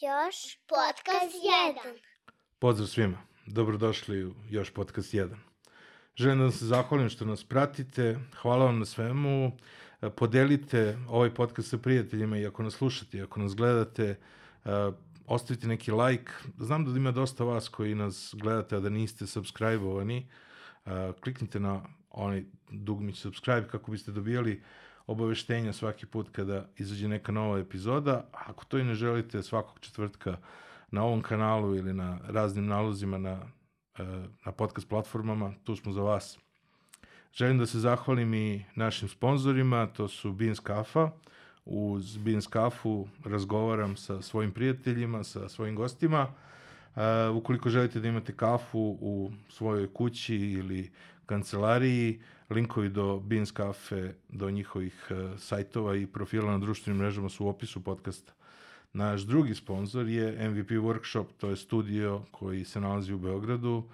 Još podcast 1. Pozdrav svima, dobrodošli u Još podcast 1. Želim da vam se zahvalim što nas pratite, hvala vam na svemu, podelite ovaj podcast sa prijateljima i ako nas slušate, ako nas gledate, ostavite neki like. Znam da ima dosta vas koji nas gledate, a da niste subscribe-ovani. Kliknite na onaj dugmić subscribe kako biste dobijali obaveštenja svaki put kada izađe neka nova epizoda. Ako to i ne želite svakog četvrtka na ovom kanalu ili na raznim nalozima na, na podcast platformama, tu smo za vas. Želim da se zahvalim i našim sponzorima, to su Beans Kafa. Uz Beans Kafu razgovaram sa svojim prijateljima, sa svojim gostima. Uh, ukoliko želite da imate kafu u svojoj kući ili kancelariji, linkovi do Beans Cafe, do njihovih uh, sajtova i profila na društvenim mrežama su u opisu podcasta. Naš drugi sponsor je MVP Workshop, to je studio koji se nalazi u Beogradu,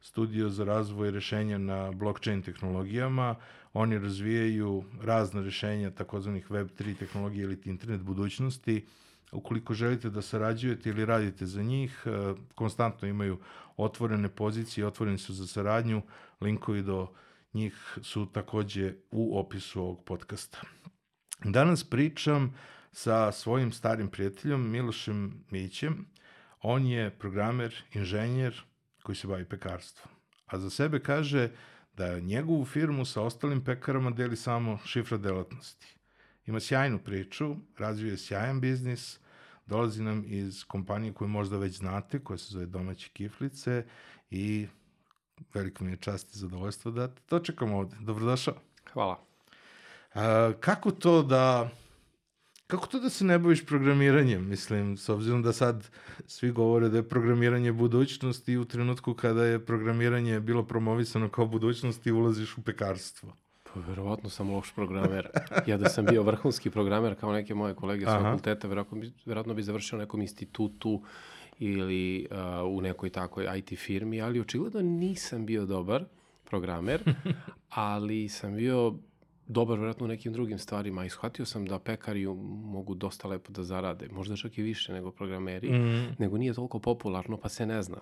studio za razvoj rešenja na blockchain tehnologijama. Oni razvijaju razne rešenja takozvanih Web3 tehnologije ili internet budućnosti. Ukoliko želite da sarađujete ili radite za njih, uh, konstantno imaju otvorene pozicije, otvoreni su za saradnju, linkovi do njih su takođe u opisu ovog podcasta. Danas pričam sa svojim starim prijateljom Milošem Mićem. On je programer, inženjer koji se bavi pekarstvom. A za sebe kaže da njegovu firmu sa ostalim pekarama deli samo šifra delatnosti. Ima sjajnu priču, razvio je sjajan biznis, dolazi nam iz kompanije koju možda već znate, koja se zove Domaće kiflice i veliko mi je čast i zadovoljstvo da te dočekam ovde. Dobrodošao. Hvala. A, kako to da Kako to da se ne baviš programiranjem? Mislim, s obzirom da sad svi govore da je programiranje budućnost i u trenutku kada je programiranje bilo promovisano kao budućnost i ulaziš u pekarstvo. Pa verovatno sam loš programer. Ja da sam bio vrhunski programer kao neke moje kolege sa fakulteta, verovatno bi, verovatno bi završio nekom institutu ili uh, u nekoj takoj IT firmi, ali očigledno nisam bio dobar programer, ali sam bio dobar vjerojatno u nekim drugim stvarima i shvatio sam da pekari mogu dosta lepo da zarade, možda čak i više nego programeri, mm. nego nije toliko popularno pa se ne zna.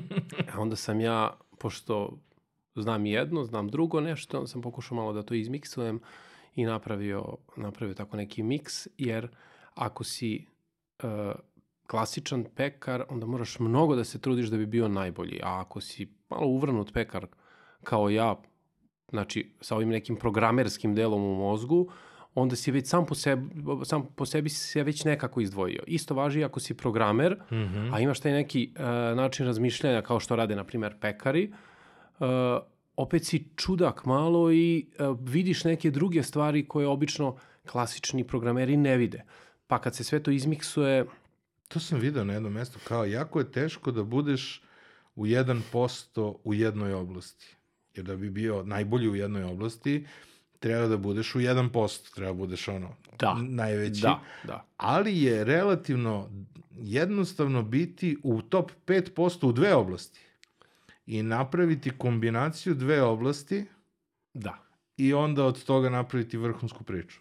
A onda sam ja, pošto znam jedno, znam drugo nešto, onda sam pokušao malo da to izmiksujem i napravio, napravio tako neki miks, jer ako si uh, klasičan pekar, onda moraš mnogo da se trudiš da bi bio najbolji, a ako si malo uvrnut pekar kao ja, znači sa ovim nekim programerskim delom u mozgu, onda si već sam po sebi, sam po sebi se već nekako izdvojio. Isto važi ako si programer, mm -hmm. a imaš taj neki uh, način razmišljanja kao što rade, na primer, pekari, uh, opet si čudak malo i uh, vidiš neke druge stvari koje obično klasični programeri ne vide. Pa kad se sve to izmiksuje... To sam video na jednom mestu, kao jako je teško da budeš u 1% u jednoj oblasti. Jer da bi bio najbolji u jednoj oblasti, treba da budeš u 1%, treba da budeš ono da. najveći. Da, da. Ali je relativno jednostavno biti u top 5% u dve oblasti i napraviti kombinaciju dve oblasti da. i onda od toga napraviti vrhunsku priču.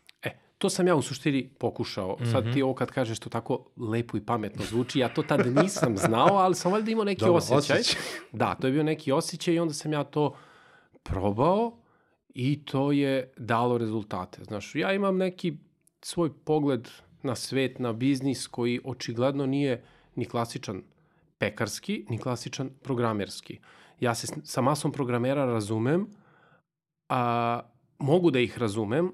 To sam ja u suštini pokušao. Mm -hmm. Sad ti mhm. ovo kad kažeš to tako lepo i pametno zvuči, ja to tad nisam znao, ali sam valjda imao neki Dobar, osjećaj. osjećaj. Da, to je bio neki osjećaj i onda sam ja to probao i to je dalo rezultate. Znaš, ja imam neki svoj pogled na svet, na biznis koji očigledno nije ni klasičan pekarski, ni klasičan programerski. Ja se sa masom programera razumem, a mogu da ih razumem,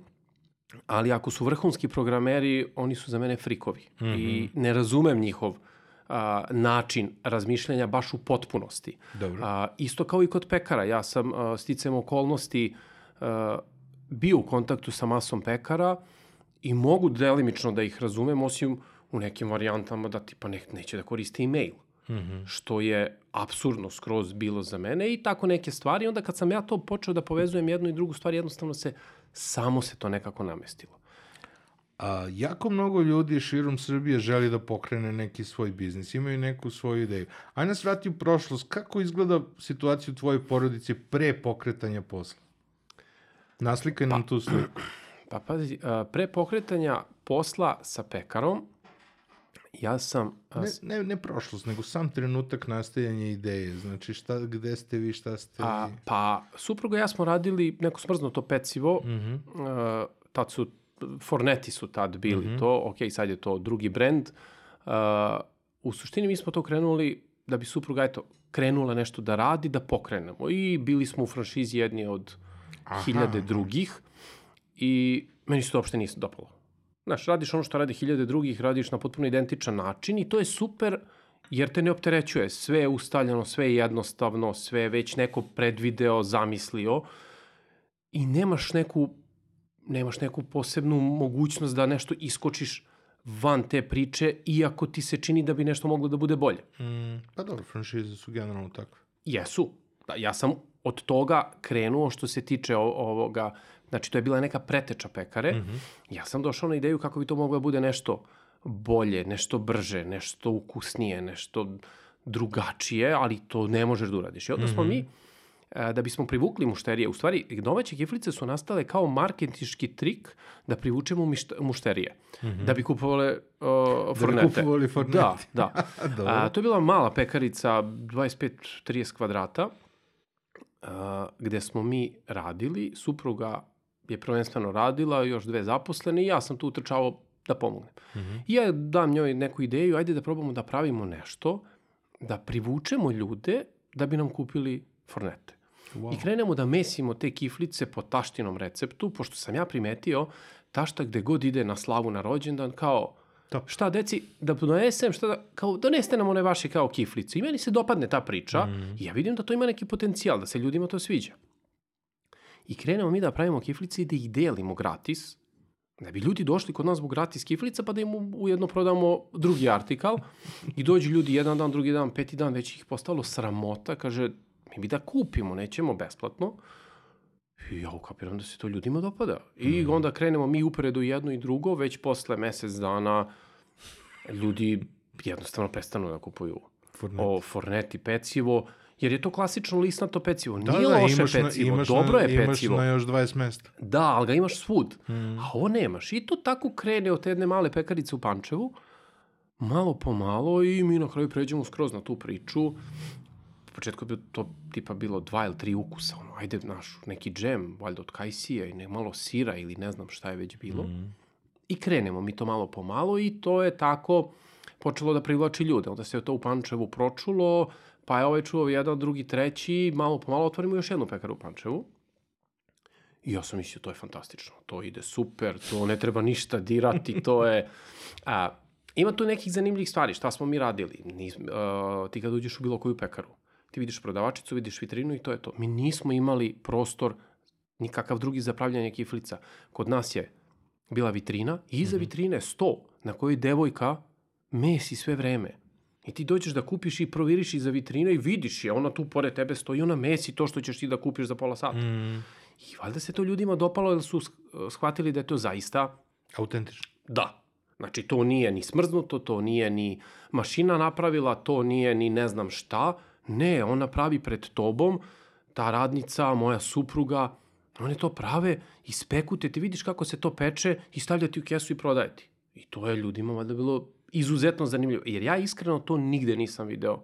ali ako su vrhunski programeri, oni su za mene frikovi. Mm -hmm. I mhm. ne razumem njihov a, način razmišljanja baš u potpunosti. Dobro. A, isto kao i kod pekara. Ja sam a, sticam okolnosti a, bio u kontaktu sa masom pekara i mogu delimično da ih razumem, osim u nekim varijantama da tipa ne, neće da koriste e-mail. Mm -hmm. što je absurdno skroz bilo za mene i tako neke stvari. Onda kad sam ja to počeo da povezujem jednu i drugu stvar, jednostavno se, samo se to nekako namestilo. A, jako mnogo ljudi širom Srbije želi da pokrene neki svoj biznis, imaju neku svoju ideju. Ajde nas vrati u prošlost, kako izgleda situacija u tvojoj porodici pre pokretanja posla? Naslikaj nam pa, tu sliku. Pa pazi, pre pokretanja posla sa pekarom, Ja sam... a, Ne, ne, ne prošlost, nego sam trenutak nastajanja ideje. Znači, šta, gde ste vi, šta ste A, pa, supruga i ja smo radili neko smrznuto pecivo, Mhm. uh, tad su, Forneti su tad bili Mhm. to, ok, sad je to drugi brend. Uh, u suštini mi smo to krenuli da bi supruga, eto, krenula nešto da radi, da pokrenemo. I bili smo u franšizi jedni od Aha. hiljade drugih i meni se to uopšte nije dopalo. Znaš, radiš ono što radi hiljade drugih, radiš na potpuno identičan način i to je super jer te ne opterećuje. Sve je ustaljeno, sve je jednostavno, sve je već neko predvideo, zamislio i nemaš neku, nemaš neku posebnu mogućnost da nešto iskočiš van te priče, iako ti se čini da bi nešto moglo da bude bolje. Mm, pa dobro, franšize su generalno takve. Jesu. Da, ja sam od toga krenuo što se tiče ovoga, znači to je bila neka preteča pekare. Mm -hmm. Ja sam došao na ideju kako bi to moglo da bude nešto bolje, nešto brže, nešto ukusnije, nešto drugačije, ali to ne možeš da uradiš. I onda smo mi, e, da bismo privukli mušterije, u stvari domaće kiflice su nastale kao marketiški trik da privučemo mušterije, mm -hmm. da bi kupovale uh, fornete. kupovali fornete. Da, da. A, to je bila mala pekarica, 25-30 kvadrata, a, gde smo mi radili. Supruga je prvenstveno radila, još dve zaposlene i ja sam tu utrčavao da pomognem. Mm -hmm. I ja dam njoj neku ideju, ajde da probamo da pravimo nešto, da privučemo ljude da bi nam kupili fornete. Wow. I krenemo da mesimo te kiflice po taštinom receptu, pošto sam ja primetio tašta gde god ide na slavu na rođendan, kao Top. šta deci, da donesem, šta da, kao donesete nam one vaše kao kiflice. I meni se dopadne ta priča mm. i ja vidim da to ima neki potencijal, da se ljudima to sviđa. I krenemo mi da pravimo kiflice i da ih delimo gratis, da bi ljudi došli kod nas zbog gratis kiflica, pa da im ujedno prodamo drugi artikal. I dođu ljudi jedan dan, drugi dan, peti dan, već ih postalo sramota, kaže, mi bi da kupimo, nećemo besplatno. I ja ukapiram da se to ljudima dopada. I Mhm. onda krenemo mi uporedo jedno i drugo, već posle mesec dana ljudi jednostavno prestanu da kupuju Fornete. o forneti pecivo, jer je to klasično lisnato pecivo. Da, Nije da, loše imaš na- pecivo, imaš dobro na, je Imaš pecivo. na još 20 mesta. Da, ali ga imaš svud. Mm. A ovo nemaš. I to tako krene od te jedne male pekarice u Pančevu, malo po malo i mi na kraju pređemo skroz na tu priču. U početku je to tipa bilo dva ili tri ukusa, ono, ajde naš neki džem, valjda od kajsije i ne, malo sira ili ne znam šta je već bilo. Mm. I krenemo mi to malo po malo i to je tako počelo da privlači ljude. Onda se to u Pančevu pročulo, pa je ovaj čuo jedan, drugi, treći, malo po malo otvorimo još jednu pekaru u Pančevu. I ja sam mislio, to je fantastično, to ide super, to ne treba ništa dirati, to je... A, ima tu nekih zanimljivih stvari, šta smo mi radili? Nis, a, ti kad uđeš u bilo koju pekaru, ti vidiš prodavačicu, vidiš vitrinu i to je to. Mi nismo imali prostor nikakav drugi za pravljanje kiflica. Kod nas je bila vitrina i iza mm -hmm. vitrine sto na kojoj devojka mesi sve vreme. I ti dođeš da kupiš i proviriš iza vitrine i vidiš je, ona tu pored tebe stoji, ona mesi to što ćeš ti da kupiš za pola sata. Mm. I valjda se to ljudima dopalo jer su sh- shvatili da je to zaista Autentično. da. Znači, to nije ni smrznuto, to nije ni mašina napravila, to nije ni ne znam šta. Ne, ona pravi pred tobom, ta radnica, moja supruga, one to prave, ispeku te, ti vidiš kako se to peče i stavlja ti u kesu i prodaje ti. I to je ljudima valjda bilo izuzetno zanimljivo. Jer ja iskreno to nigde nisam video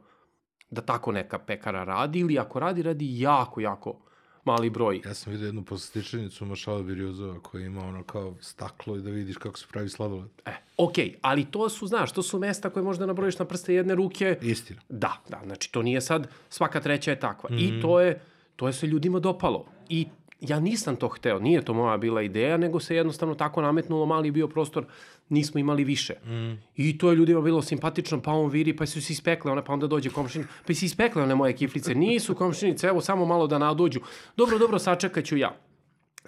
da tako neka pekara radi ili ako radi, radi jako, jako mali broj. Ja sam vidio jednu poslastičanicu Mašala Birjuzova koja ima ono kao staklo i da vidiš kako se pravi sladoled. E, okej, okay, ali to su, znaš, to su mesta koje možda nabrojiš na prste jedne ruke. Istina. Da, da, znači to nije sad, svaka treća je takva. Mm. I to je, to je se ljudima dopalo. I ja nisam to hteo, nije to moja bila ideja, nego se jednostavno tako nametnulo, mali bio prostor, nismo imali više. Mm. I to je ljudima bilo simpatično, pa on viri, pa su se ispekle, one, pa onda dođe komšin, pa si ispekle one moje kiflice, nisu komšinice, evo samo malo da nadođu. Dobro, dobro, sačekat ću ja.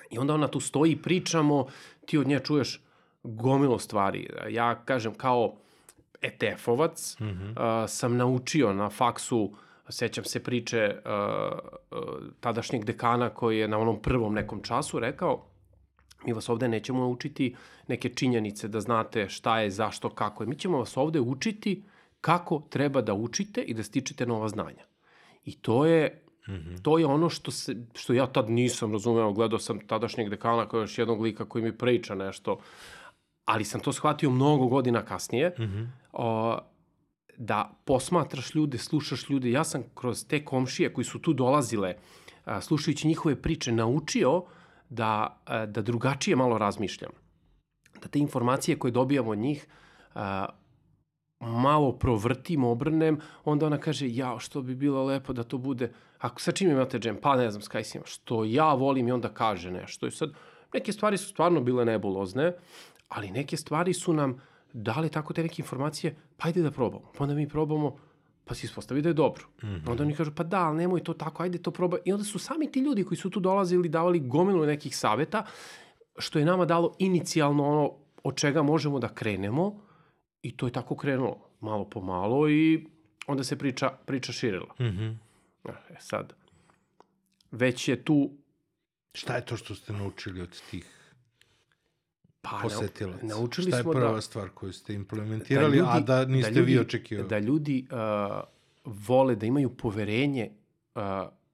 I onda ona tu stoji, pričamo, ti od nje čuješ gomilo stvari. Ja kažem kao ETF-ovac, mm -hmm. uh, sam naučio na faksu, sećam se priče uh, uh, tadašnjeg dekana koji je na onom prvom nekom času rekao, mi vas ovde nećemo učiti neke činjenice da znate šta je, zašto, kako je. Mi ćemo vas ovde učiti kako treba da učite i da stičete nova znanja. I to je Mm -hmm. To je ono što, se, što ja tad nisam razumeo, gledao sam tadašnjeg dekana kao još jednog lika koji mi priča nešto, ali sam to shvatio mnogo godina kasnije, mm -hmm. o, da posmatraš ljude, slušaš ljude. Ja sam kroz te komšije koji su tu dolazile, slušajući njihove priče, naučio da, da drugačije malo razmišljam. Da te informacije koje dobijam od njih malo provrtim, obrnem, onda ona kaže, ja, što bi bilo lepo da to bude, ako sa čim imate džem, pa ne znam, s kaj što ja volim i onda kaže nešto. I sad, neke stvari su stvarno bile nebulozne, ali neke stvari su nam dali tako te neke informacije, pa ajde da probamo. Pa onda mi probamo, pa se ispostavi da je dobro. Mm -hmm. Onda oni kažu, pa da, ali nemoj to tako, ajde to probaj. I onda su sami ti ljudi koji su tu dolazili davali gomilu nekih saveta, što je nama dalo inicijalno ono od čega možemo da krenemo i to je tako krenulo, malo po malo i onda se priča, priča širila. Mm -hmm. E sad, već je tu... Šta je to što ste naučili od tih Pa, posetilac? Naučili Šta je smo prva da, stvar koju ste implementirali, da ljudi, a da niste da ljudi, vi očekivali? Da ljudi uh, vole da imaju poverenje uh,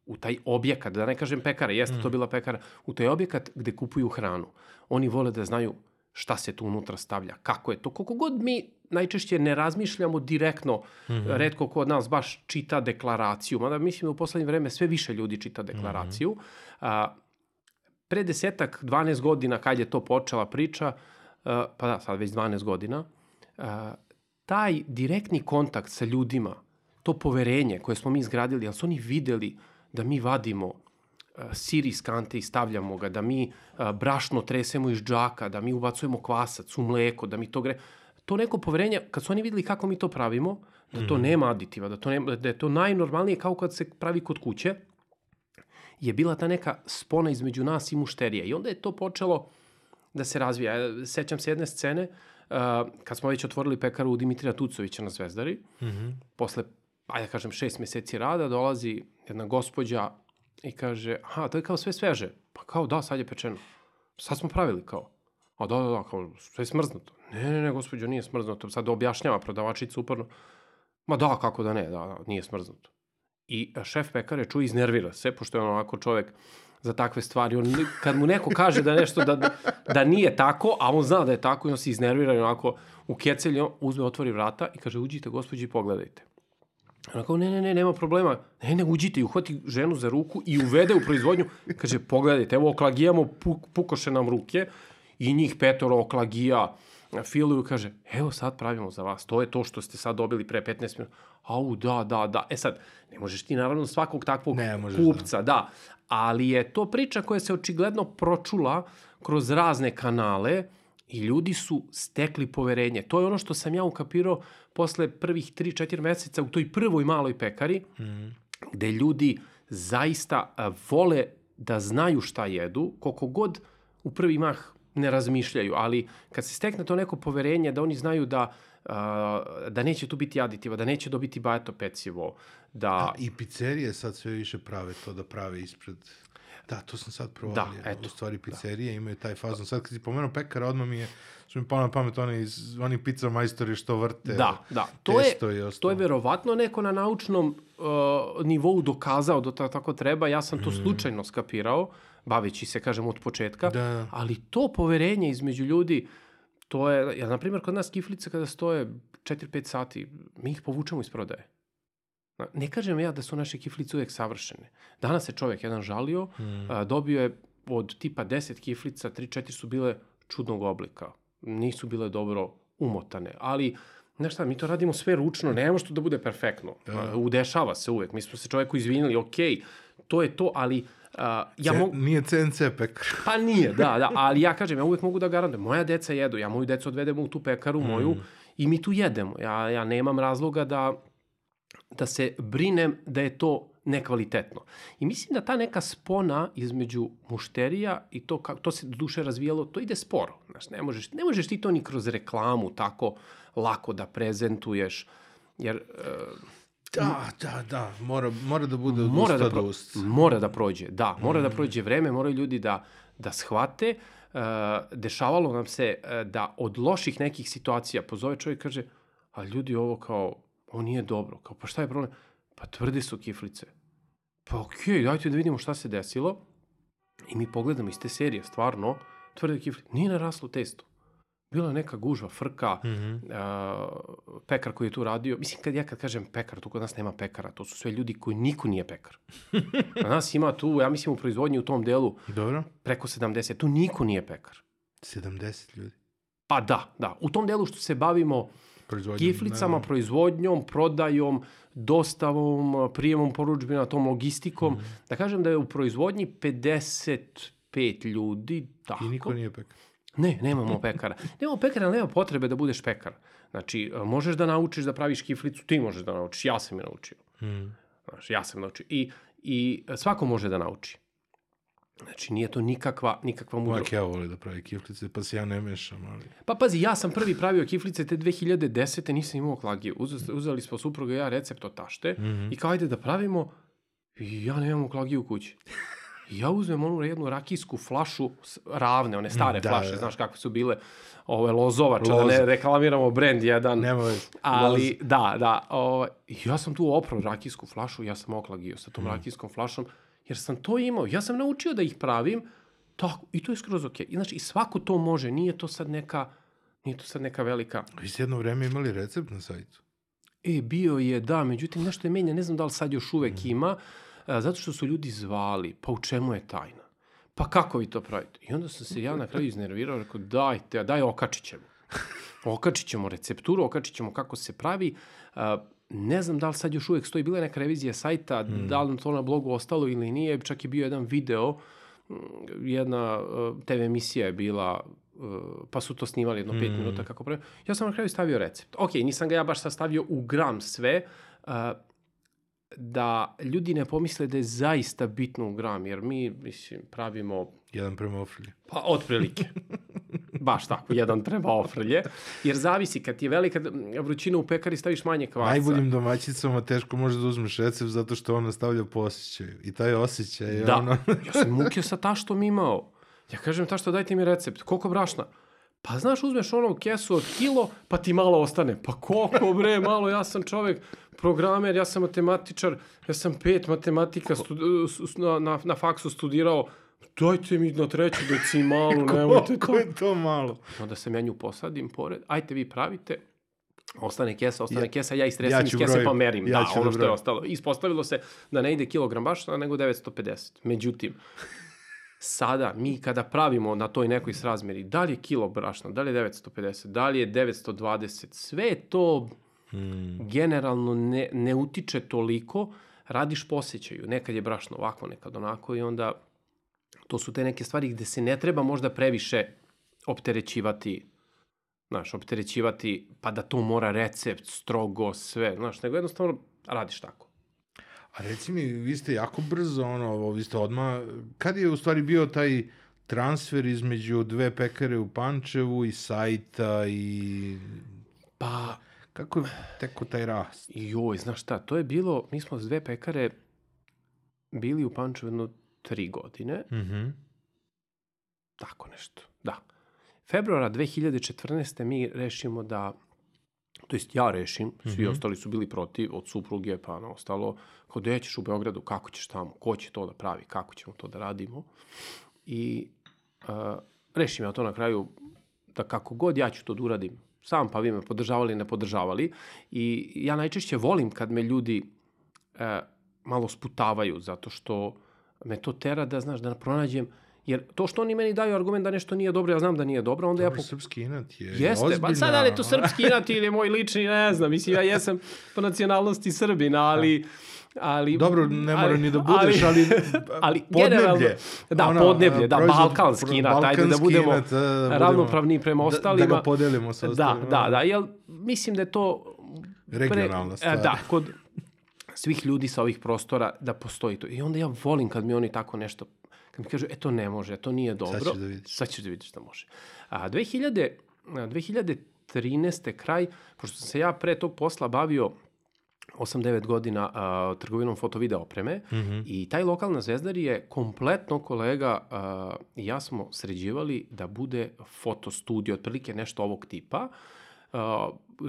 u taj objekat, da ne kažem pekara, jeste mm. to bila pekara, u taj objekat gde kupuju hranu. Oni vole da znaju šta se tu unutra stavlja, kako je to. Koliko god mi najčešće ne razmišljamo direktno, mm -hmm. redko ko od nas baš čita deklaraciju, mada mislim da u poslednje vreme sve više ljudi čita deklaraciju. Mm -hmm. uh, pre desetak, 12 godina kad je to počela priča, uh, pa da, sad već 12 godina, uh, taj direktni kontakt sa ljudima, to poverenje koje smo mi izgradili, ali su oni videli da mi vadimo uh, sir iz kante i stavljamo ga, da mi brašno tresemo iz džaka, da mi ubacujemo kvasac u mleko, da mi to gre... To neko poverenje, kad su oni videli kako mi to pravimo, da to mm. nema aditiva, da, to nema, da je to najnormalnije kao kad se pravi kod kuće, je bila ta neka spona između nas i mušterija. I onda je to počelo da se razvija. Sećam se jedne scene, uh, kad smo već otvorili pekaru u Dimitrija Tucovića na Zvezdari, mm -hmm. posle, ajde da kažem, šest meseci rada, dolazi jedna gospođa i kaže, aha, to je kao sve sveže. Pa kao, da, sad je pečeno. Sad smo pravili kao. A da, da, da, kao, sve je smrznuto. Ne, ne, ne, gospođo, nije smrznuto. Sad objašnjava prodavačica uporno. Ma da, kako da ne, da, da, nije smrznuto. I šef pekare čuje iznervira se, pošto je on onako čovek za takve stvari. On, kad mu neko kaže da nešto da, da nije tako, a on zna da je tako i on se iznervira i onako u kecelju uzme, otvori vrata i kaže uđite gospođi i pogledajte. Ona kao, ne, ne, ne, nema problema. Ne, ne, uđite i uhvati ženu za ruku i uvede u proizvodnju. Kaže, pogledajte, evo oklagijamo, puk, pukoše nam ruke i njih petoro oklagija filuju, kaže, evo sad pravimo za vas, to je to što ste sad dobili pre 15 minuta. Au, da, da, da. E sad, ne možeš ti naravno svakog takvog ne, možeš, kupca, da. da. Ali je to priča koja se očigledno pročula kroz razne kanale i ljudi su stekli poverenje. To je ono što sam ja ukapirao posle prvih 3-4 meseca u toj prvoj maloj pekari, mm. gde ljudi zaista vole da znaju šta jedu, koliko god u prvi mah ne razmišljaju, ali kad se stekne to neko poverenje da oni znaju da uh, da neće tu biti aditiva, da neće dobiti bajato pecivo, da... A, I pizzerije sad sve više prave to da prave ispred... Da, to sam sad provalio. Da, eto. U stvari pizzerije da. imaju taj fazon. Sad kad si pomenuo pekara, odmah mi je što mi pao na pamet oni, iz, oni pizza majstori što vrte. Da, da. To je, to je verovatno neko na naučnom uh, nivou dokazao da to tako treba. Ja sam to mm. slučajno skapirao baveći se, kažem, od početka, da. ali to poverenje između ljudi, to je, ja, na primjer, kod nas kiflice kada stoje 4-5 sati, mi ih povučemo iz prodaje. Ne kažem ja da su naše kiflice uvek savršene. Danas se čovek jedan žalio, mm. a, dobio je od tipa 10 kiflica, 3-4 su bile čudnog oblika. Nisu bile dobro umotane, ali Znaš šta, mi to radimo sve ručno, ne može to da bude perfektno. Da. Udešava se uvek. Mi smo se čoveku izvinili, ok, to je to, ali Uh, ja mogu... Nije CNC pekar. Pa nije, da, da, ali ja kažem, ja uvek mogu da garantujem, moja deca jedu, ja moju decu odvedem u tu pekaru moju mm. i mi tu jedemo. Ja, ja nemam razloga da, da se brinem da je to nekvalitetno. I mislim da ta neka spona između mušterija i to, kako, to se duše razvijalo, to ide sporo. Znaš, ne možeš, ne možeš ti to ni kroz reklamu tako lako da prezentuješ, jer... Uh, Da, da, da, mora, mora da bude od mora da pro, do usta. Mora da prođe, da, mora mm. da prođe vreme, moraju ljudi da, da shvate. Uh, dešavalo nam se uh, da od loših nekih situacija pozove čovjek i kaže, a ljudi ovo kao, ovo nije dobro, kao pa šta je problem? Pa tvrde su kiflice. Pa okej, okay, dajte da vidimo šta se desilo. I mi pogledamo iz te serije, stvarno, tvrde kiflice, nije naraslo testo. Bila je neka gužva, frka, mm -hmm. uh, pekar koji je tu radio. Mislim, kad ja kad kažem pekar, tu kod nas nema pekara, to su sve ljudi koji niko nije pekar. A nas ima tu, ja mislim u proizvodnji u tom delu, Dobro. preko 70, tu niko nije pekar. 70 ljudi. Pa da, da. U tom delu što se bavimo kiflicama, ne, proizvodnjom, prodajom, dostavom, prijemom poručbina, tom logistikom, mm. da kažem da je u proizvodnji 55 ljudi. Tako. I niko nije pekar. Ne, nemamo pekara. Nemamo pekara, ali nema potrebe da budeš pekar. Znači, možeš da naučiš da praviš kiflicu, ti možeš da naučiš, ja sam je naučio. Mm. Znači, ja sam naučio. I, I svako može da nauči. Znači, nije to nikakva, nikakva mudrost. Uvijek ja volim da pravi kiflice, pa se ja ne mešam, ali... Pa pazi, ja sam prvi pravio kiflice te 2010. nisam imao klagije. Uz, uzeli smo supruga i ja recept od tašte mm -hmm. i kao ajde da pravimo i ja nemam klagiju u kući. I ja uzmem onu jednu rakijsku flašu, ravne, one stare da, flaše, da. znaš kakve su bile, ove lozovače, Loz. da ne reklamiramo brend jedan. Već. Ali, Loz. da, da. O, ja sam tu oprao rakijsku flašu, ja sam oklagio sa tom mm. rakijskom flašom, jer sam to imao. Ja sam naučio da ih pravim, tako, i to je skroz okej. Okay. Znači, i svako to može, nije to sad neka, nije to sad neka velika... Vi ste jedno vreme imali recept na sajtu? E, bio je, da, međutim, nešto je menja, ne znam da li sad još uvek mm. ima, zato što su ljudi zvali, pa u čemu je tajna? Pa kako vi to pravite? I onda sam se ja na kraju iznervirao, rekao, dajte, daj okačit ćemo. Okačit ćemo recepturu, okačit ćemo kako se pravi. A, ne znam da li sad još uvek stoji, bila je neka revizija sajta, mm. da li to na blogu ostalo ili nije, čak je bio jedan video, jedna TV emisija je bila, pa su to snimali jedno pet mm. minuta kako pravi. Ja sam na kraju stavio recept. Ok, nisam ga ja baš sastavio u gram sve, da ljudi ne pomisle da je zaista bitno u gram, jer mi, mislim, pravimo... Jedan prema ofrlje. Pa, otprilike. Baš tako, jedan prema ofrlje. Jer zavisi, kad ti je velika vrućina u pekari, staviš manje kvasa. Najboljim domaćicama teško može da uzmeš recept zato što ona stavlja po osjećaju. I taj osjećaj je da. ono... ja sam mukio sa taštom imao. Ja kažem, tašto, dajte mi recept. Koliko brašna? Pa znaš, uzmeš ono kesu od kilo, pa ti malo ostane. Pa koliko bre, malo, ja sam čovek, programer, ja sam matematičar, ja sam pet matematika na, na, na faksu studirao, dajte mi na treću decimalu, nemojte to. Koliko je to malo? Onda se ja nju posadim pored, ajte vi pravite, ostane kesa, ostane ja, kesa, ja istresam ja iz kese pa merim, ja da, ono što je ostalo. Ispostavilo se da ne ide kilogram bašna, nego 950. Međutim, sada mi kada pravimo na toj nekoj srazmeri, da li je kilo brašna, da li je 950, da li je 920, sve to hmm. generalno ne, ne utiče toliko, radiš posjećaju. Nekad je brašno ovako, nekad onako i onda to su te neke stvari gde se ne treba možda previše opterećivati znaš, opterećivati, pa da to mora recept, strogo, sve, znaš, nego jednostavno radiš tako. A reci mi, vi ste jako brzo, ono, vi ste odmah, kad je u stvari bio taj transfer između dve pekare u Pančevu i sajta i... Pa, Kako je teko taj rast? Joj, znaš šta, to je bilo, mi smo s dve pekare bili u Pančevu jedno tri godine. Mm -hmm. Tako nešto, da. Februara 2014. mi rešimo da, to jest ja rešim, svi mm -hmm. ostali su bili protiv, od supruge pa na ostalo, kao da ćeš u Beogradu, kako ćeš tamo, ko će to da pravi, kako ćemo to da radimo. I uh, rešim ja to na kraju da kako god ja ću to da uradim, sam, pa vi me podržavali, ne podržavali. I ja najčešće volim kad me ljudi e, malo sputavaju, zato što me to tera da, znaš, da pronađem Jer to što oni meni daju argument da nešto nije dobro, ja znam da nije dobro, onda Dobar, ja... Po... srpski inat je Jeste, ozbiljna... pa sad da li je to srpski inat ili moj lični, ne znam, mislim, ja jesam po nacionalnosti Srbina, ali... Da ali dobro ne mora ali, ni da budeš ali ali podneblje. da ona, podneblje da proizvod, balkanski inat ajde da budemo inat, da, da ravnopravni prema ostalima da, da ga podelimo sa ostalima da da da jel mislim da je to regionalna stvar. da kod svih ljudi sa ovih prostora da postoji to. I onda ja volim kad mi oni tako nešto kad mi kažu e to ne može to nije dobro sad ćeš da vidiš. Sad ćeš da vidiš šta može. A 2000 2013. kraj, pošto sam se ja pre tog posla bavio 8-9 godina uh, trgovinom foto-video opreme mm -hmm. i taj lokalna zvezdar je kompletno kolega i ja smo sređivali da bude fotostudio, otprilike nešto ovog tipa, uh,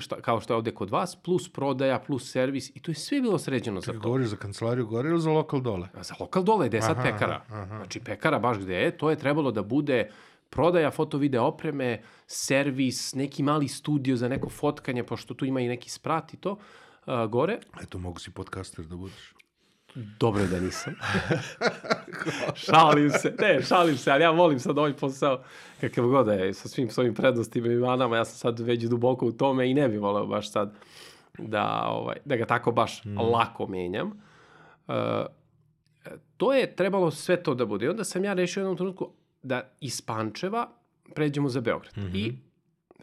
šta, kao što je ovde kod vas, plus prodaja, plus servis i to je sve bilo sređeno Čekaj, za to. Govoriš za kancelariju gore ili za lokal dole? A za lokal dole, gde je sad aha, pekara. Aha, aha. Znači pekara baš gde je, to je trebalo da bude prodaja foto-video opreme, servis, neki mali studio za neko fotkanje, pošto tu ima i neki sprat i to, uh, gore. Eto, mogu si podcaster da budeš. Dobro je da nisam. šalim se, ne, šalim se, ali ja volim sad ovaj posao, kakav god da je, sa svim svojim prednostima i manama, ja sam sad već duboko u tome i ne bih voleo baš sad da, ovaj, da ga tako baš mm. lako menjam. Uh, to je trebalo sve to da bude. I onda sam ja rešio u jednom trenutku da iz Pančeva pređemo za Beograd. Mm -hmm. I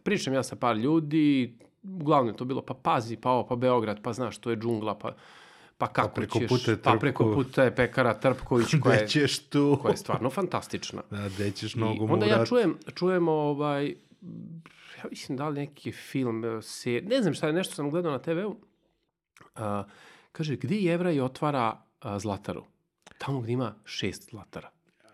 pričam ja sa par ljudi, uglavnom je to bilo pa pazi, pa ovo, pa Beograd, pa znaš, to je džungla, pa pa kako pa preko ćeš, puta je pa preko puta je pekara Trpković koja je, ćeš tu? koja je stvarno fantastična. Da, gde ćeš nogu I onda ja čujem, čujem ovaj, ja mislim da li neki film, se, ne znam šta je, nešto sam gledao na TV-u, uh, kaže, gde Jevraj otvara uh, Zlataru? Tamo gde ima šest Zlatara.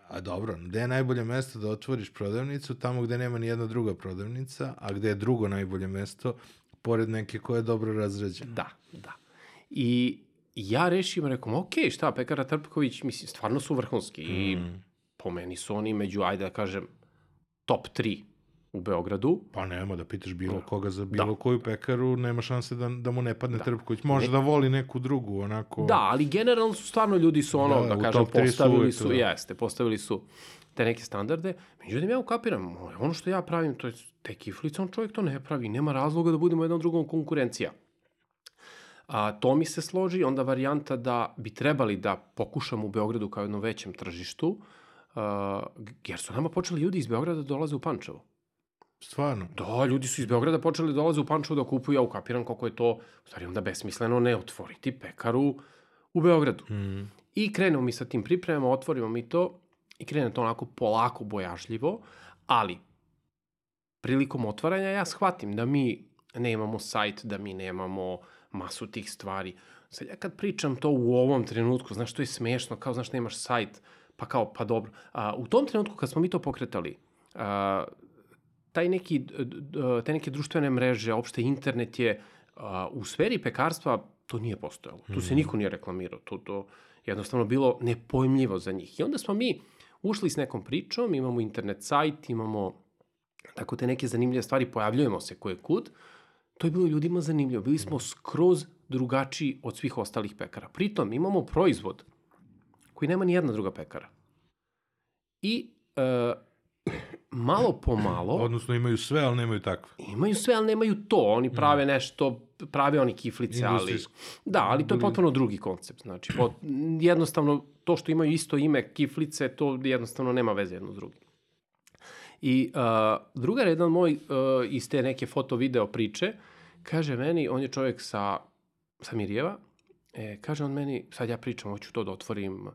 A dobro, gde je najbolje mesto da otvoriš prodavnicu? Tamo gde nema ni jedna druga prodavnica, a gde je drugo najbolje mesto, pored neke koje je dobro razređeno. Da, da. I ja rešim, rekom, ok, šta, Pekara Trpković, mislim, stvarno su vrhunski mm. i po meni su oni među, ajde da kažem, top 3 u Beogradu. Pa nema da pitaš bilo koga za bilo da. koju pekaru, nema šanse da, da mu ne padne da. Trpković. Može ne. da voli neku drugu, onako... Da, ali generalno su stvarno ljudi su ono, da, da kažem, postavili su, su da. jeste, postavili su te neke standarde. Međutim, ja ukapiram, ono što ja pravim, to je te kiflice, on čovjek to ne pravi. Nema razloga da budemo jednom drugom konkurencija. A, to mi se složi, onda varijanta da bi trebali da pokušamo u Beogradu kao jednom većem tržištu, a, jer su nama počeli ljudi iz Beograda da dolaze u Pančevo. Stvarno? Da, ljudi su iz Beograda počeli da dolaze u Pančevo da kupuju, ja ukapiram koliko je to, u stvari onda besmisleno ne otvoriti pekaru u Beogradu. Mm. I krenemo mi sa tim pripremama, otvorimo mi to i krene to onako polako, bojažljivo, ali prilikom otvaranja ja shvatim da mi nemamo sajt, da mi nemamo masu tih stvari. Sad ja kad pričam to u ovom trenutku, znaš, to je smešno, kao, znaš, nemaš sajt, pa kao, pa dobro. A, u tom trenutku kad smo mi to pokretali, a, taj neki, te neke društvene mreže, opšte internet je, a, u sferi pekarstva to nije postojalo. Tu se mhm. niko nije reklamirao. To, to jednostavno bilo nepojmljivo za njih. I onda smo mi ušli s nekom pričom, imamo internet sajt, imamo tako te neke zanimljive stvari, pojavljujemo se koje kud, to je bilo ljudima zanimljivo. Bili smo skroz drugačiji od svih ostalih pekara. Pritom imamo proizvod koji nema ni jedna druga pekara. I e, malo po malo... Odnosno imaju sve, ali nemaju takve. Imaju sve, ali nemaju to. Oni prave nešto, prave oni kiflice, ali... Da, ali to je potpuno drugi koncept. Znači, pot, jednostavno, to što imaju isto ime kiflice, to jednostavno nema veze jedno s drugim. I uh, drugar, jedan moj uh, iz te neke foto-video priče, kaže meni, on je čovjek sa, sa Mirjeva, e, kaže on meni, sad ja pričam, hoću to da otvorim,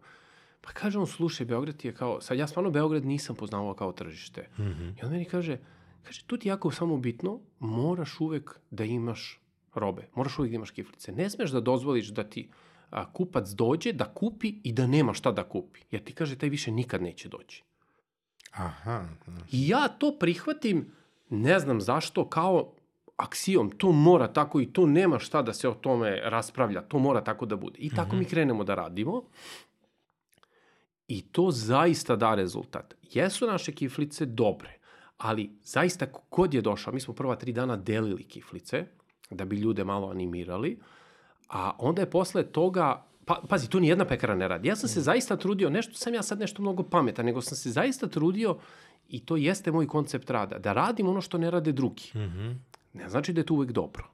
pa kaže on, slušaj, Beograd je kao, sad ja stvarno Beograd nisam poznavao kao tržište. Mm -hmm. I on meni kaže, kaže, tu ti jako samo bitno, moraš uvek da imaš robe, moraš uvek da imaš kiflice. Ne smeš da dozvoliš da ti a, kupac dođe, da kupi i da nema šta da kupi. Jer ti kaže, taj više nikad neće doći. Aha. I ja to prihvatim, ne znam zašto, kao aksijom, to mora tako i to nema šta da se o tome raspravlja, to mora tako da bude. I tako mm -hmm. mi krenemo da radimo. I to zaista da rezultat. Jesu naše kiflice dobre, ali zaista kod je došao, mi smo prva tri dana delili kiflice, da bi ljude malo animirali, a onda je posle toga Pa, pazi, tu ni jedna pekara ne radi. Ja sam se zaista trudio, nešto sam ja sad nešto mnogo pametan, nego sam se zaista trudio i to jeste moj koncept rada, da radim ono što ne rade drugi. Mm -hmm. Ne znači da je to uvek dobro.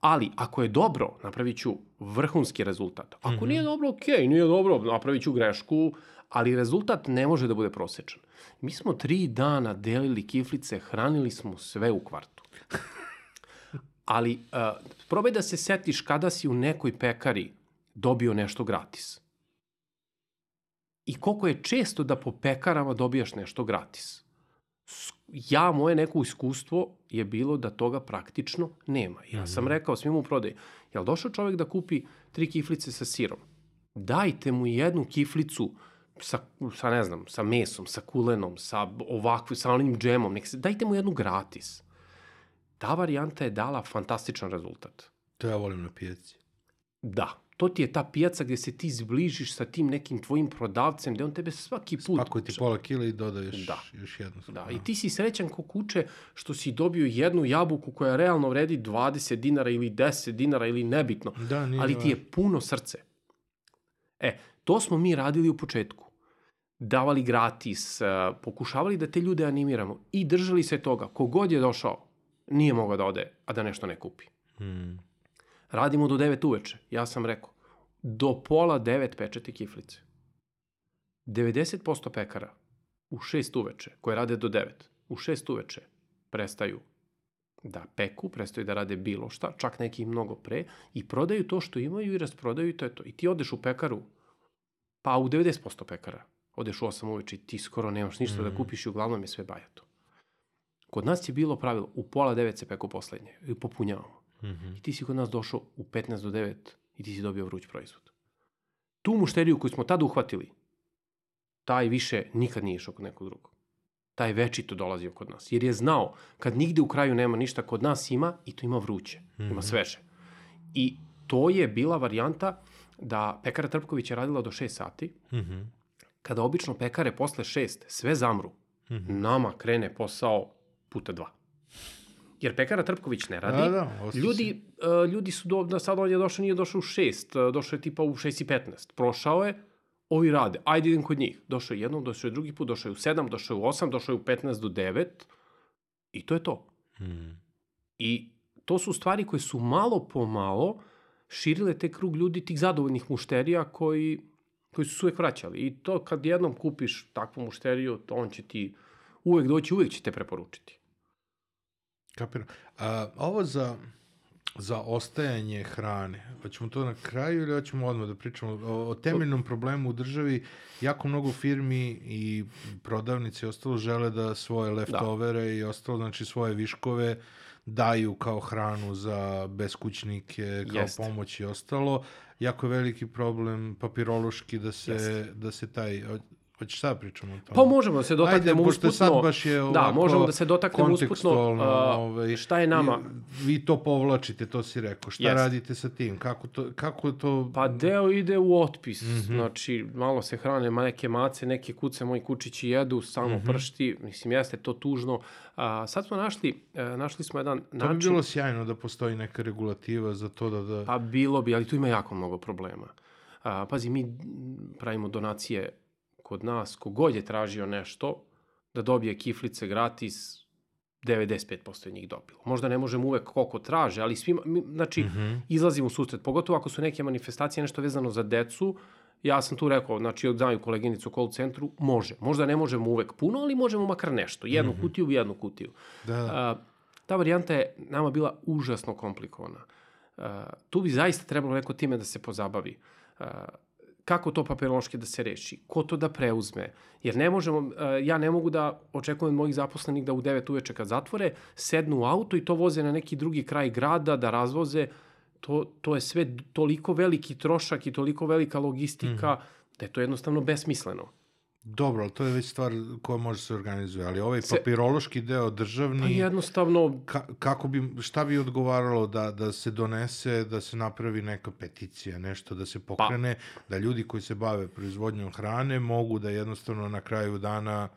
Ali, ako je dobro, napravit ću vrhunski rezultat. Ako mm -hmm. nije dobro, ok, nije dobro, napravit ću grešku, ali rezultat ne može da bude prosečan. Mi smo tri dana delili kiflice, hranili smo sve u kvartu. Ali, uh, probaj da se setiš kada si u nekoj pekari dobio nešto gratis. I koliko je često da po pekarama dobijaš nešto gratis. Ja, moje neko iskustvo je bilo da toga praktično nema. Ja sam mhm. rekao svim u prodaju, jel došao čovek da kupi tri kiflice sa sirom? Dajte mu jednu kiflicu sa, sa ne znam, sa mesom, sa kulenom, sa ovakvim, sa onim džemom, nek se, dajte mu jednu gratis. Ta varijanta je dala fantastičan rezultat. To ja volim na pijaci. Da, to ti je ta pijaca gde se ti zbližiš sa tim nekim tvojim prodavcem, gde on tebe svaki put... Spakuj ti pola kila i dodaješ Da. još jednu. Da, i ti si srećan ko kuće što si dobio jednu jabuku koja realno vredi 20 dinara ili 10 dinara ili nebitno, Da, nije ali ti je puno srce. E, to smo mi radili u početku. Davali gratis, eh, pokušavali da te ljude animiramo i držali se toga. Kogod je došao, nije mogao da ode, a da nešto ne kupi. Mm. Radimo do 9 uveče. Ja sam rekao, do pola 9 pečete kiflice. 90% pekara u 6 uveče, koje rade do 9, u 6 uveče prestaju da peku, prestaju da rade bilo šta, čak neki mnogo pre, i prodaju to što imaju i rasprodaju i to je to. I ti odeš u pekaru, pa u 90% pekara, odeš u 8 uveče i ti skoro nemaš ništa da Mm. kupiš i uglavnom je sve bajato. Kod nas je bilo pravilo, u pola 9 se peku poslednje i popunjavamo. Mhm. I ti si kod nas došao u 15 do 9 i ti si dobio vruć proizvod. Tu mušteriju koju smo tada uhvatili, taj više nikad nije išao kod nekog drugog. Taj večito dolazio kod nas. Jer je znao, kad nigde u kraju nema ništa, kod nas ima i to ima vruće. Ima Mhm. sveže. I to je bila varijanta da pekara Trpković je radila do 6 sati, Mhm. Kada obično pekare posle 6 sve zamru, Mhm. nama krene posao puta dva. Jer pekara Trpković ne radi, Da, da, Ljudi, uh, ljudi su, do, da sad on je došao, nije došao u 6, uh, došao je tipa u 6 i 15. Prošao je, ovi rade, ajde idem kod njih. Došao je jednom, došao je drugi put, došao je u 7, došao je u 8, došao je u 15 do 9 i to je to. Mhm. I to su stvari koje su malo po malo širile te krug ljudi, tih zadovoljnih mušterija koji, koji su uvek vraćali. I to kad jednom kupiš takvu mušteriju, to on će ti uvek doći, uvek će te preporučiti. Kapiram. A, ovo za, za ostajanje hrane, hoćemo to na kraju ili hoćemo odmah da pričamo o, o temeljnom problemu u državi? Jako mnogo firmi i prodavnice i ostalo žele da svoje leftovere i ostalo, znači svoje viškove daju kao hranu za beskućnike, kao Jeste. pomoć i ostalo. Jako veliki problem papirološki da se, Jeste. da se taj... ho- Hoćeš sad pričamo o tome? Pa možemo da se dotaknemo pošto usputno. sad baš je da, ovako možemo da se dotaknemo usputno. kontekstualno, a, ovaj, šta je nama? Vi to povlačite, to si rekao. Šta Jeste. radite sa tim? Kako to, kako to... Pa deo ide u otpis, Mhm. znači malo se hrane, neke mace, neke kuce, moji kučići jedu, samo Mhm. pršti, mislim jeste to tužno. A, sad smo našli, e, našli smo jedan to način, bi bilo sjajno da postoji neka regulativa za to da... da... pa bilo bi, ali tu ima jako mnogo problema. A, pazi, mi pravimo donacije kod nas, kogod je tražio nešto, da dobije kiflice gratis, 95% je njih dobilo. Možda ne možemo uvek koliko traže, ali svima, mi, znači, Mhm. izlazimo u susret, pogotovo ako su neke manifestacije, nešto vezano za decu, ja sam tu rekao, znači, znaju koleginicu u call centru, može. Možda ne možemo uvek puno, ali možemo makar nešto. Jednu Mhm. kutiju, jednu kutiju. Da, da. A, ta varijanta je nama bila užasno komplikovana. A, tu bi zaista trebalo neko time da se pozabavi. A, kako to papirološki da se reši, ko to da preuzme, jer ne možemo, a, ja ne mogu da očekujem od mojih zaposlenih da u 9 uveče kad zatvore, sednu u auto i to voze na neki drugi kraj grada, da razvoze, to, to je sve toliko veliki trošak i toliko velika logistika, Mhm. da je to jednostavno besmisleno. Dobro, ali to je već stvar koja može se organizuje, ali ovaj Se- papirološki deo državni... Pa jednostavno, Ka, kako bi, šta bi odgovaralo da, da se donese, da se napravi neka peticija, nešto da se pokrene, da ljudi koji se bave proizvodnjom hrane mogu da jednostavno na kraju dana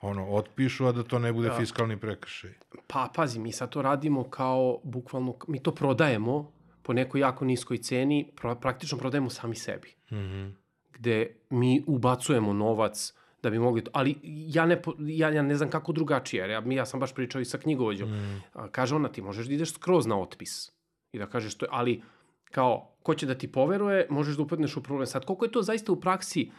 ono, otpišu, a da to ne bude Da. fiskalni prekršaj. Pa, pazi, mi sad to radimo kao, bukvalno, mi to prodajemo po nekoj jako niskoj ceni, pra, praktično prodajemo sami sebi. Mhm. Gde mi ubacujemo novac da bi mogli to, ali ja ne, ja, ja ne znam kako drugačije, jer ja, ja sam baš pričao i sa knjigovođom. Mm. Kaže ona, ti možeš da ideš skroz na otpis i da kažeš to, ali kao, ko će da ti poveruje, možeš da upadneš u problem. Sad, koliko je to zaista u praksi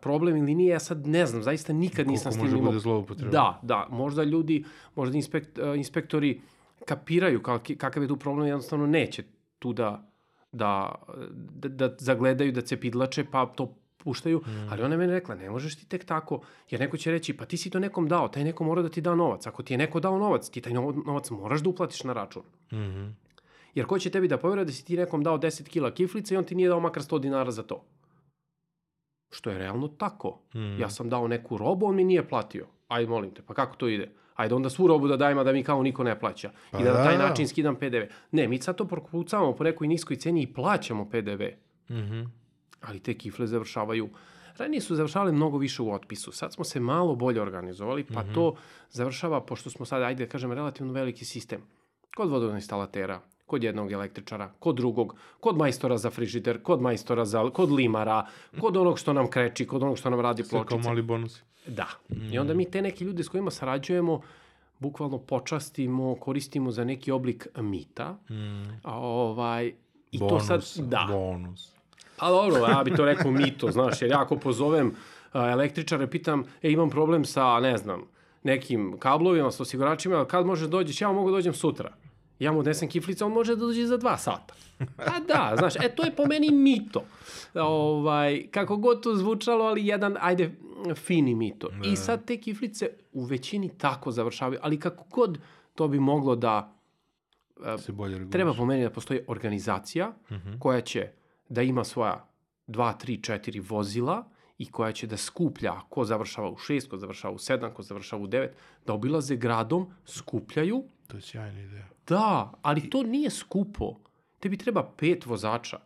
problem ili nije, ja sad ne znam, zaista nikad nisam Koliko s tim može imao bude zloupotreba. Da, da, možda ljudi, možda inspekt, inspektori kapiraju kak, kakav je tu problem, jednostavno neće tu da, da, da, da zagledaju, da cepidlače, pa to puštaju, mm. ali ona je meni rekla, ne možeš ti tek tako, jer neko će reći, pa ti si to nekom dao, taj neko mora da ti da novac, ako ti je neko dao novac, ti taj no- novac moraš da uplatiš na račun. Mhm. Jer ko će tebi da poveruje da si ti nekom dao 10 kila kiflice i on ti nije dao makar 100 dinara za to? Što je realno tako. Mhm. Ja sam dao neku robu, on mi nije platio. Aj, molim te, pa kako to ide? Ajde onda svu robu da dajem, a da mi kao niko ne plaća. Pa I da na taj da. način skidam PDV. Ne, mi sad to prokucavamo po nekoj niskoj ceni i plaćamo PDV. Mhm. ali te kifle završavaju Ranije su završavale mnogo više u otpisu. Sad smo se malo bolje organizovali, pa Mhm. to završava, pošto smo sad, ajde da kažem, relativno veliki sistem. Kod vodoinstalatera, kod jednog električara, kod drugog, kod majstora za frižider, kod majstora za, kod limara, kod onog što nam kreči, kod onog što nam radi Sve kao pločice. mali bonusi. Da. I onda mi te neke ljude s kojima sarađujemo, bukvalno počastimo, koristimo za neki oblik mita. A, ovaj, I Bonus. to sad, da. Bonus. A dobro, ja bi to rekao mito, znaš, jer ja ako pozovem a, električare, pitam, e, imam problem sa, ne znam, nekim kablovima, sa osiguračima, kad može dođeš, ja mogu da dođem sutra. Ja mu odnesem kiflica, on može da dođe za dva sata. A da, znaš, e, to je po meni mito. Ovaj, kako god to zvučalo, ali jedan, ajde, fini mito. I sad te kiflice u većini tako završavaju, ali kako god to bi moglo da Se bolje reguliš. Treba po meni da postoji organizacija koja će da ima svoja 2, 3, 4 vozila i koja će da skuplja ko završava u 6, ko završava u 7, ko završava u 9, da obilaze gradom, skupljaju. To je sjajna ideja. Da, ali to nije skupo. Tebi treba pet vozača.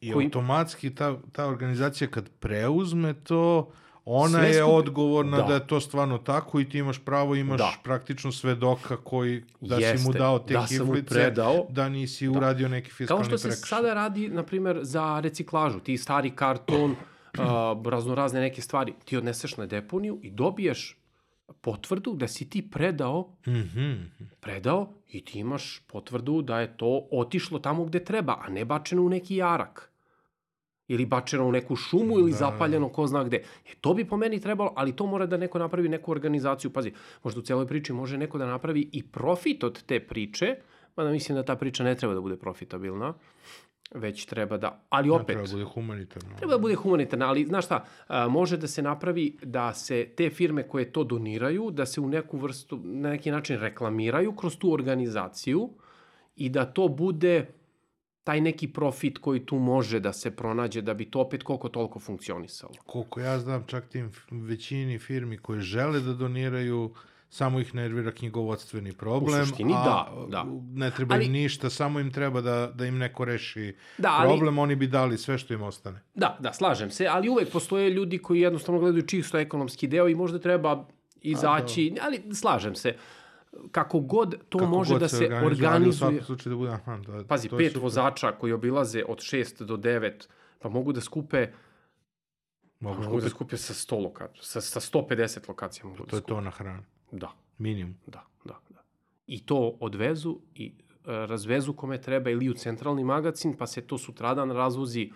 I Koji- automatski ta, ta organizacija kad preuzme to, ona Sve je skupi- odgovorna da. Da. je to stvarno tako i ti imaš pravo, imaš Da. praktično svedoka koji da si mu Jeste, dao te da kiflice, predao. da nisi uradio neki fiskalni Kao što se prekršaj. sada radi, na primjer, za reciklažu. Ti stari karton, uh, raznorazne neke stvari, ti odneseš na deponiju i dobiješ potvrdu da si ti predao Mhm. predao i ti imaš potvrdu da je to otišlo tamo gde treba, a ne bačeno u neki jarak. Ili bačeno u neku šumu ili Da. zapaljeno ko zna gde. E, to bi po meni trebalo, ali to mora da neko napravi neku organizaciju. Pazi, možda u cijeloj priči može neko da napravi i profit od te priče, mada mislim da ta priča ne treba da bude profitabilna, već treba da... Ali Da, opet, treba bude humanitarno. Treba da bude humanitarna, ali znaš šta, a, može da se napravi da se te firme koje to doniraju, da se u neku vrstu, na neki način reklamiraju kroz tu organizaciju i da to bude taj neki profit koji tu može da se pronađe, da bi to opet koliko toliko funkcionisalo. Koliko ja znam, čak tim većini firmi koje žele da doniraju, samo ih nervira knjigovodstveni problem, U suštini, a da, da. ne treba Ali- im ništa, samo im treba da, da im neko reši Da, ali- problem, oni bi dali sve što im ostane. Da, da, slažem se, ali uvek postoje ljudi koji jednostavno gledaju čisto ekonomski deo i možda treba izaći, ali slažem se. Kako god to Kako može god da se organizuje, ali U slučaju da bude, aha, da, Pazi, to je pet super. vozača koji obilaze od 6 do 9, pa mogu da skupe, Mogu mogu da skupe sa 100 lokacija, sa, sa 150 lokacija mogu to da je skupe. to na hranu. Da, Minimum. da, da, da. I to odvezu i e, razvezu kome treba ili u centralni magazin, pa se to sutradan razvozi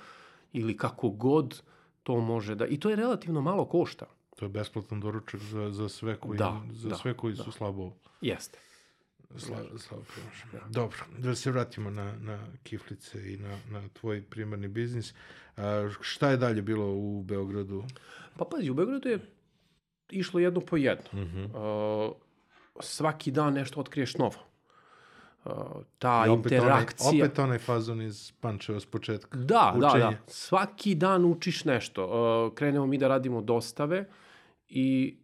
ili kako god to može da... I to je relativno malo košta. To je besplatan doručak za, za sve koji, Da, za da, sve koji da. su slabo Jeste. Slavo, slavo promašeno. Dobro, da se vratimo na, na kiflice i na, na tvoj primarni biznis. A, šta je dalje bilo u Beogradu? Pa pazi, u Beogradu je išlo jedno po jedno. Mhm. Uh, svaki dan nešto otkriješ novo. Uh, ta I opet interakcija... Onaj, opet onaj fazon iz Pančeva s početka. Da, da, Učenje. da. Svaki dan učiš nešto. Uh, krenemo mi da radimo dostave i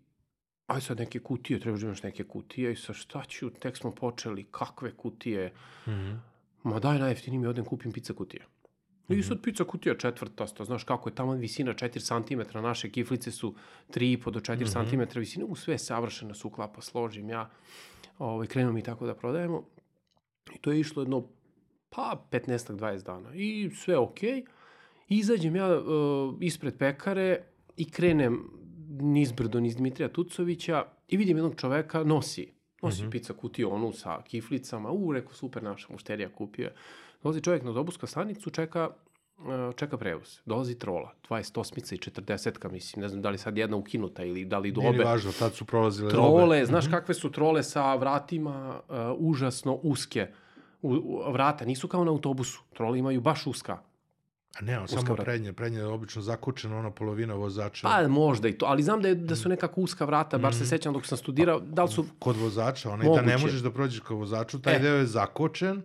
aj sad neke kutije, trebaš da imaš neke kutije i sa šta ću, tek smo počeli, kakve kutije. Mhm. Ma daj najjeftiniji mi odem kupim pizza kutije. I sad pizza kutija četvrtasta, znaš kako je tamo visina 4 cm, naše kiflice su 3,5 do 4 cm visine, u sve savršeno se uklapa, složim ja, ovaj, krenemo mi tako da prodajemo. I to je išlo jedno, pa 15-20 dana. I sve okej. I izađem ja uh, ispred pekare i krenem nizbrdo niz Dmitrija Tucovića i vidim jednog čoveka, nosi, nosi pizza kutiju onu sa kiflicama, u, rekao, super, naša mušterija kupio je. Dolazi čovjek na autobusku stanicu, čeka, uh, čeka prevoz. Dolazi trola, 28 i 40 mislim, ne znam da li sad jedna ukinuta ili da li do Nije važno, tad su prolazile Trole, obe. znaš kakve su trole sa vratima uh, užasno uske. U, u, vrata nisu kao na autobusu. Trole imaju baš uska. A ne, on samo vrata. prednje, prednje je obično zakučeno, ona polovina vozača. Pa možda i to, ali znam da, je, da su nekako uska vrata, bar Mhm. se sećam dok sam studirao, da li su... Kod vozača, onaj da ne možeš da prođeš kod vozaču, taj E. deo je zakočen,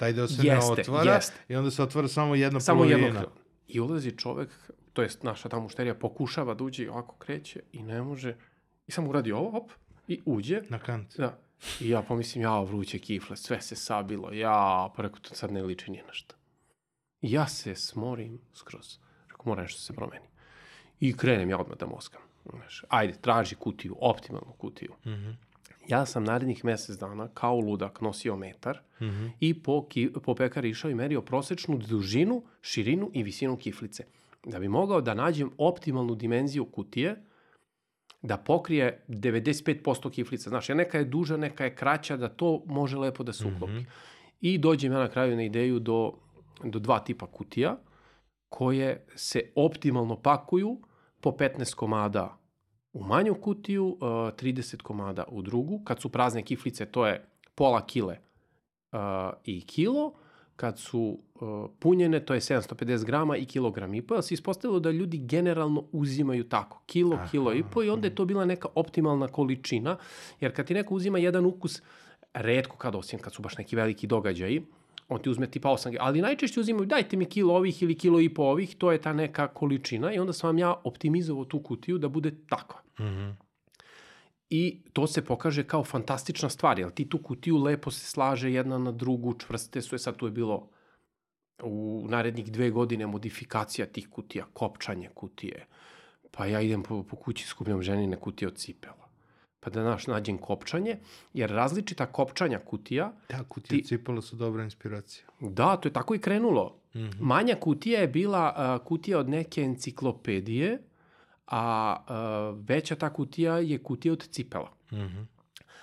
taj deo se Jeste, ne otvara jeste. i onda se otvara samo jedna Samo polovina. jedno krilo. I ulazi čovek, to jest naša ta mušterija, pokušava da uđe i ovako kreće i ne može. I samo uradi ovo, op, i uđe. Na kant. Da. I ja pomislim, ja, vruće kifle, sve se sabilo, ja, pa rekao, to sad ne liči ni na šta. Ja se smorim skroz. Rekao, mora nešto da se promeni. I krenem ja odmah da moskam. Znaš, ajde, traži kutiju, optimalnu kutiju. Mm -hmm. Ja sam narednih mesec dana kao ludak nosio metar mm -hmm. i po, ki, po pekar išao i merio prosečnu dužinu, širinu i visinu kiflice. Da bi mogao da nađem optimalnu dimenziju kutije, da pokrije 95% kiflica. Znaš, neka je duža, neka je kraća, da to može lepo da se uklopi. Mm -hmm. I dođem ja na kraju na ideju do, do dva tipa kutija koje se optimalno pakuju po 15 komada u manju kutiju, uh, 30 komada u drugu. Kad su prazne kiflice, to je pola kile uh, i kilo. Kad su uh, punjene, to je 750 grama i kilogram i po. Se ispostavilo da ljudi generalno uzimaju tako, kilo, Aha. kilo i po i onda je to bila neka optimalna količina. Jer kad ti neko uzima jedan ukus, redko kad osim kad su baš neki veliki događaji, on ti uzme tipa 8 ali najčešće uzimaju dajte mi kilo ovih ili kilo i po ovih, to je ta neka količina i onda sam vam ja optimizovao tu kutiju da bude takva. Mm -hmm. I to se pokaže kao fantastična stvar, jer ti tu kutiju lepo se slaže jedna na drugu, čvrste su je, sad tu je bilo u narednih dve godine modifikacija tih kutija, kopčanje kutije. Pa ja idem po, po kući, skupljam ženine kutije od cipela pa da naš nađem kopčanje, jer različita kopčanja kutija... Da, kutije ti... cipala su dobra inspiracija. Da, to je tako i krenulo. Mm -hmm. Manja kutija je bila uh, kutija od neke enciklopedije, a uh, veća ta kutija je kutija od cipela. Mm -hmm.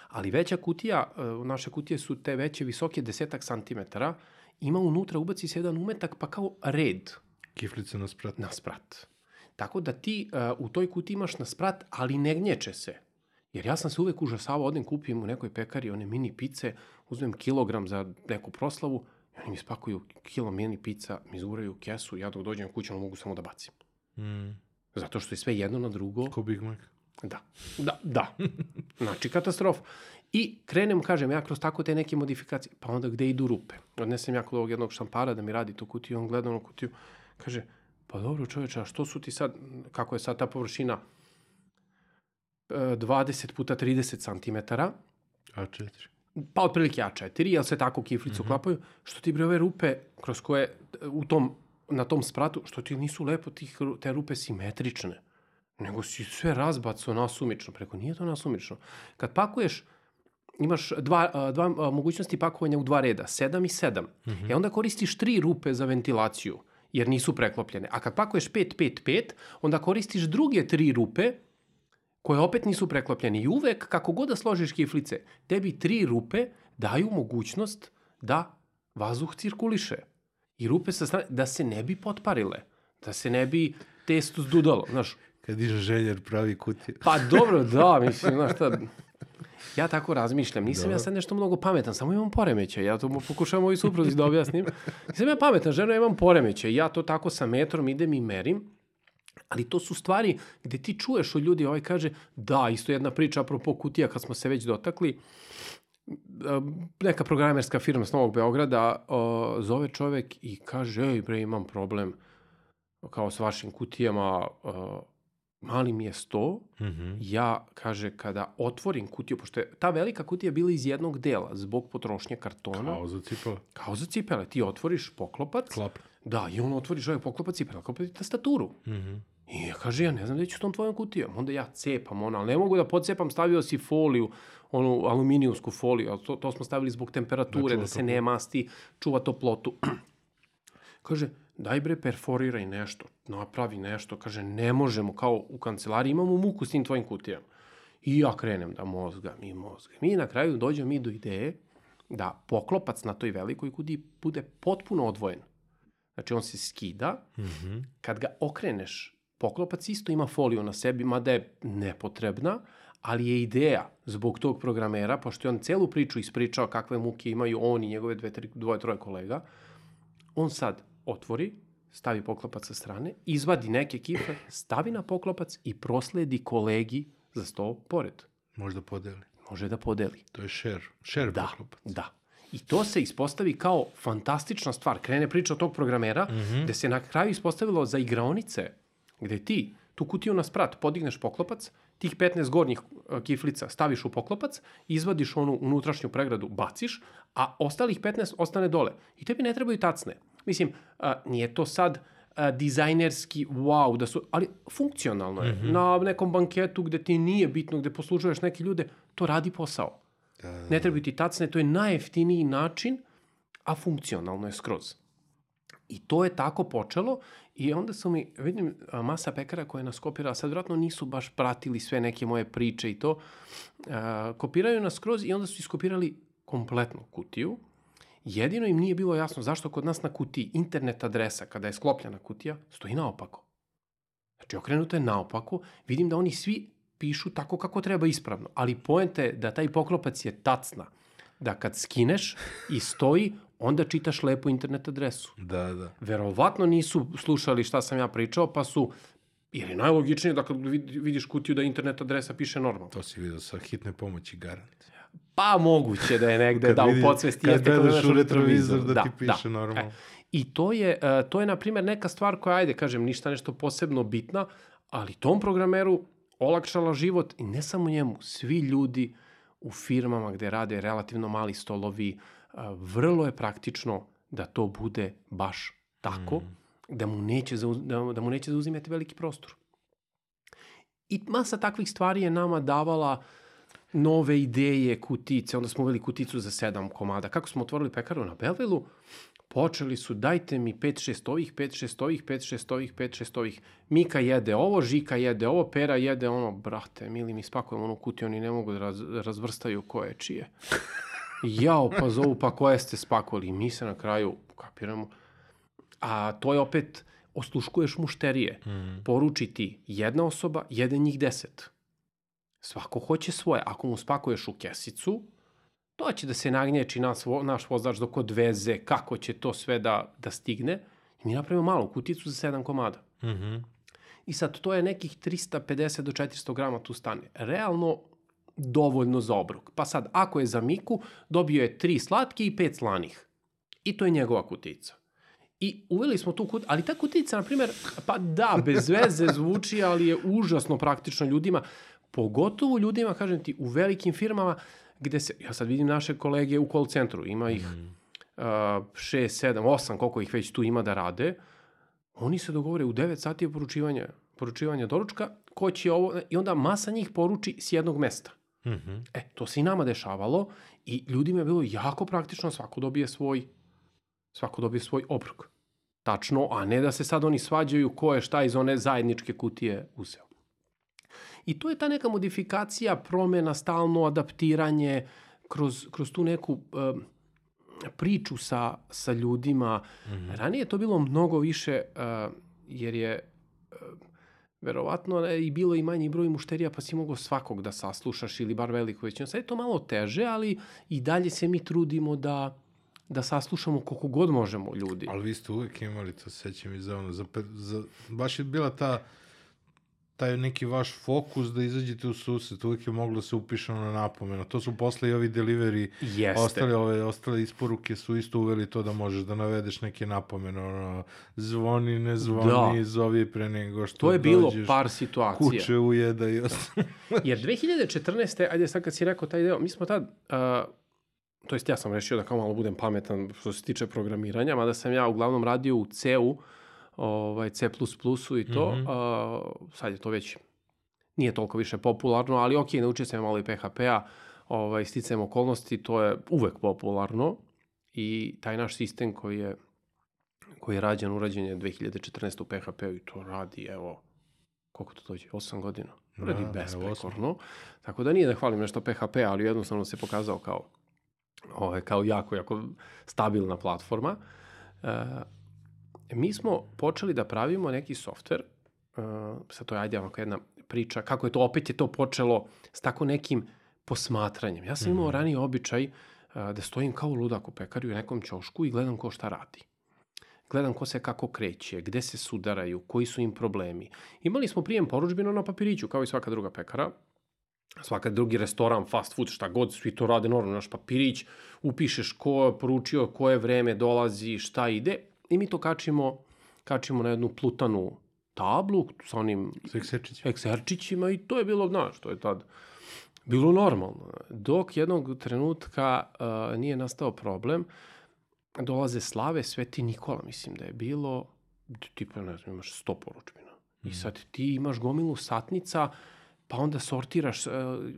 Ali veća kutija, uh, naše kutije su te veće, visoke, desetak santimetara, ima unutra, ubaci se jedan umetak, pa kao red. Kiflica na sprat. Na sprat. Tako da ti uh, u toj kutiji imaš na sprat, ali ne gnječe se. Jer ja sam se uvek užasavao, odem kupim u nekoj pekari one mini pice, uzmem kilogram za neku proslavu i oni mi spakuju kilo mini pica, mi zguraju kesu, ja dok dođem kuću mogu samo da bacim. Mm. Zato što je sve jedno na drugo. Ko Big Mac. Da, da, da. Znači, katastrofa. I krenem, kažem, ja kroz tako te neke modifikacije, pa onda gde idu rupe. Odnesem ja kod ovog jednog šampara da mi radi tu kutiju, on gleda na kutiju, kaže, pa dobro čoveče, a što su ti sad, kako je sad ta površina, 20 puta 30 cm. A4. Pa otprilike A4, jel se tako kiflicu mm -hmm. klapaju, što ti bre ove rupe kroz koje u tom, na tom spratu, što ti nisu lepo tih, te rupe simetrične, nego si sve razbaco nasumično. Preko nije to nasumično. Kad pakuješ, imaš dva, dva mogućnosti pakovanja u dva reda, 7 i 7. Mm -hmm. E onda koristiš tri rupe za ventilaciju, jer nisu preklopljene. A kad pakuješ 5, 5, 5, onda koristiš druge tri rupe, koje opet nisu preklopljene. I uvek, kako god da složiš kiflice, tebi tri rupe daju mogućnost da vazduh cirkuliše. I rupe sa strane, da se ne bi potparile, da se ne bi testo zdudalo, znaš. Kad diže željer pravi kutije. Pa dobro, da, mislim, znaš šta, ja tako razmišljam. Nisam da. ja sad nešto mnogo pametan, samo imam poremeće. Ja to pokušavam ovoj supruzi da objasnim. Nisam ja pametan, žena, imam poremeće. Ja to tako sa metrom idem i merim Ali to su stvari gde ti čuješ od ljudi, ovaj kaže, da, isto jedna priča apropo kutija kad smo se već dotakli, neka programerska firma s Novog Beograda o, zove čovek i kaže, ej bre, imam problem kao s vašim kutijama, o, mali mi je sto, mm -hmm. ja, kaže, kada otvorim kutiju, pošto je ta velika kutija bila iz jednog dela, zbog potrošnje kartona. Kao za cipele. Kao za cipele. Ti otvoriš poklopac. Klap. Da, i on otvori čovjek poklopac i preklopi tastaturu. Mm -hmm. I ja kaže, ja ne znam da ću tom tvojom kutijom. Onda ja cepam ono, ali ne mogu da podcepam, stavio si foliju, onu aluminijumsku foliju, ali to, to smo stavili zbog temperature, da, da se ne masti, čuva toplotu. kaže, daj bre, perforiraj nešto, napravi nešto. Kaže, ne možemo, kao u kancelariji imamo muku s tim tvojim kutijama. I ja krenem da mozgam i mozgam. I na kraju dođem mi do ideje da poklopac na toj velikoj kutiji bude potpuno odvojen. Znači, on se skida, mm -hmm. kad ga okreneš Poklopac isto ima foliju na sebi, mada je nepotrebna, ali je ideja zbog tog programera, pošto je on celu priču ispričao kakve muke imaju on i njegove dve, tri, dvoje, troje kolega, on sad otvori, stavi poklopac sa strane, izvadi neke kifle, stavi na poklopac i prosledi kolegi za sto pored. Može da podeli. Može da podeli. To je share. Share da, poklopac. Da. I to se ispostavi kao fantastična stvar. Krene priča od tog programera, mm -hmm. gde se na kraju ispostavilo za igraonice gde ti tu kutiju na sprat podigneš poklopac, tih 15 gornjih e, kiflica staviš u poklopac, izvadiš onu unutrašnju pregradu, baciš, a ostalih 15 ostane dole. I tebi ne trebaju tacne. Mislim, a, nije to sad a, dizajnerski wow, da su, ali funkcionalno je. Mm -hmm. Na nekom banketu gde ti nije bitno, gde poslužuješ neke ljude, to radi posao. Da, da. Ne treba ti tacne, to je najjeftiniji način, a funkcionalno je skroz. I to je tako počelo i onda su mi, vidim, masa pekara koje nas kopira, sad vratno nisu baš pratili sve neke moje priče i to, a, kopiraju nas skroz i onda su iskopirali kompletnu kutiju. Jedino im nije bilo jasno zašto kod nas na kutiji internet adresa, kada je sklopljena kutija, stoji naopako. Znači, okrenuto je naopako, vidim da oni svi pišu tako kako treba ispravno, ali poenta je da taj poklopac je tacna, da kad skineš i stoji, onda čitaš lepo internet adresu. Da, da. Verovatno nisu slušali šta sam ja pričao, pa su Jer je najlogičnije da kad vidiš kutiju da internet adresa piše normalno. To si vidio sa hitne pomoći, garant. Pa moguće da je negde, da vidi, u podsvesti kad jeste. Gledaš u retrovizor da, da ti piše da. normalno. E, I to je, uh, to je, na primjer, neka stvar koja, ajde, kažem, ništa nešto posebno bitna, ali tom programeru olakšala život i ne samo njemu, svi ljudi u firmama gde rade relativno mali stolovi, vrlo je praktično da to bude baš tako, mm. da, mu neće da, da mu neće zauzimati veliki prostor. I masa takvih stvari je nama davala nove ideje, kutice, onda smo uveli kuticu za sedam komada. Kako smo otvorili pekaru na Belvilu, počeli su dajte mi 5-6 ovih, 5-6 ovih, 5-6 ovih, 5-6 ovih. Mika jede ovo, Žika jede ovo, Pera jede ono. Brate, mili mi spakujemo onu kutiju, oni ne mogu da raz, razvrstaju ko je čije. Jao, pa zovu, pa koje ste spakovali. Mi se na kraju kapiramo. A to je opet, osluškuješ mušterije. Mm. Poruči ti jedna osoba, jedan njih deset Svako hoće svoje. Ako mu spakuješ u kesicu, to će da se nagnječi nas, naš vozač dok odveze, kako će to sve da, da stigne. I mi napravimo malu kuticu za 7 komada. Mm -hmm. I sad, to je nekih 350 do 400 grama tu stane. Realno, dovoljno za obrok. Pa sad, ako je za Miku, dobio je 3 slatke i 5 slanih. I to je njegova kutica. I uveli smo tu kut, ali ta kutica, na primjer, pa da, bez veze zvuči, ali je užasno praktično ljudima. Pogotovo ljudima, kažem ti, u velikim firmama gde se, ja sad vidim naše kolege u call centru, ima ih mm. uh, 6, 7, 8, koliko ih već tu ima da rade, oni se dogovore u 9 sati je poručivanje, poručivanje doručka, ko će ovo, i onda masa njih poruči s jednog mesta. Mm -hmm. E, to se i nama dešavalo i ljudima je bilo jako praktično, svako dobije svoj, svako dobije svoj obrok. Tačno, a ne da se sad oni svađaju ko je šta iz one zajedničke kutije uzeo. I to je ta neka modifikacija, promena, stalno adaptiranje kroz, kroz tu neku uh, priču sa, sa ljudima. Mm -hmm. Ranije je to bilo mnogo više, uh, jer je uh, verovatno i bilo i manji broj mušterija, pa si mogao svakog da saslušaš ili bar veliku većinu. Sad je to malo teže, ali i dalje se mi trudimo da da saslušamo koliko god možemo ljudi. Ali vi ste uvek imali, to sećam i za ono, za, za, baš je bila ta taj neki vaš fokus da izađete u susret, uvijek je moglo da se upiše na napomenu. To su posle i ovi delivery, Jeste. ostale, ove, ostale isporuke su isto uveli to da možeš da navedeš neke napomene, ono, zvoni, ne zvoni, da. zovi pre nego što To je bilo dođeš, par situacija. Kuće ujeda i ostalo. Jer 2014. ajde sad kad si rekao taj deo, mi smo tad, uh, to jest ja sam rešio da kao malo budem pametan što se tiče programiranja, mada sam ja uglavnom radio u C-u, ovaj, C++ i to, mm -hmm. a, sad je to već nije toliko više popularno, ali ok, naučio sam malo i PHP-a, ovaj, sticajem okolnosti, to je uvek popularno i taj naš sistem koji je koji je rađen, urađen je 2014. u PHP-u i to radi, evo, koliko to dođe, 8 godina. Radi da, besprekorno. Tako da nije da hvalim nešto PHP, ali jednostavno se pokazao kao, ovaj, kao jako, jako stabilna platforma. Uh, mi smo počeli da pravimo neki softver, uh, sad to je ajde ovako jedna priča, kako je to, opet je to počelo s tako nekim posmatranjem. Ja sam imao mm -hmm. ranije običaj uh, da stojim kao ludak u pekari u nekom ćošku i gledam ko šta radi. Gledam ko se kako kreće, gde se sudaraju, koji su im problemi. Imali smo prijem poručbino na papiriću, kao i svaka druga pekara, svaka drugi restoran, fast food, šta god, svi to rade normalno, naš papirić, upišeš ko je poručio, koje vreme dolazi, šta ide, I mi to kačimo, kačimo na jednu plutanu tablu sa onim ekserčićima. ekserčićima i to je bilo, znaš, to je tad bilo normalno. Dok jednog trenutka uh, nije nastao problem, dolaze slave Sveti Nikola, mislim da je bilo, tipa, ne znam, imaš 100 poručbina. I sad ti imaš gomilu satnica, pa onda sortiraš, uh,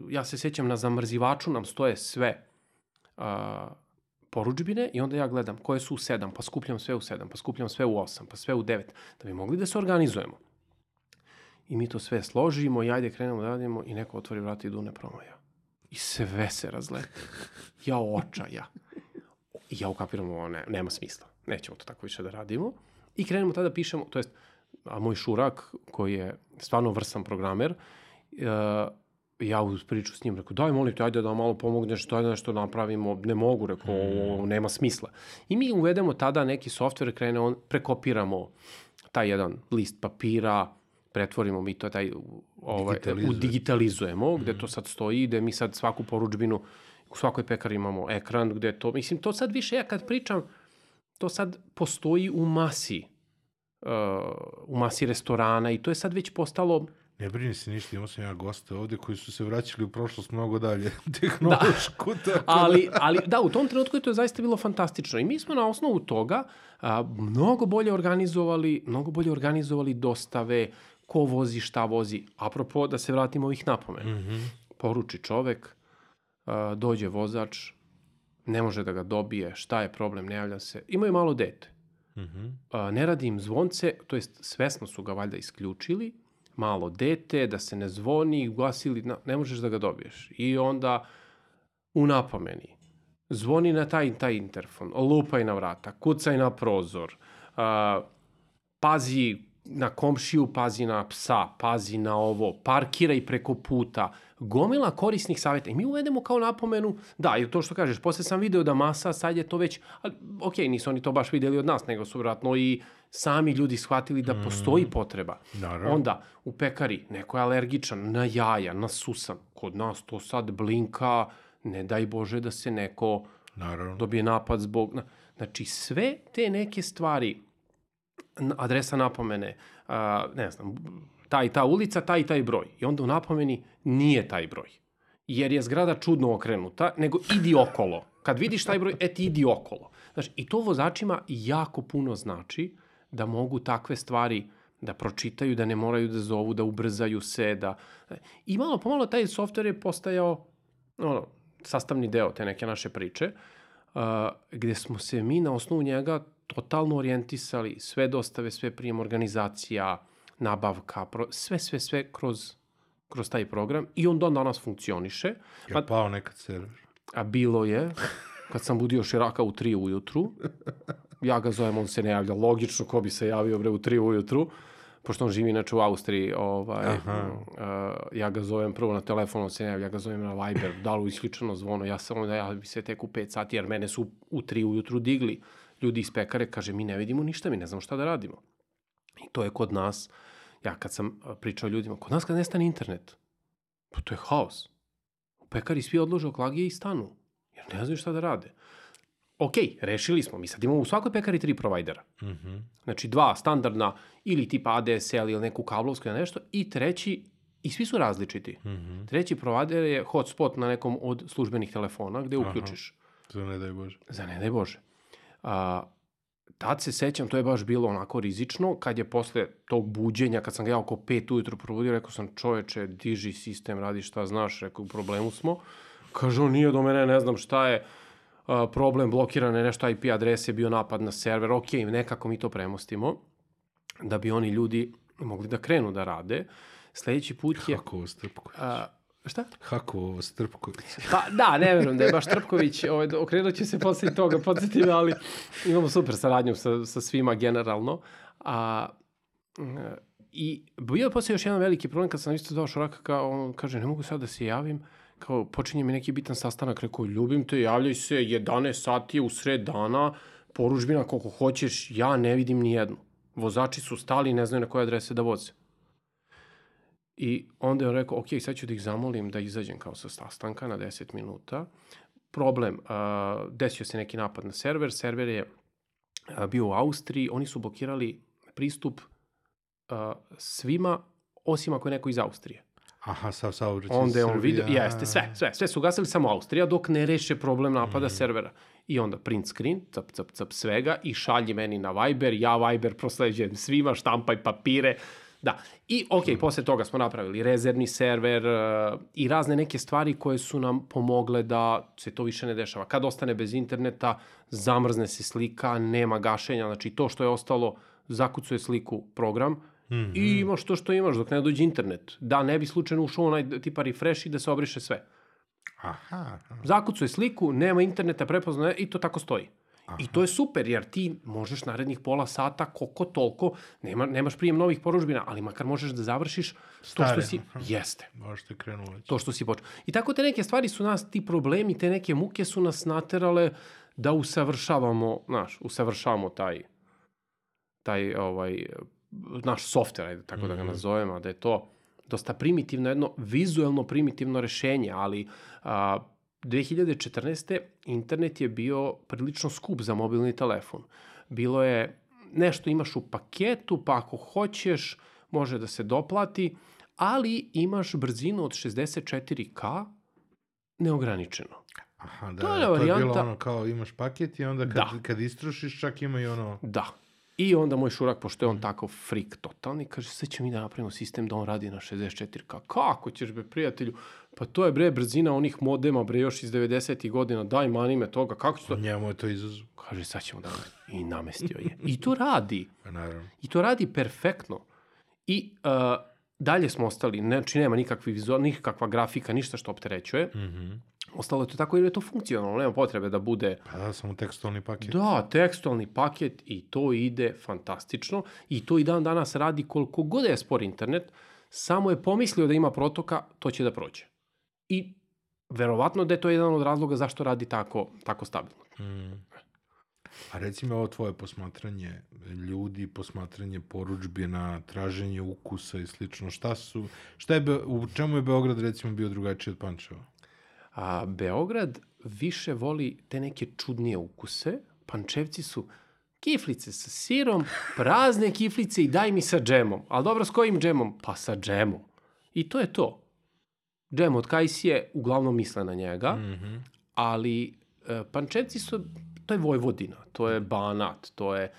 ja se sećam na zamrzivaču nam stoje sve uh, poručbine i onda ja gledam koje su u 7, pa skupljam sve u 7, pa skupljam sve u 8, pa sve u 9, da bi mogli da se organizujemo. I mi to sve složimo i ajde krenemo da radimo i neko otvori vrata i dune promaja. I sve se razlete. Ja očaja. I ja ukapiram ovo, ne, nema smisla. Nećemo to tako više da radimo. I krenemo tada da pišemo, to jest, a moj šurak, koji je stvarno vrsan programer, uh, ja uz priču s njim rekao, daj molim te, ajde da malo pomogneš, daj da nešto napravimo, ne mogu, rekao, ovo nema smisla. I mi uvedemo tada neki softver, krene on, prekopiramo taj jedan list papira, pretvorimo mi to taj, ovaj, Digitalizuje. u digitalizujemo, gde to sad stoji, gde mi sad svaku poručbinu, u svakoj pekari imamo ekran, gde to, mislim, to sad više, ja kad pričam, to sad postoji u masi, uh, u masi restorana i to je sad već postalo Ne brini se ništa, imao sam ja goste ovde koji su se vraćali u prošlost mnogo dalje, tehnološku, da. tako da... ali, ali da, u tom trenutku je to zaista bilo fantastično i mi smo na osnovu toga a, mnogo bolje organizovali, mnogo bolje organizovali dostave, ko vozi, šta vozi. Apropo, da se vratimo ovih napomena. Mm -hmm. Poruči čovek, a, dođe vozač, ne može da ga dobije, šta je problem, ne javlja se. Imaju malo dete. Mm -hmm. a, ne radi im zvonce, to jest svesno su ga valjda isključili, malo dete, da se ne zvoni, glasili, ne možeš da ga dobiješ. I onda u napomeni, zvoni na taj taj interfon, lupaj na vrata, kucaj na prozor, a, pazi na komšiju, pazi na psa, pazi na ovo, parkiraj preko puta, gomila korisnih savjeta. I mi uvedemo kao napomenu, da, i to što kažeš, posle sam video da masa, sad je to već, ali, ok, nisu oni to baš videli od nas, nego su vratno i sami ljudi shvatili da postoji potreba. Naravno. Onda, u pekari, neko je alergičan na jaja, na susan. Kod nas to sad blinka, ne daj Bože da se neko Naravno. dobije napad zbog... na- Znači, sve te neke stvari, adresa napomene, a, ne znam, ta i ta ulica, taj i taj broj. I onda u napomeni nije taj broj. Jer je zgrada čudno okrenuta, nego idi okolo. Kad vidiš taj broj, e ti idi okolo. Znači, i to vozačima jako puno znači da mogu takve stvari da pročitaju, da ne moraju da zovu, da ubrzaju se, da... I malo pomalo taj softver je postajao ono, sastavni deo te neke naše priče, uh, gde smo se mi na osnovu njega totalno orijentisali, sve dostave, sve prijem organizacija, nabavka, pro, sve, sve, sve kroz, kroz taj program i on dan danas funkcioniše. Je pao nekad server? A bilo je, kad sam budio Širaka u 3 ujutru, ja ga zovem, on se ne javlja. Logično, ko bi se javio bre u 3 ujutru, pošto on živi inače u Austriji, ovaj, Aha. uh, ja ga zovem prvo na telefon, on se ne javlja, ja ga zovem na Viber, da li isključeno zvono, ja sam onda ja bi se tek u 5 sati, jer mene su u 3 ujutru digli ljudi iz pekare, kaže, mi ne vidimo ništa, mi ne znamo šta da radimo. I to je kod nas, ja kad sam pričao ljudima, kod nas kad nestane internet, pa to je haos. U pekari svi odlože oklagije i stanu, jer ne znaju šta da rade. Ok, rešili smo, mi sad imamo u svakoj pekari tri provajdera. Mm -hmm. Znači dva standardna ili tipa ADSL ili neku kablovsku ili nešto i treći, i svi su različiti. Mm -hmm. Treći provider je hotspot na nekom od službenih telefona gde uključiš. Za ne daj Bože. Za ne daj Bože. A, tad se sećam, to je baš bilo onako rizično, kad je posle tog buđenja, kad sam ga ja oko pet ujutru probudio, rekao sam čoveče, diži sistem, radi šta znaš, rekao u problemu smo. Kaže on, nije do mene, ne znam šta je, a, problem blokirane nešto IP adrese, bio napad na server, ok, nekako mi to premostimo, da bi oni ljudi mogli da krenu da rade. Sledeći put je... Hakovo Strpković. Šta? Hakovo Strpković. Pa da, ne verujem da je baš Trpković, ovaj, okrenut će se posle toga, podsjetim, ali imamo super saradnju sa, sa svima generalno. A, I bio je posle još jedan veliki problem kad sam isto dao šoraka, kao on kaže, ne mogu sad da se javim, kao počinje mi neki bitan sastanak, rekao, ljubim te, javljaj se, 11 sati u sred dana, poručbina koliko hoćeš, ja ne vidim ni jednu. Vozači su stali i ne znaju na koje adrese da voze. I onda je on rekao, ok, sad ću da ih zamolim da izađem kao sa sastanka na 10 minuta. Problem, uh, desio se neki napad na server, server je uh, bio u Austriji, oni su blokirali pristup uh, svima, osim ako je neko iz Austrije. Aha, sav saobraćaj Onda je on Srbija. video, jeste, sve, sve, sve su gasili samo Austrija dok ne reše problem napada mm. servera. I onda print screen, cap, cap, cap svega i šalji meni na Viber, ja Viber prosleđujem svima, štampaj papire. Da, i ok, mm. posle toga smo napravili rezervni server uh, i razne neke stvari koje su nam pomogle da se to više ne dešava. Kad ostane bez interneta, zamrzne se slika, nema gašenja, znači to što je ostalo, zakucuje sliku program, Mm -hmm. I imaš to što imaš dok ne dođe internet. Da, ne bi slučajno ušao onaj tipa refresh i da se obriše sve. Aha. aha. Zakucuje sliku, nema interneta, prepozna i to tako stoji. Aha. I to je super, jer ti možeš narednih pola sata, koliko toliko, nema, nemaš prijem novih poružbina, ali makar možeš da završiš Stare. to što si... Aha. Jeste. Možete krenuo već. To što si počeo. I tako te neke stvari su nas, ti problemi, te neke muke su nas naterale da usavršavamo, znaš, usavršavamo taj, taj ovaj, naš softver, ajde tako mm -hmm. da ga mhm. nazovemo, da je to dosta primitivno, jedno vizuelno primitivno rešenje, ali a, 2014. internet je bio prilično skup za mobilni telefon. Bilo je nešto imaš u paketu, pa ako hoćeš može da se doplati, ali imaš brzinu od 64K neograničeno. Aha, da, to je, varijanta... to je bilo ono kao imaš paket i onda kad, da. kad istrošiš čak ima i ono... Da, I onda moj šurak, pošto je on tako frik totalni, kaže, sve ćemo mi da napravimo sistem da on radi na 64K. Kako ćeš, be, prijatelju? Pa to je, bre, brzina onih modema, bre, još iz 90. godina, daj mani me toga, kako će to... Njemu je to izazov. Kaže, sad ćemo da... I namestio je. I to radi. Pa naravno. I to radi perfektno. I uh, dalje smo ostali, znači nema nikakvi vizual, nikakva grafika, ništa što opterećuje. Mm -hmm. Ostalo je to tako jer je to funkcionalno, nema potrebe da bude... Pa da, samo tekstualni paket. Da, tekstualni paket i to ide fantastično i to i dan danas radi koliko god je spor internet, samo je pomislio da ima protoka, to će da prođe. I verovatno da je to jedan od razloga zašto radi tako, tako stabilno. Mm. A reci mi ovo tvoje posmatranje ljudi, posmatranje poručbina, traženje ukusa i slično. Šta su, šta je, u čemu je Beograd recimo bio drugačiji od Pančeva? A Beograd više voli te neke čudnije ukuse. Pančevci su kiflice sa sirom, prazne kiflice i daj mi sa džemom. Ali dobro, s kojim džemom? Pa sa džemom. I to je to. Džem od kajsije, uglavnom misle na njega, mm -hmm. ali e, Pančevci su, to je Vojvodina, to je Banat, to je,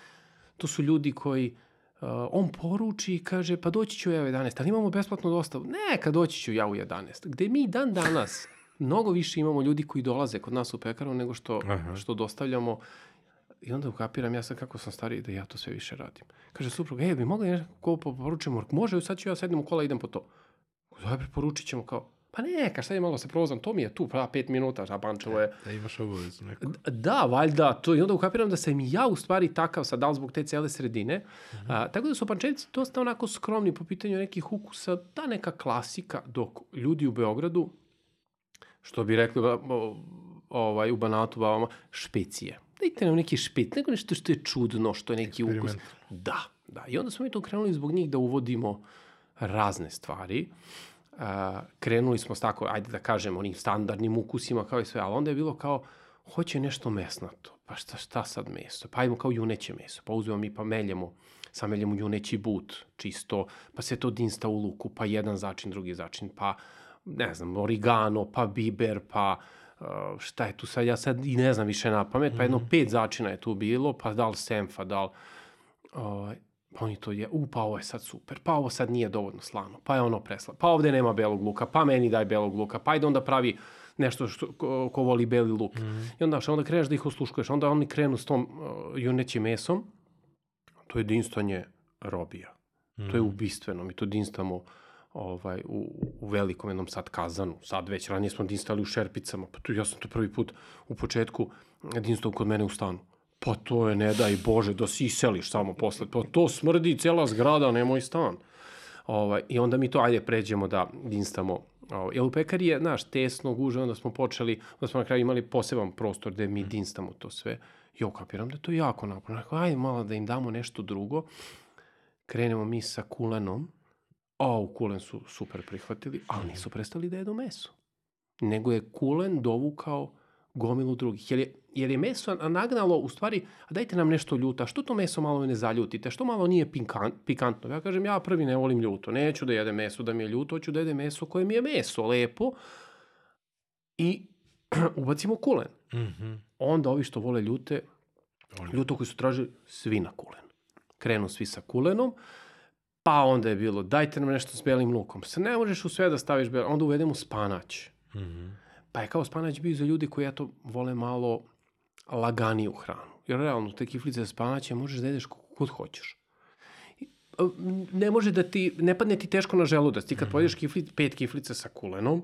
to su ljudi koji, uh, on poruči i kaže, pa doći ću ja u 11, ali imamo besplatnu dostavu. Ne, kad doći ću ja u 11. Gde mi dan danas mnogo više imamo ljudi koji dolaze kod nas u pekaru nego što, Aha. što dostavljamo. I onda ukapiram ja sad kako sam stariji da ja to sve više radim. Kaže suprug, ej, bi mogli nešto poručimo? Može, sad ću ja sednem u kola i idem po to. Dobro, poručit ćemo kao, pa neka, šta je malo se provozam, to mi je tu, pa pet minuta, a Pančevo je... Da imaš obavezu neko. Da, valjda, to, i onda ukapiram da sam ja u stvari takav sad, da zbog te cele sredine. Mm -hmm. a, tako da su Pančevci dosta onako skromni po pitanju nekih ukusa, ta neka klasika, dok ljudi u Beogradu što bi rekli ovaj, u Banatu babama, špecije. Dajte nam neki špec, nego nešto što je čudno, što je neki ukus. Da, da. I onda smo mi to krenuli zbog njih da uvodimo razne stvari. Uh, krenuli smo s tako, ajde da kažemo, onim standardnim ukusima kao i sve, ali onda je bilo kao, hoće nešto mesnato. Pa šta, šta sad meso? Pa ajmo kao juneće meso. Pa uzmemo mi pa meljemo, sameljemo juneći but, čisto, pa se to dinsta u luku, pa jedan začin, drugi začin, pa ne znam, origano, pa biber, pa uh, šta je tu sad, ja sad i ne znam više na pamet, pa jedno mm -hmm. pet začina je tu bilo, pa da li senfa, da li, uh, pa oni to je, u, pa ovo je sad super, pa ovo sad nije dovoljno slano, pa je ono presla, pa ovde nema belog luka, pa meni daj belog luka, pa ajde onda pravi nešto što, ko, ko voli beli luk. Mm -hmm. I onda, onda kreneš da ih osluškuješ, onda oni krenu s tom uh, junećim mesom, to je dinstanje robija. Mm -hmm. To je mhm. ubistveno, mi to dinstamo ovaj, u, u velikom jednom sad kazanu. Sad već ranije smo dinstali u šerpicama, pa tu ja sam to prvi put u početku dinstao kod mene u stanu. Pa to je, ne daj Bože, da si iseliš samo posle. Pa to smrdi cela zgrada, ne moj stan. Ovaj, I onda mi to, ajde, pređemo da dinstamo. Ovaj, jer u pekari je, znaš, tesno, guže, onda smo počeli, onda smo na kraju imali poseban prostor gde mi dinstamo to sve. Jo, kapiram da to jako naporno. Ajde malo da im damo nešto drugo. Krenemo mi sa kulenom a u kulen su super prihvatili, ali nisu prestali da jedu meso. Nego je kulen dovukao gomilu drugih. Jer je, jer je meso nagnalo, u stvari, a dajte nam nešto ljuta, što to meso malo ne zaljutite, što malo nije pikan, pikantno. Ja kažem, ja prvi ne volim ljuto, neću da jedem meso da mi je ljuto, hoću da jedem meso koje mi je meso, lepo, i ubacimo kulen. Mm -hmm. Onda ovi što vole ljute, ljuto koji su tražili, svi na kulen. Krenu svi sa kulenom, pa onda je bilo, dajte nam nešto s belim lukom. Se ne možeš u sve da staviš belim, onda uvedemo spanać. Mm -hmm. Pa je kao spanać bio za ljudi koji eto vole malo laganiju hranu. Jer realno, te kiflice sa spanaćem možeš da jedeš kod hoćeš. Ne može da ti, ne padne ti teško na želudac. Ti kad mm -hmm. pojedeš kifli, pet kiflica sa kulenom,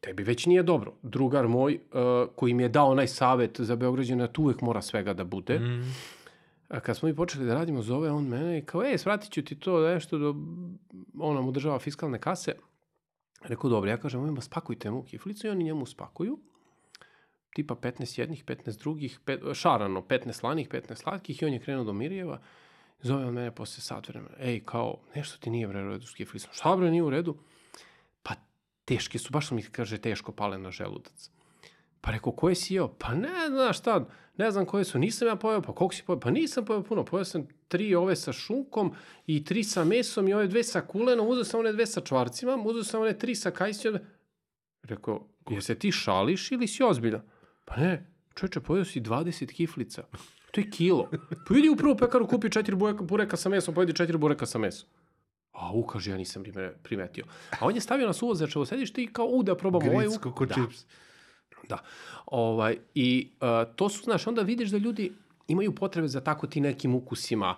tebi već nije dobro. Drugar moj, uh, koji mi je dao onaj savet za Beograđana, tu uvek mora svega da bude. Mm. A kad smo mi počeli da radimo, zove on mene i kao, ej, svratit ću ti to nešto, do... on nam održava fiskalne kase. Rekao, dobro, ja kažem, ovima spakujte mu kiflicu i oni njemu spakuju. Tipa 15 jednih, 15 drugih, pet, šarano, 15 slanih, 15 slatkih i on je krenuo do Mirjeva. Zove on mene posle sat vremena, ej, kao, nešto ti nije u redu s kiflicom. Šta bre, nije u redu? teške su, baš mi, kaže, teško pale na želudac. Pa rekao, koje si jeo? Pa ne, znaš šta, ne znam koje su, nisam ja pojeo, pa koliko si pojeo? Pa nisam pojeo puno, pojeo sam tri ove sa šunkom i tri sa mesom i ove dve sa kulenom, uzeo sam one dve sa čvarcima, uzeo sam one tri sa kajsijom. Rekao, je se ti šališ ili si ozbiljan? Pa ne, čoveče, pojeo si 20 kiflica. To je kilo. Pa vidi u prvu pekaru, kupi četiri bureka sa mesom, pojedi četiri bureka sa mesom. A u, kaže, ja nisam primetio. A on je stavio na suvo začevo sedište i kao, u, da probam ovaj... Gritsko, ko da. čips. Da. Ovaj, I uh, to su, znaš, onda vidiš da ljudi imaju potrebe za tako ti nekim ukusima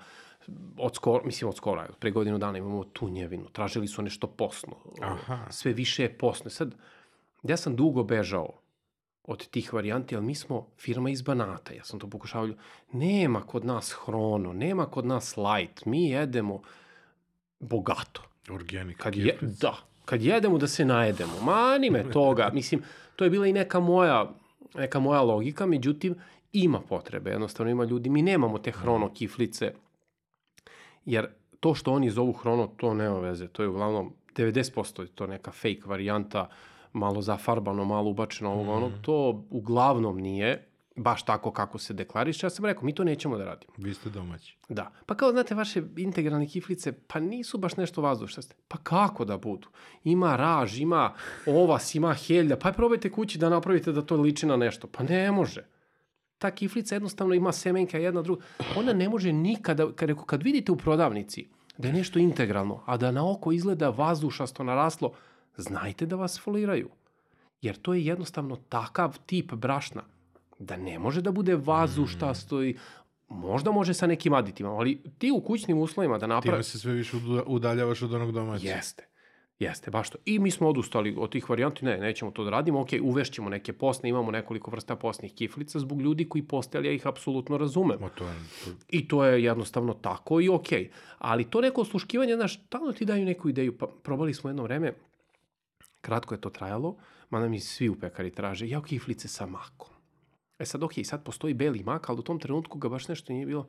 od skoro, mislim od skoro, pre godinu dana imamo tunjevinu, tražili su nešto posno, Aha. sve više je posno. Sad, ja sam dugo bežao od tih varijanti, ali mi smo firma iz Banata, ja sam to pokušavao, nema kod nas hrono, nema kod nas light, mi jedemo bogato. Organic. Kad je, da, kad jedemo da se najedemo. Mani me toga. Mislim, to je bila i neka moja, neka moja logika, međutim, ima potrebe. Jednostavno ima ljudi, mi nemamo te hrono kiflice, jer to što oni zovu hrono, to nema veze. To je uglavnom 90% je to neka fake varijanta, malo zafarbano, malo ubačeno ovog mm. onog. To uglavnom nije baš tako kako se deklariše. Ja sam rekao, mi to nećemo da radimo. Vi ste domaći. Da. Pa kao, znate, vaše integralne kiflice, pa nisu baš nešto vazdušne. Pa kako da budu? Ima raž, ima ovas, ima helja. Pa probajte kući da napravite da to liči na nešto. Pa ne može. Ta kiflica jednostavno ima semenka jedna druga. Ona ne može nikada, kad, kad vidite u prodavnici da je nešto integralno, a da na oko izgleda vazdušasto naraslo, znajte da vas foliraju. Jer to je jednostavno takav tip brašna da ne može da bude vazuštasto i možda može sa nekim aditivama, ali ti u kućnim uslovima da napravi... Time se sve više udaljavaš od onog domaća. Jeste. Jeste, baš to. I mi smo odustali od tih varijanti, ne, nećemo to da radimo, ok, uvešćemo neke posne, imamo nekoliko vrsta posnih kiflica zbog ljudi koji poste, ali ja ih apsolutno razumem. Ma to je... I to je jednostavno tako i ok. Ali to neko osluškivanje, znaš, tamo ti daju neku ideju, pa probali smo jedno vreme, kratko je to trajalo, mada mi svi u pekari traže, ja kiflice sa makom. E sad, ok, sad postoji beli mak, ali u tom trenutku ga baš nešto nije bilo.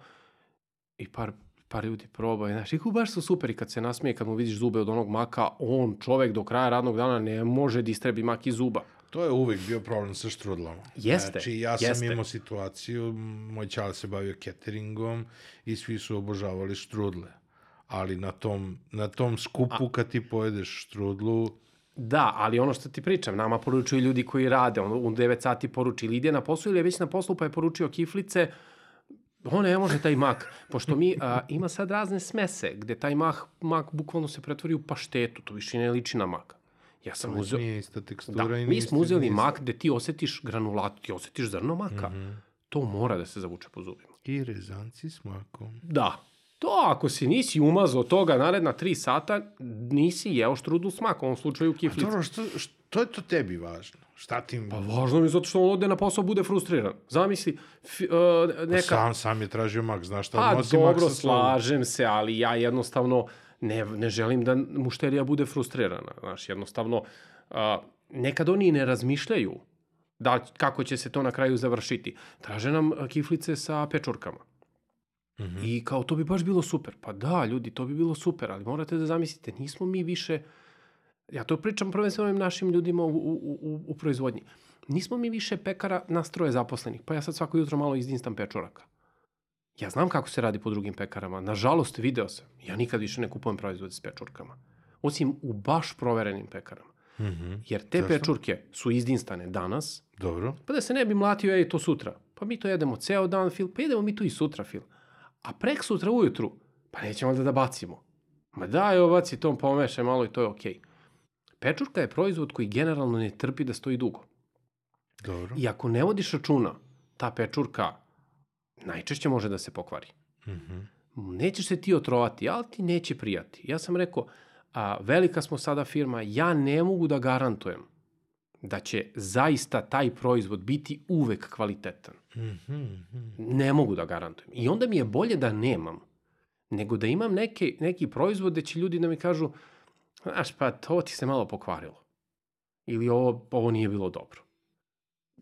I par, par ljudi proba i znaš, i baš su super i kad se nasmije, kad mu vidiš zube od onog maka, on čovek do kraja radnog dana ne može da istrebi mak iz zuba. To je uvek bio problem sa štrudlama. Jeste, Znači, ja sam jeste. imao situaciju, moj čal se bavio cateringom i svi su obožavali štrudle. Ali na tom, na tom skupu, A... kad ti pojedeš štrudlu, Da, ali ono što ti pričam, nama poručuju ljudi koji rade, on u 9 sati poruči ili ide na poslu ili je već na poslu pa je poručio kiflice, on ne može taj mak, pošto mi a, ima sad razne smese gde taj mak, mak bukvalno se pretvori u paštetu, to više ne liči na mak. Ja sam uzeo... Nije ista tekstura da, i mi smo uzeli isti... mak gde ti osetiš granulat, ti osetiš zrno maka. Mm -hmm. To mora da se zavuče po zubima. I rezanci s makom. Da, To ako si nisi umazao toga naredna 3 sata, nisi jeo štrudlu smak, u ovom slučaju kiflicu. A dobro, što, što je to tebi važno? Šta ti... Pa važno mi je zato što on ode na posao bude frustriran. Zamisli, f, uh, neka... Pa sam, sam je tražio mak, znaš šta pa, nosi dobro, mak sa slažem se, ali ja jednostavno ne, ne želim da mušterija bude frustrirana. Znaš, jednostavno, uh, nekad oni ne razmišljaju da, kako će se to na kraju završiti. Traže nam kiflice sa pečurkama. Mm -hmm. I kao, to bi baš bilo super. Pa da, ljudi, to bi bilo super, ali morate da zamislite, nismo mi više, ja to pričam prvenstveno našim ljudima u, u, u, u proizvodnji, nismo mi više pekara nas troje zaposlenih, pa ja sad svako jutro malo izdinstam pečuraka. Ja znam kako se radi po drugim pekarama. Nažalost, video sam. Ja nikad više ne kupujem proizvode s pečurkama. Osim u baš proverenim pekarama. Mm -hmm. Jer te Zašto? pečurke su izdinstane danas, Dobro. pa da se ne bi mlatio, ej, to sutra. Pa mi to jedemo ceo dan, Fil, pa jedemo mi tu i sutra, Fil. A prek sutra ujutru, pa nećemo da da bacimo. Ma daj, ovo baci tom pomešaj malo i to je okej. Okay. Pečurka je proizvod koji generalno ne trpi da stoji dugo. Dobro. I ako ne vodiš računa, ta pečurka najčešće može da se pokvari. Mm -hmm. Nećeš se ti otrovati, ali ti neće prijati. Ja sam rekao, a, velika smo sada firma, ja ne mogu da garantujem da će zaista taj proizvod biti uvek kvalitetan. Mm -hmm. Ne mogu da garantujem. I onda mi je bolje da nemam, nego da imam neke, neki proizvod gde će ljudi da mi kažu, znaš, pa to ti se malo pokvarilo. Ili ovo, ovo nije bilo dobro.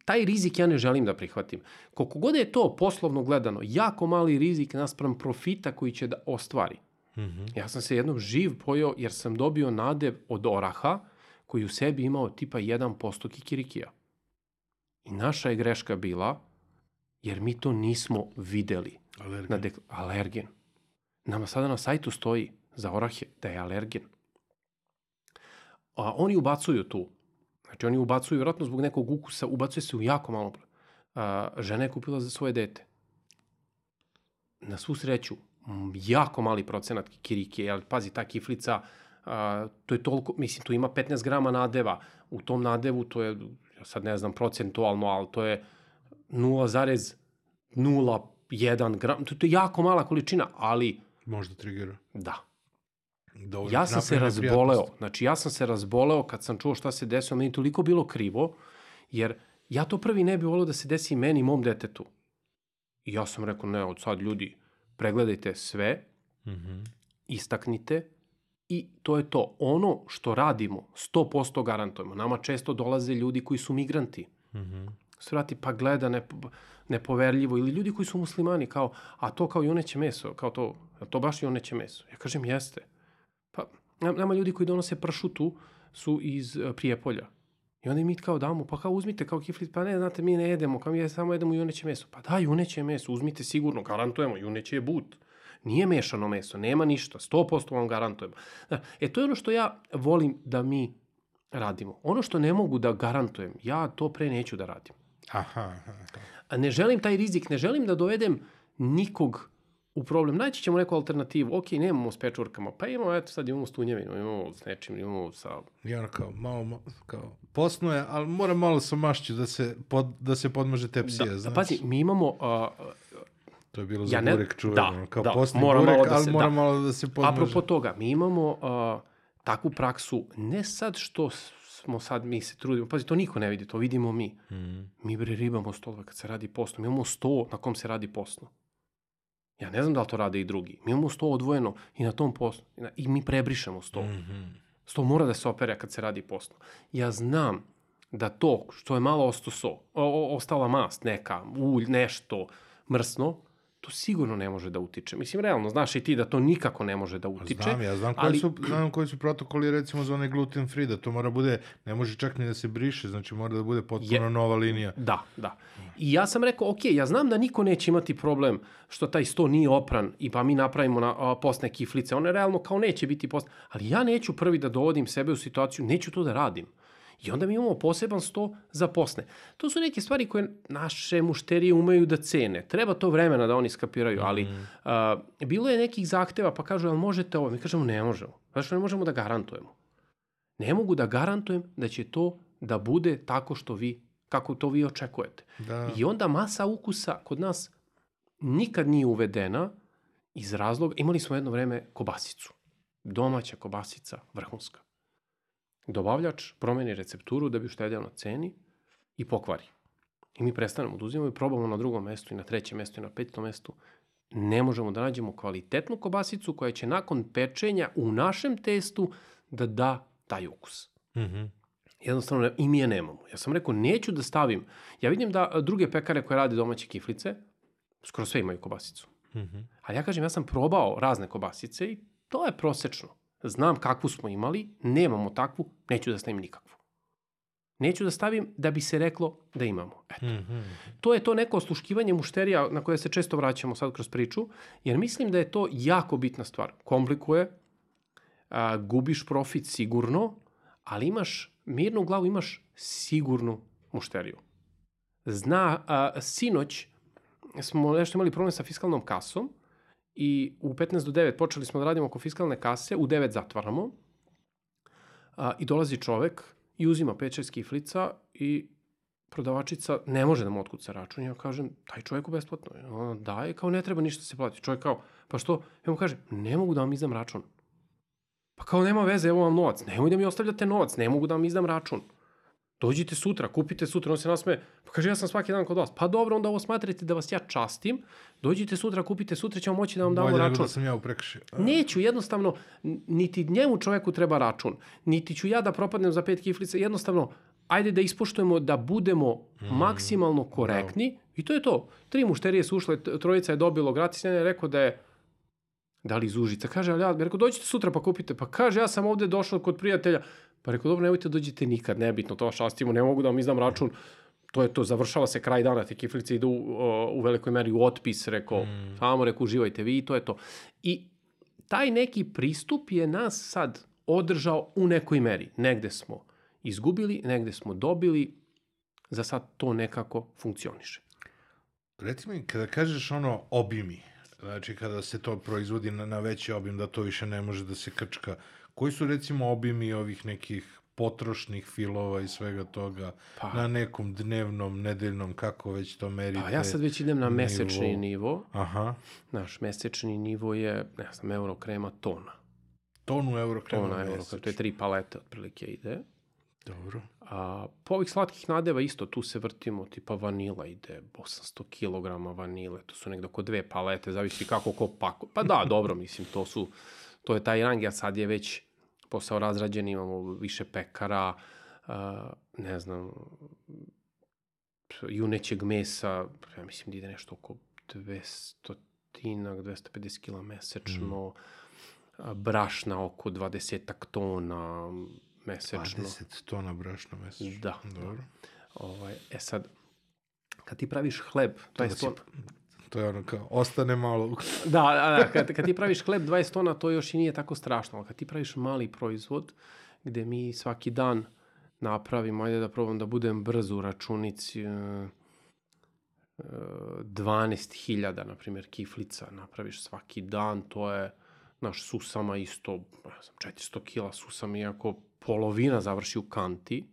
Taj rizik ja ne želim da prihvatim. Koliko god je to poslovno gledano, jako mali rizik naspram profita koji će da ostvari. Mm -hmm. Ja sam se jednog živ pojao jer sam dobio nadev od oraha koji u sebi imao tipa 1% kikirikija. I naša je greška bila jer mi to nismo videli. Alergen. Na dek... Alergen. Nama sada na sajtu stoji za orahe da je alergen. A oni ubacuju tu. Znači oni ubacuju, vjerojatno zbog nekog ukusa, ubacuje se u jako malo. A, žena je kupila za svoje dete. Na svu sreću, jako mali procenat kikirike, jer pazi, ta kiflica, a, to je toliko, mislim, tu ima 15 grama nadeva. U tom nadevu to je, ja sad ne znam procentualno, ali to je 0,01 gram. To, to je jako mala količina, ali Možda triggera. da, Dovoljno ja sam se razboleo. Znači, ja sam se razboleo kad sam čuo šta se desilo. Meni je toliko bilo krivo, jer ja to prvi ne bi volio da se desi meni i mom detetu. I ja sam rekao, ne, od sad ljudi, pregledajte sve, Mm -hmm. istaknite i to je to. Ono što radimo, 100% garantujemo. Nama često dolaze ljudi koji su migranti. Mm -hmm. Svrati pa gleda ne, nepoverljivo ili ljudi koji su muslimani kao, a to kao juneće meso, kao to, a to baš juneće meso. Ja kažem jeste. Pa nama ljudi koji donose pršutu su iz uh, Prijepolja. I onda mi kao damo, pa kao uzmite kao kiflit, pa ne, znate, mi ne jedemo, kao mi samo jedemo juneće meso. Pa da, juneće meso, uzmite sigurno, garantujemo, juneće je but. Nije mešano meso, nema ništa, 100% vam garantujemo. E, to je ono što ja volim da mi radimo. Ono što ne mogu da garantujem, ja to pre neću da radim. Aha, aha. A ne želim taj rizik, ne želim da dovedem nikog u problem. Naći ćemo neku alternativu. Ok, nemamo s pečurkama, pa imamo, eto sad imamo s tunjevinu, imamo s nečim, imamo sa... I ono kao, malo, ma- kao, posno je, ali mora malo sa mašću da se, pod, da se podmaže tepsija, Da, znaš. pazi, mi imamo... Uh, To je bilo za Ja ne- burek čuveno. da, kao da, posni mora burek, malo da ali se- mora da. malo da se podmaže. apropo toga, mi imamo uh, takvu praksu, ne sad što smo sad, mi se trudimo, pazi, to niko ne vidi, to vidimo mi. Mm. Mi bre ribamo stolove kad se radi postno. Mi imamo sto na kom se radi postno. Ja ne znam da li to rade i drugi. Mi imamo sto odvojeno i na tom postnu. I, na, i mi prebrišemo sto. Mm. Mhm. Sto mora da se opere kad se radi postno. Ja znam da to što je malo osto so, o, o, ostala mast neka, ulj, nešto mrsno, to sigurno ne može da utiče. Mislim, realno, znaš i ti da to nikako ne može da utiče. Znam, ja znam koji, ali- su, znam koji su protokoli recimo za onaj gluten free, da to mora bude, ne može čak ni da se briše, znači mora da bude potpuno Je- nova linija. Da, da. I ja sam rekao, ok, ja znam da niko neće imati problem što taj sto nije opran i pa mi napravimo na, a, postne kiflice. One realno kao neće biti postne. Ali ja neću prvi da dovodim sebe u situaciju, neću to da radim. I onda mi imamo poseban sto za posne. To su neke stvari koje naše mušterije umeju da cene. Treba to vremena da oni skapiraju, ali mm. a, bilo je nekih zahteva pa kažu, ali možete ovo? Mi kažemo, ne možemo. Zašto ne možemo da garantujemo? Ne mogu da garantujem da će to da bude tako što vi, kako to vi očekujete. Da. I onda masa ukusa kod nas nikad nije uvedena iz razloga, imali smo jedno vreme kobasicu. Domaća kobasica, vrhunska. Dobavljač promeni recepturu da bi uštedeo na ceni i pokvari. I mi prestanemo da uzimamo i probamo na drugom mestu i na trećem mestu i na petom mestu. Ne možemo da nađemo kvalitetnu kobasicu koja će nakon pečenja u našem testu da da taj ukus. Mhm. Jednostavno, ne, i mi je nemamo. Ja sam rekao, neću da stavim. Ja vidim da a, druge pekare koje rade domaće kiflice, skoro sve imaju kobasicu. Mhm. Ali ja kažem, ja sam probao razne kobasice i to je prosečno. Znam kakvu smo imali, nemamo takvu, neću da stavim nikakvu. Neću da stavim da bi se reklo da imamo. Eto. Mm -hmm. To je to neko osluškivanje mušterija na koje se često vraćamo sad kroz priču, jer mislim da je to jako bitna stvar. Komplikuje, a, gubiš profit sigurno, ali imaš mirnu glavu, imaš sigurnu mušteriju. Zna, a, sinoć smo nešto imali problem sa fiskalnom kasom i u 15 do 9 počeli smo da radimo oko fiskalne kase, u 9 zatvaramo a, i dolazi čovek i uzima 5-6 kiflica i prodavačica ne može da mu otkuca račun. Ja kažem, taj čovjeku besplatno. Ona daje, kao ne treba ništa da se plati. Čovjek kao, pa što? Ja mu kaže, ne mogu da vam izdam račun. Pa kao nema veze, evo vam novac. Nemoj da mi ostavljate novac, ne mogu da vam izdam račun. Dođite sutra, kupite sutra, on se nasme, pa kaže ja sam svaki dan kod vas. Pa dobro, onda ovo smatrate da vas ja častim, dođite sutra, kupite sutra, ćemo moći da vam damo Bolje račun. nego da sam ja u. Neću, jednostavno, niti njemu čoveku treba račun, niti ću ja da propadnem za pet kiflica, jednostavno, ajde da ispoštujemo da budemo mm. maksimalno korektni Bravo. i to je to. Tri mušterije su ušle, trojica je dobilo gratis, jedan je rekao da je da li iz Užica, kaže, ali ja, rekao, dođite sutra pa kupite, pa kaže, ja sam ovde došao kod prijatelja, pa rekao, dobro, nemojte dođite nikad, nebitno, to šastimo, ne mogu da vam izdam račun, to je to, završava se kraj dana, te kiflice idu u, u velikoj meri u otpis, rekao, mm. samo rekao, uživajte vi, to je to. I taj neki pristup je nas sad održao u nekoj meri. Negde smo izgubili, negde smo dobili, za sad to nekako funkcioniše. Reci mi, kada kažeš ono obimi, znači kada se to proizvodi na, na veći obim, da to više ne može da se krčka, koji su recimo obimi ovih nekih potrošnih filova i svega toga pa. na nekom dnevnom, nedeljnom, kako već to merite? Pa ja sad već idem na mesečni nivo. nivo. Aha. Naš mesečni nivo je, ne znam, euro krema tona. Tonu euro krema Tona euro krema, to je tri palete otprilike ide. Dobro. A, po ovih slatkih nadeva isto tu se vrtimo, tipa vanila ide 800 kg vanile, to su negde oko dve palete, zavisi kako ko pako. Pa da, dobro, mislim, to su, to je taj rang, a sad je već posao razrađen, imamo više pekara, ne znam, junećeg mesa, ja mislim da ide nešto oko 200 tinak, 250 kila mesečno, mm. brašna oko 20 tona mesečno. 20 tona brašna mesečno. Da. Dobro. Ovaj, e sad, kad ti praviš hleb, 20 tona... To je ono kao, ostane malo. da, da, kad, kad ti praviš hleb 20 tona, to još i nije tako strašno. Kad ti praviš mali proizvod, gde mi svaki dan napravimo, ajde da probam da budem brzo u računici, 12.000, na primjer, kiflica napraviš svaki dan, to je, naš susama isto, ne znam, 400 kila susama, iako polovina završi u kanti,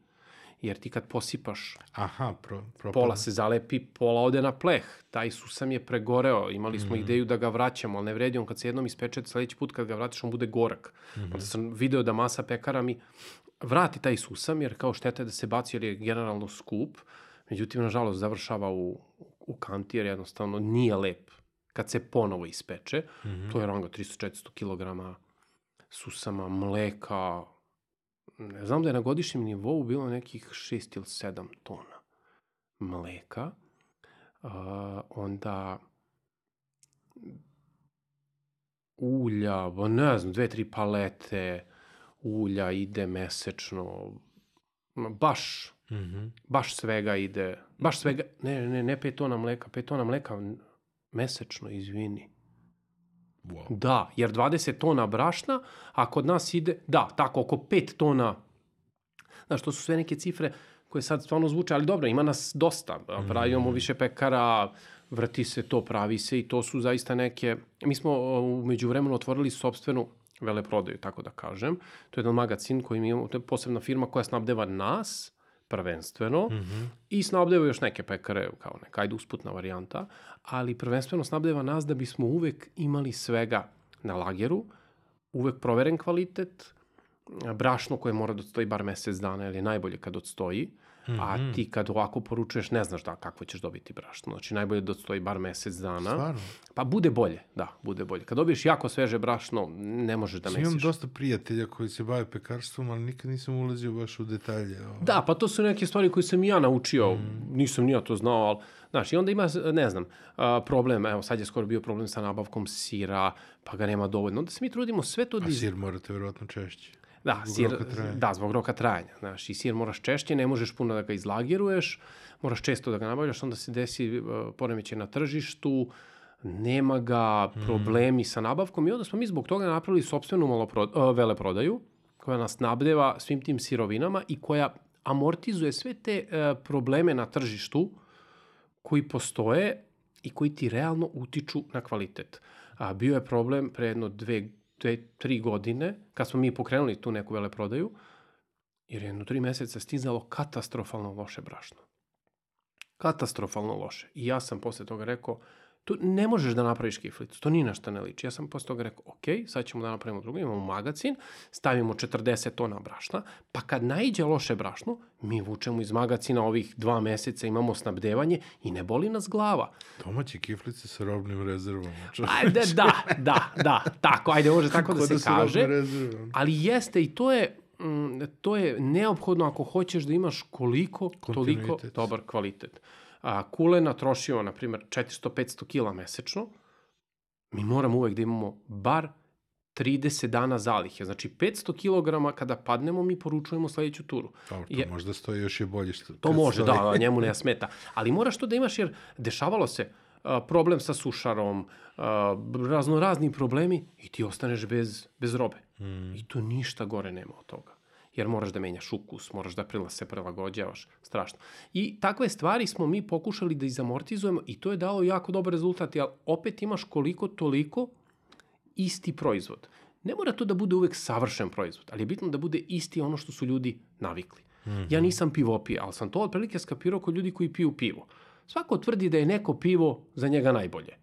jer ti kad posipaš, Aha, pro, propada. pola se zalepi, pola ode na pleh. Taj susam je pregoreo, imali smo mm. ideju da ga vraćamo, ali ne vredi, on kad se jednom ispeče, sledeći put kad ga vratiš, on bude gorak. Mm -hmm. Onda sam video da masa pekara mi vrati taj susam, jer kao šteta je da se baci, jer je generalno skup. Međutim, nažalost, završava u, u kanti, jer jednostavno nije lep kad se ponovo ispeče. Mm -hmm. To je ranga 300-400 kg susama, mleka, znam da je na godišnjem nivou bilo nekih 6 ili 7 tona mleka, uh, onda ulja, ba ne znam, dve, tri palete ulja ide mesečno, baš, mm -hmm. baš svega ide, baš svega, ne, ne, ne 5 tona mleka, 5 tona mleka mesečno, izvini. Wow. Da, jer 20 tona brašna, a kod nas ide, da, tako, oko 5 tona, znaš, to su sve neke cifre koje sad stvarno zvuče, ali dobro, ima nas dosta, pravimo mm. više pekara, vrti se to, pravi se i to su zaista neke, mi smo umeđu vremenu otvorili sobstvenu veleprodaju, tako da kažem. To je jedan magazin koji mi imamo, to je posebna firma koja snabdeva nas, prvenstveno, mm -hmm. i snabdeva još neke pekare, kao neka ajde usputna varijanta, ali prvenstveno snabdeva nas da bismo uvek imali svega na lageru, uvek proveren kvalitet, brašno koje mora da odstoji bar mesec dana, je najbolje kad odstoji, Mm -hmm. A mhm. ti kad ovako poručuješ ne znaš da kako ćeš dobiti brašno. Znači najbolje da odstoji bar mesec dana. Stvarno? Pa bude bolje, da, bude bolje. Kad dobiješ jako sveže brašno, ne možeš da mesiš. Imam dosta prijatelja koji se bave pekarstvom, ali nikad nisam ulazio baš u detalje. Ovo. Da, pa to su neke stvari koje sam i ja naučio. Mm. Nisam ni ja to znao, ali Znaš, i onda ima, ne znam, problem, evo sad je skoro bio problem sa nabavkom sira, pa ga nema dovoljno. Onda se mi trudimo sve to... Da A sir morate verovatno češće. Da, Zbog sir, roka trajanja. da, zbog roka trajanja. Znaš, i sir moraš češće, ne možeš puno da ga izlagiruješ, moraš često da ga nabavljaš, onda se desi uh, poremeće na tržištu, nema ga, Mm. problemi sa nabavkom i onda smo mi zbog toga napravili sobstvenu malopro, uh, veleprodaju koja nas nabdeva svim tim sirovinama i koja amortizuje sve te uh, probleme na tržištu koji postoje i koji ti realno utiču na kvalitet. A, bio je problem pre jedno dve, dve, tri godine, kad smo mi pokrenuli tu neku veleprodaju, jer je jedno tri meseca stizalo katastrofalno loše brašno. Katastrofalno loše. I ja sam posle toga rekao, tu ne možeš da napraviš kiflicu, to ni na šta ne liči. Ja sam posle toga rekao, ok, sad ćemo da napravimo drugo, imamo magazin, stavimo 40 tona brašna, pa kad najđe loše brašno, mi vučemo iz magacina ovih dva meseca, imamo snabdevanje i ne boli nas glava. Domaće kiflice sa robnim rezervama. Ajde, da, da, da, tako, ajde, može tako da Ko se kaže. Ali jeste i to je, mm, to je neophodno ako hoćeš da imaš koliko, toliko dobar kvalitet. A, kulena trošimo, na primjer, 400-500 kila mesečno, mi moramo uvek da imamo bar 30 dana zalihe. Znači 500 kg kada padnemo, mi poručujemo sledeću turu. Dobro, to Je- možda stoji još i bolje. Što, To može, stoji. da, njemu ne smeta. Ali moraš to da imaš jer dešavalo se problem sa sušarom, razno razni problemi i ti ostaneš bez, bez robe. Mm. I to ništa gore nema od toga. Jer moraš da menjaš ukus, moraš da prila se prilagođavaš, strašno. I takve stvari smo mi pokušali da izamortizujemo i to je dalo jako dobar rezultat, jer opet imaš koliko toliko isti proizvod. Ne mora to da bude uvek savršen proizvod, ali je bitno da bude isti ono što su ljudi navikli. Mm -hmm. Ja nisam pivopija, ali sam to otprilike skapirao kod ljudi koji piju pivo. Svako tvrdi da je neko pivo za njega najbolje.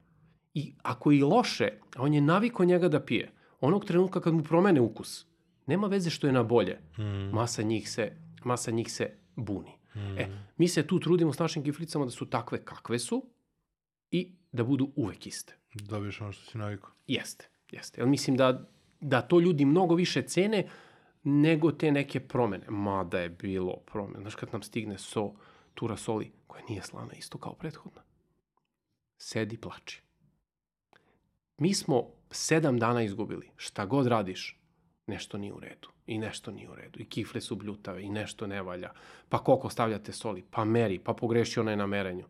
I ako je i loše, a on je naviko njega da pije, onog trenutka kad mu promene ukus, nema veze što je na bolje. Mm. Masa njih se, masa njih se buni. Mm. E, mi se tu trudimo s našim kiflicama da su takve kakve su i da budu uvek iste. Dobiješ ono što si navikao. Jeste, jeste. Jer mislim da, da to ljudi mnogo više cene nego te neke promene. Mada je bilo promene. Znaš kad nam stigne so, tura soli, koja nije slana isto kao prethodna. Sedi, plači. Mi smo sedam dana izgubili. Šta god radiš, nešto nije u redu. I nešto nije u redu. I kifle su bljutave i nešto ne valja. Pa koliko stavljate soli? Pa meri, pa pogreši onaj na merenju.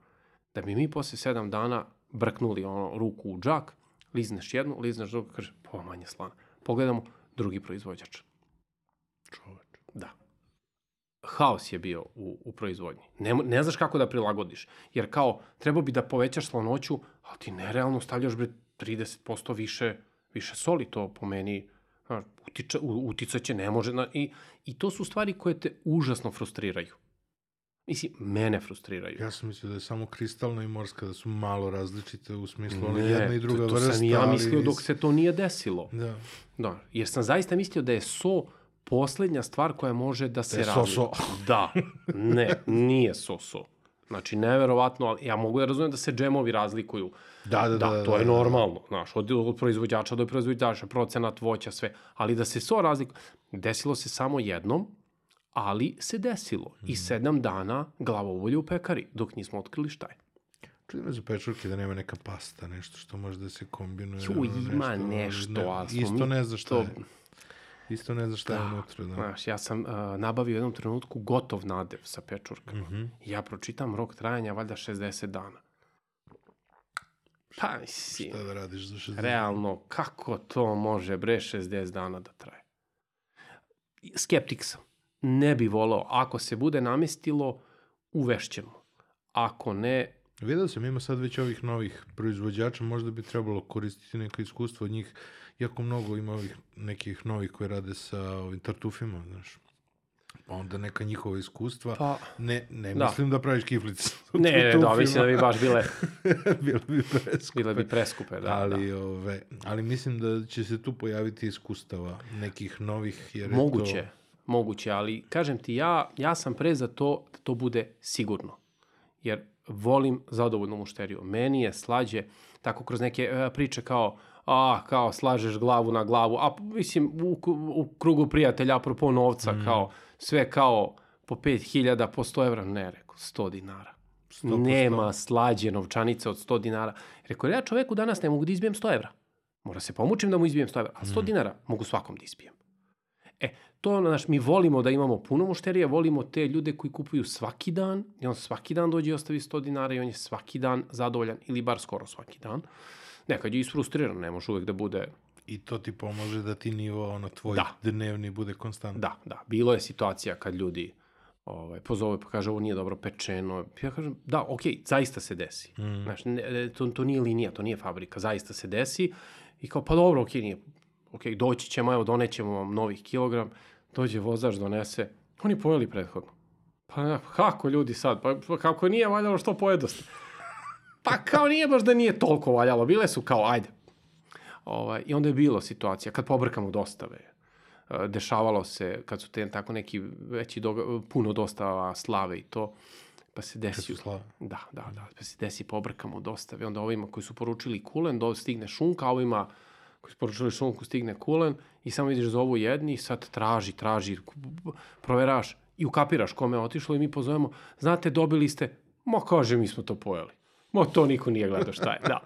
Da bi mi posle sedam dana brknuli ono, ruku u džak, lizneš jednu, lizneš drugu, kaže, pa manje slana. Pogledamo, drugi proizvođač. Čoveč. Da. Haos je bio u, u proizvodnji. Ne, ne znaš kako da prilagodiš. Jer kao, treba bi da povećaš slanoću, ali ti nerealno stavljaš bre 30% više, više soli. To po meni znaš, utiče, u- uticaće, ne može. Na, i, I to su stvari koje te užasno frustriraju. Mislim, mene frustriraju. Ja sam mislio da je samo kristalna i morska, da su malo različite u smislu Ne, jedna i druga to, to vrsta. sam i ja ali mislio dok nis- se to nije desilo. Da. Da, jer sam zaista mislio da je so poslednja stvar koja može da se je razlikuje. so-so. Da, ne, nije so-so. Znači, neverovatno, ali ja mogu da razumem da se džemovi razlikuju. Da, da, da. Da, to je normalno, znaš, od, od proizvođača do proizvođača, procenat voća, sve. Ali da se so razlikuje, desilo se samo jednom, ali se desilo. Mhm. I sedam dana glavovolje u pekari, dok nismo otkrili šta je. Čudim me za pečurke da nema neka pasta, nešto što može da se kombinuje. Ju, ima nešto, ne, ali Isto ne zna šta je. Isto ne zna šta je unutra. Da. Znaš, ja sam uh, nabavio u jednom trenutku gotov nadev sa pečurkama. Mm. -hmm. Ja pročitam rok trajanja valjda 60 dana. Pa, mislim, Šta da radiš za 60 realno, kako to može bre 60 dana da traje? Skeptik sam. Ne bi volao. Ako se bude namestilo, uvešćemo. Ako ne, Vidao sam, ima sad već ovih novih proizvođača, možda bi trebalo koristiti neko iskustvo od njih. Jako mnogo ima ovih nekih novih koji rade sa ovim tartufima, znaš. Pa onda neka njihova iskustva. pa... Ne, ne Da. mislim da praviš kiflice. Ne, ne, da, mislim da bi baš bile, Bile bi preskupe. bile bi preskupe. Da, ali, da. ove, ali mislim da će se tu pojaviti iskustava nekih novih. Jer je Moguće, To, moguće, ali kažem ti, ja, ja sam pre za to da to bude sigurno. Jer volim zadovoljnu mušteriju. Meni je slađe, tako kroz neke e, priče kao, a, kao slažeš glavu na glavu, a mislim u, u krugu prijatelja, apropo novca, mm. kao sve kao po 5000, po 100 evra, ne, rekao, 100 dinara. 100%. Nema slađe novčanice od 100 dinara. Rekao, ja čoveku danas ne mogu da izbijem 100 evra. Mora se pomučim da mu izbijem 100 evra, ali 100 dinara mogu svakom da izbijem. E, to, znaš, mi volimo da imamo puno mušterija, volimo te ljude koji kupuju svaki dan i on svaki dan dođe i ostavi 100 dinara i on je svaki dan zadovoljan ili bar skoro svaki dan. Nekad je isfrustriran, ne može uvek da bude I to ti pomože da ti nivo, ono, tvoj da. dnevni bude konstantno. Da, da. Bilo je situacija kad ljudi ovaj, pozove pa kaže ovo nije dobro pečeno. Ja kažem, da, ok, zaista se desi. Mm. Znaš, ne, to, to nije linija, to nije fabrika, zaista se desi. I kao, pa dobro, ok, nije. Ok, doći ćemo, evo, donećemo vam novih kilogram. Dođe vozač, donese. Oni pojeli prethodno. Pa kako ljudi sad? Pa, pa kako nije valjalo što pojedoste? Pa kao nije baš da nije toliko valjalo. Bile su kao, ajde. Ovaj, I onda je bilo situacija, kad pobrkamo dostave, e, dešavalo se, kad su te tako neki veći, doga, puno dostava slave i to, pa se desi... Da, da, da, pa se desi pobrkamo dostave, onda ovima koji su poručili kulen, do, stigne šunka, a ovima koji su poručili šunku stigne kulen i samo vidiš zovu jedni, sad traži, traži, proveraš i ukapiraš kome je otišlo i mi pozovemo, znate, dobili ste, ma kaže, mi smo to pojeli. Mo, to niko nije gledao šta je. Da.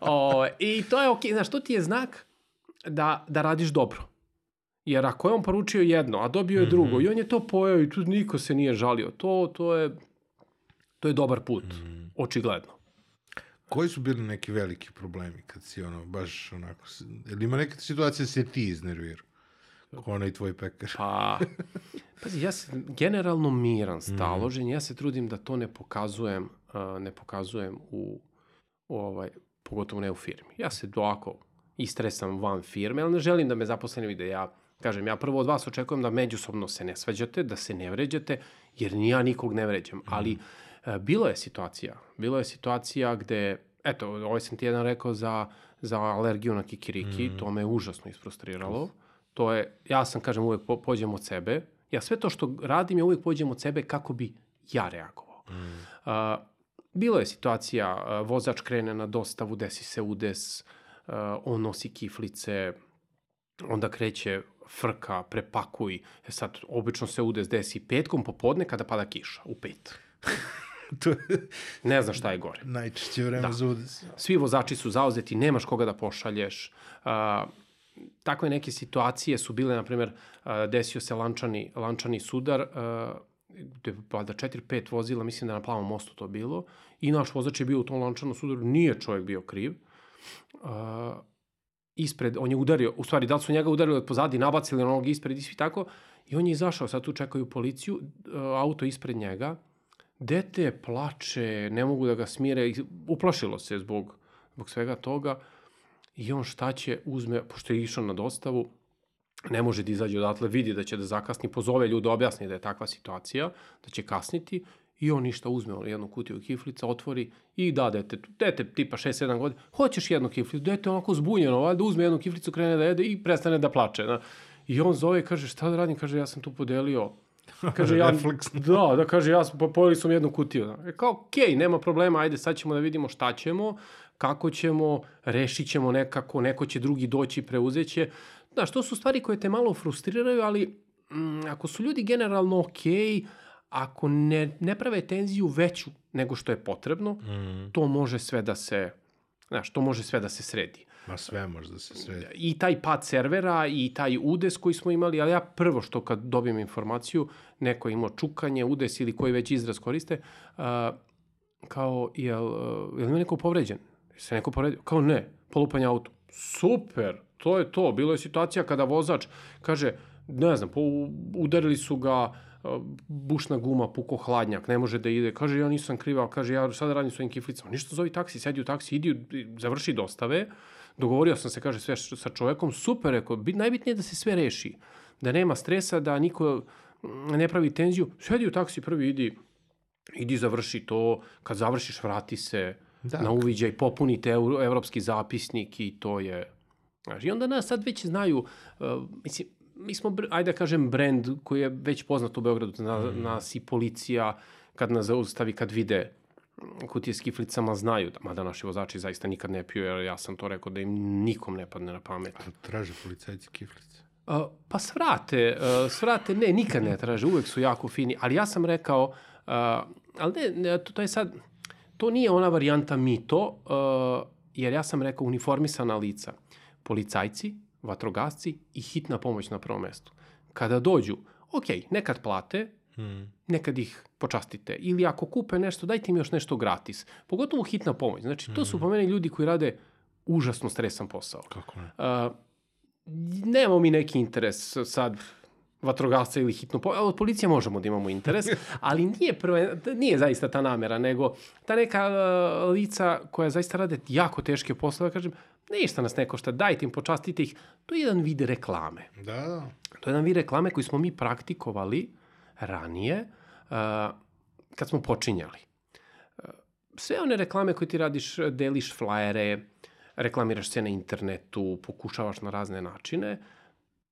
O, I to je okej. Okay. Znaš, to ti je znak da, da radiš dobro. Jer ako je on poručio jedno, a dobio je drugo, mm -hmm. i on je to pojao i tu niko se nije žalio, to, to, je, to je dobar put, mm -hmm. očigledno. Koji su bili neki veliki problemi kad si ono, baš onako, ili ima neke situacije da se ti iznervirao? Ko onaj tvoj pekar. pa, pazi, ja sam generalno miran, staložen, mm. ja se trudim da to ne pokazujem ne pokazujem u, u ovaj, pogotovo ne u firmi. Ja se ovako istresam van firme, ali ne želim da me zaposleni vide. Ja kažem, ja prvo od vas očekujem da međusobno se ne svađate, da se ne vređate, jer ni ja nikog ne vređam. Mm. Ali e, bilo je situacija, bilo je situacija gde, eto, ovaj sam ti jedan rekao za, za alergiju na kikiriki, mm. to me užasno isfrustriralo. To je, ja sam, kažem, uvek po, pođem od sebe. Ja sve to što radim, ja uvek pođem od sebe kako bi ja reagovao. Mm. Uh, Bilo je situacija, vozač krene na dostavu, desi se udes, on nosi kiflice, onda kreće frka, prepakuj. E sad, obično se udes desi petkom popodne kada pada kiša, u pet. to je... Ne znam šta je gore. Najčešće vreme da. za udes. Svi vozači su zauzeti, nemaš koga da pošalješ. Uh, takve neke situacije su bile, na primjer, uh, desio se lančani, lančani sudar, uh, gde valjda 4-5 vozila, mislim da na plavom mostu to bilo, i naš vozač je bio u tom lančanom sudaru, nije čovjek bio kriv. Uh, ispred, on je udario, u stvari, da li su njega udarili od pozadi, nabacili onog ispred i svi tako, i on je izašao, sad tu čekaju policiju, auto ispred njega, dete plače, ne mogu da ga smire, uplašilo se zbog, zbog svega toga, i on šta će, uzme, pošto je išao na dostavu, ne može da izađe odatle, vidi da će da zakasni, pozove ljude, objasni da je takva situacija, da će kasniti i on ništa uzme jednu kutiju kiflica, otvori i da dete, dete tipa 6-7 godina, hoćeš jednu kiflicu, dete onako zbunjeno, valjda uzme jednu kiflicu, krene da jede i prestane da plače. Da. I on zove i kaže šta da radim, kaže ja sam tu podelio Kaže, ja, da, da, kaže, ja sam, pojeli sam jednu kutiju. Da. E, kao, okej, okay, nema problema, ajde, sad ćemo da vidimo šta ćemo, kako ćemo, rešit ćemo nekako, neko će drugi doći, preuzeće. Znaš, to su stvari koje te malo frustriraju, ali mm, ako su ljudi generalno okej, okay, ako ne, ne prave tenziju veću nego što je potrebno, mm. to može sve da se, znaš, to može sve da se sredi. Ma sve može da se sredi. I taj pad servera i taj udes koji smo imali, ali ja prvo što kad dobijem informaciju, neko je imao čukanje, udes ili koji već izraz koriste, uh, kao, jel, uh, jel ima neko povređen? Se neko povredio? Kao ne, polupanje auto. Super, to je to. Bilo je situacija kada vozač kaže, ne znam, udarili su ga bušna guma, puko hladnjak, ne može da ide. Kaže, ja nisam kriva, kaže, ja sada radim svojim kiflicama. Ništa zovi taksi, sedi u taksi, idi, završi dostave. Dogovorio sam se, kaže, sve sa čovekom, super, rekao, najbitnije je da se sve reši. Da nema stresa, da niko ne pravi tenziju. Sedi u taksi, prvi idi, idi završi to, kad završiš vrati se da. na uviđaj, popunite evropski zapisnik i to je Znaš, I onda nas sad već znaju, uh, mislim, mi smo, ajde da kažem, brand koji je već poznat u Beogradu, na, mm. nas i policija, kad nas zaustavi, kad vide kutije s kiflicama znaju, da, mada naši vozači zaista nikad ne piju, jer ja sam to rekao da im nikom ne padne na pamet. A traže policajci kiflice? Uh, pa svrate, uh, svrate, ne, nikad ne traže, uvek su jako fini, ali ja sam rekao, uh, ali ne, ne to, to je sad, to nije ona varijanta mito, uh, jer ja sam rekao uniformisana lica policajci, vatrogasci i hitna pomoć na prvom mestu. kada dođu, ok, nekad plate, Mm. nekad ih počastite. Ili ako kupe nešto, dajte im još nešto gratis. Pogotovo hitna pomoć. Znači, to su po meni ljudi koji rade užasno stresan posao. Kako ne? Uh, nemamo mi neki interes sad vatrogasca ili hitno po... Od policije možemo da imamo interes, ali nije, prve, nije zaista ta namera, nego ta neka uh, lica koja zaista rade jako teške poslove, kažem, ništa nas ne košta, dajte im, počastite ih. To je jedan vid reklame. Da, da. To je jedan vid reklame koji smo mi praktikovali ranije uh, kad smo počinjali. Sve one reklame koje ti radiš, deliš flajere, reklamiraš se na internetu, pokušavaš na razne načine,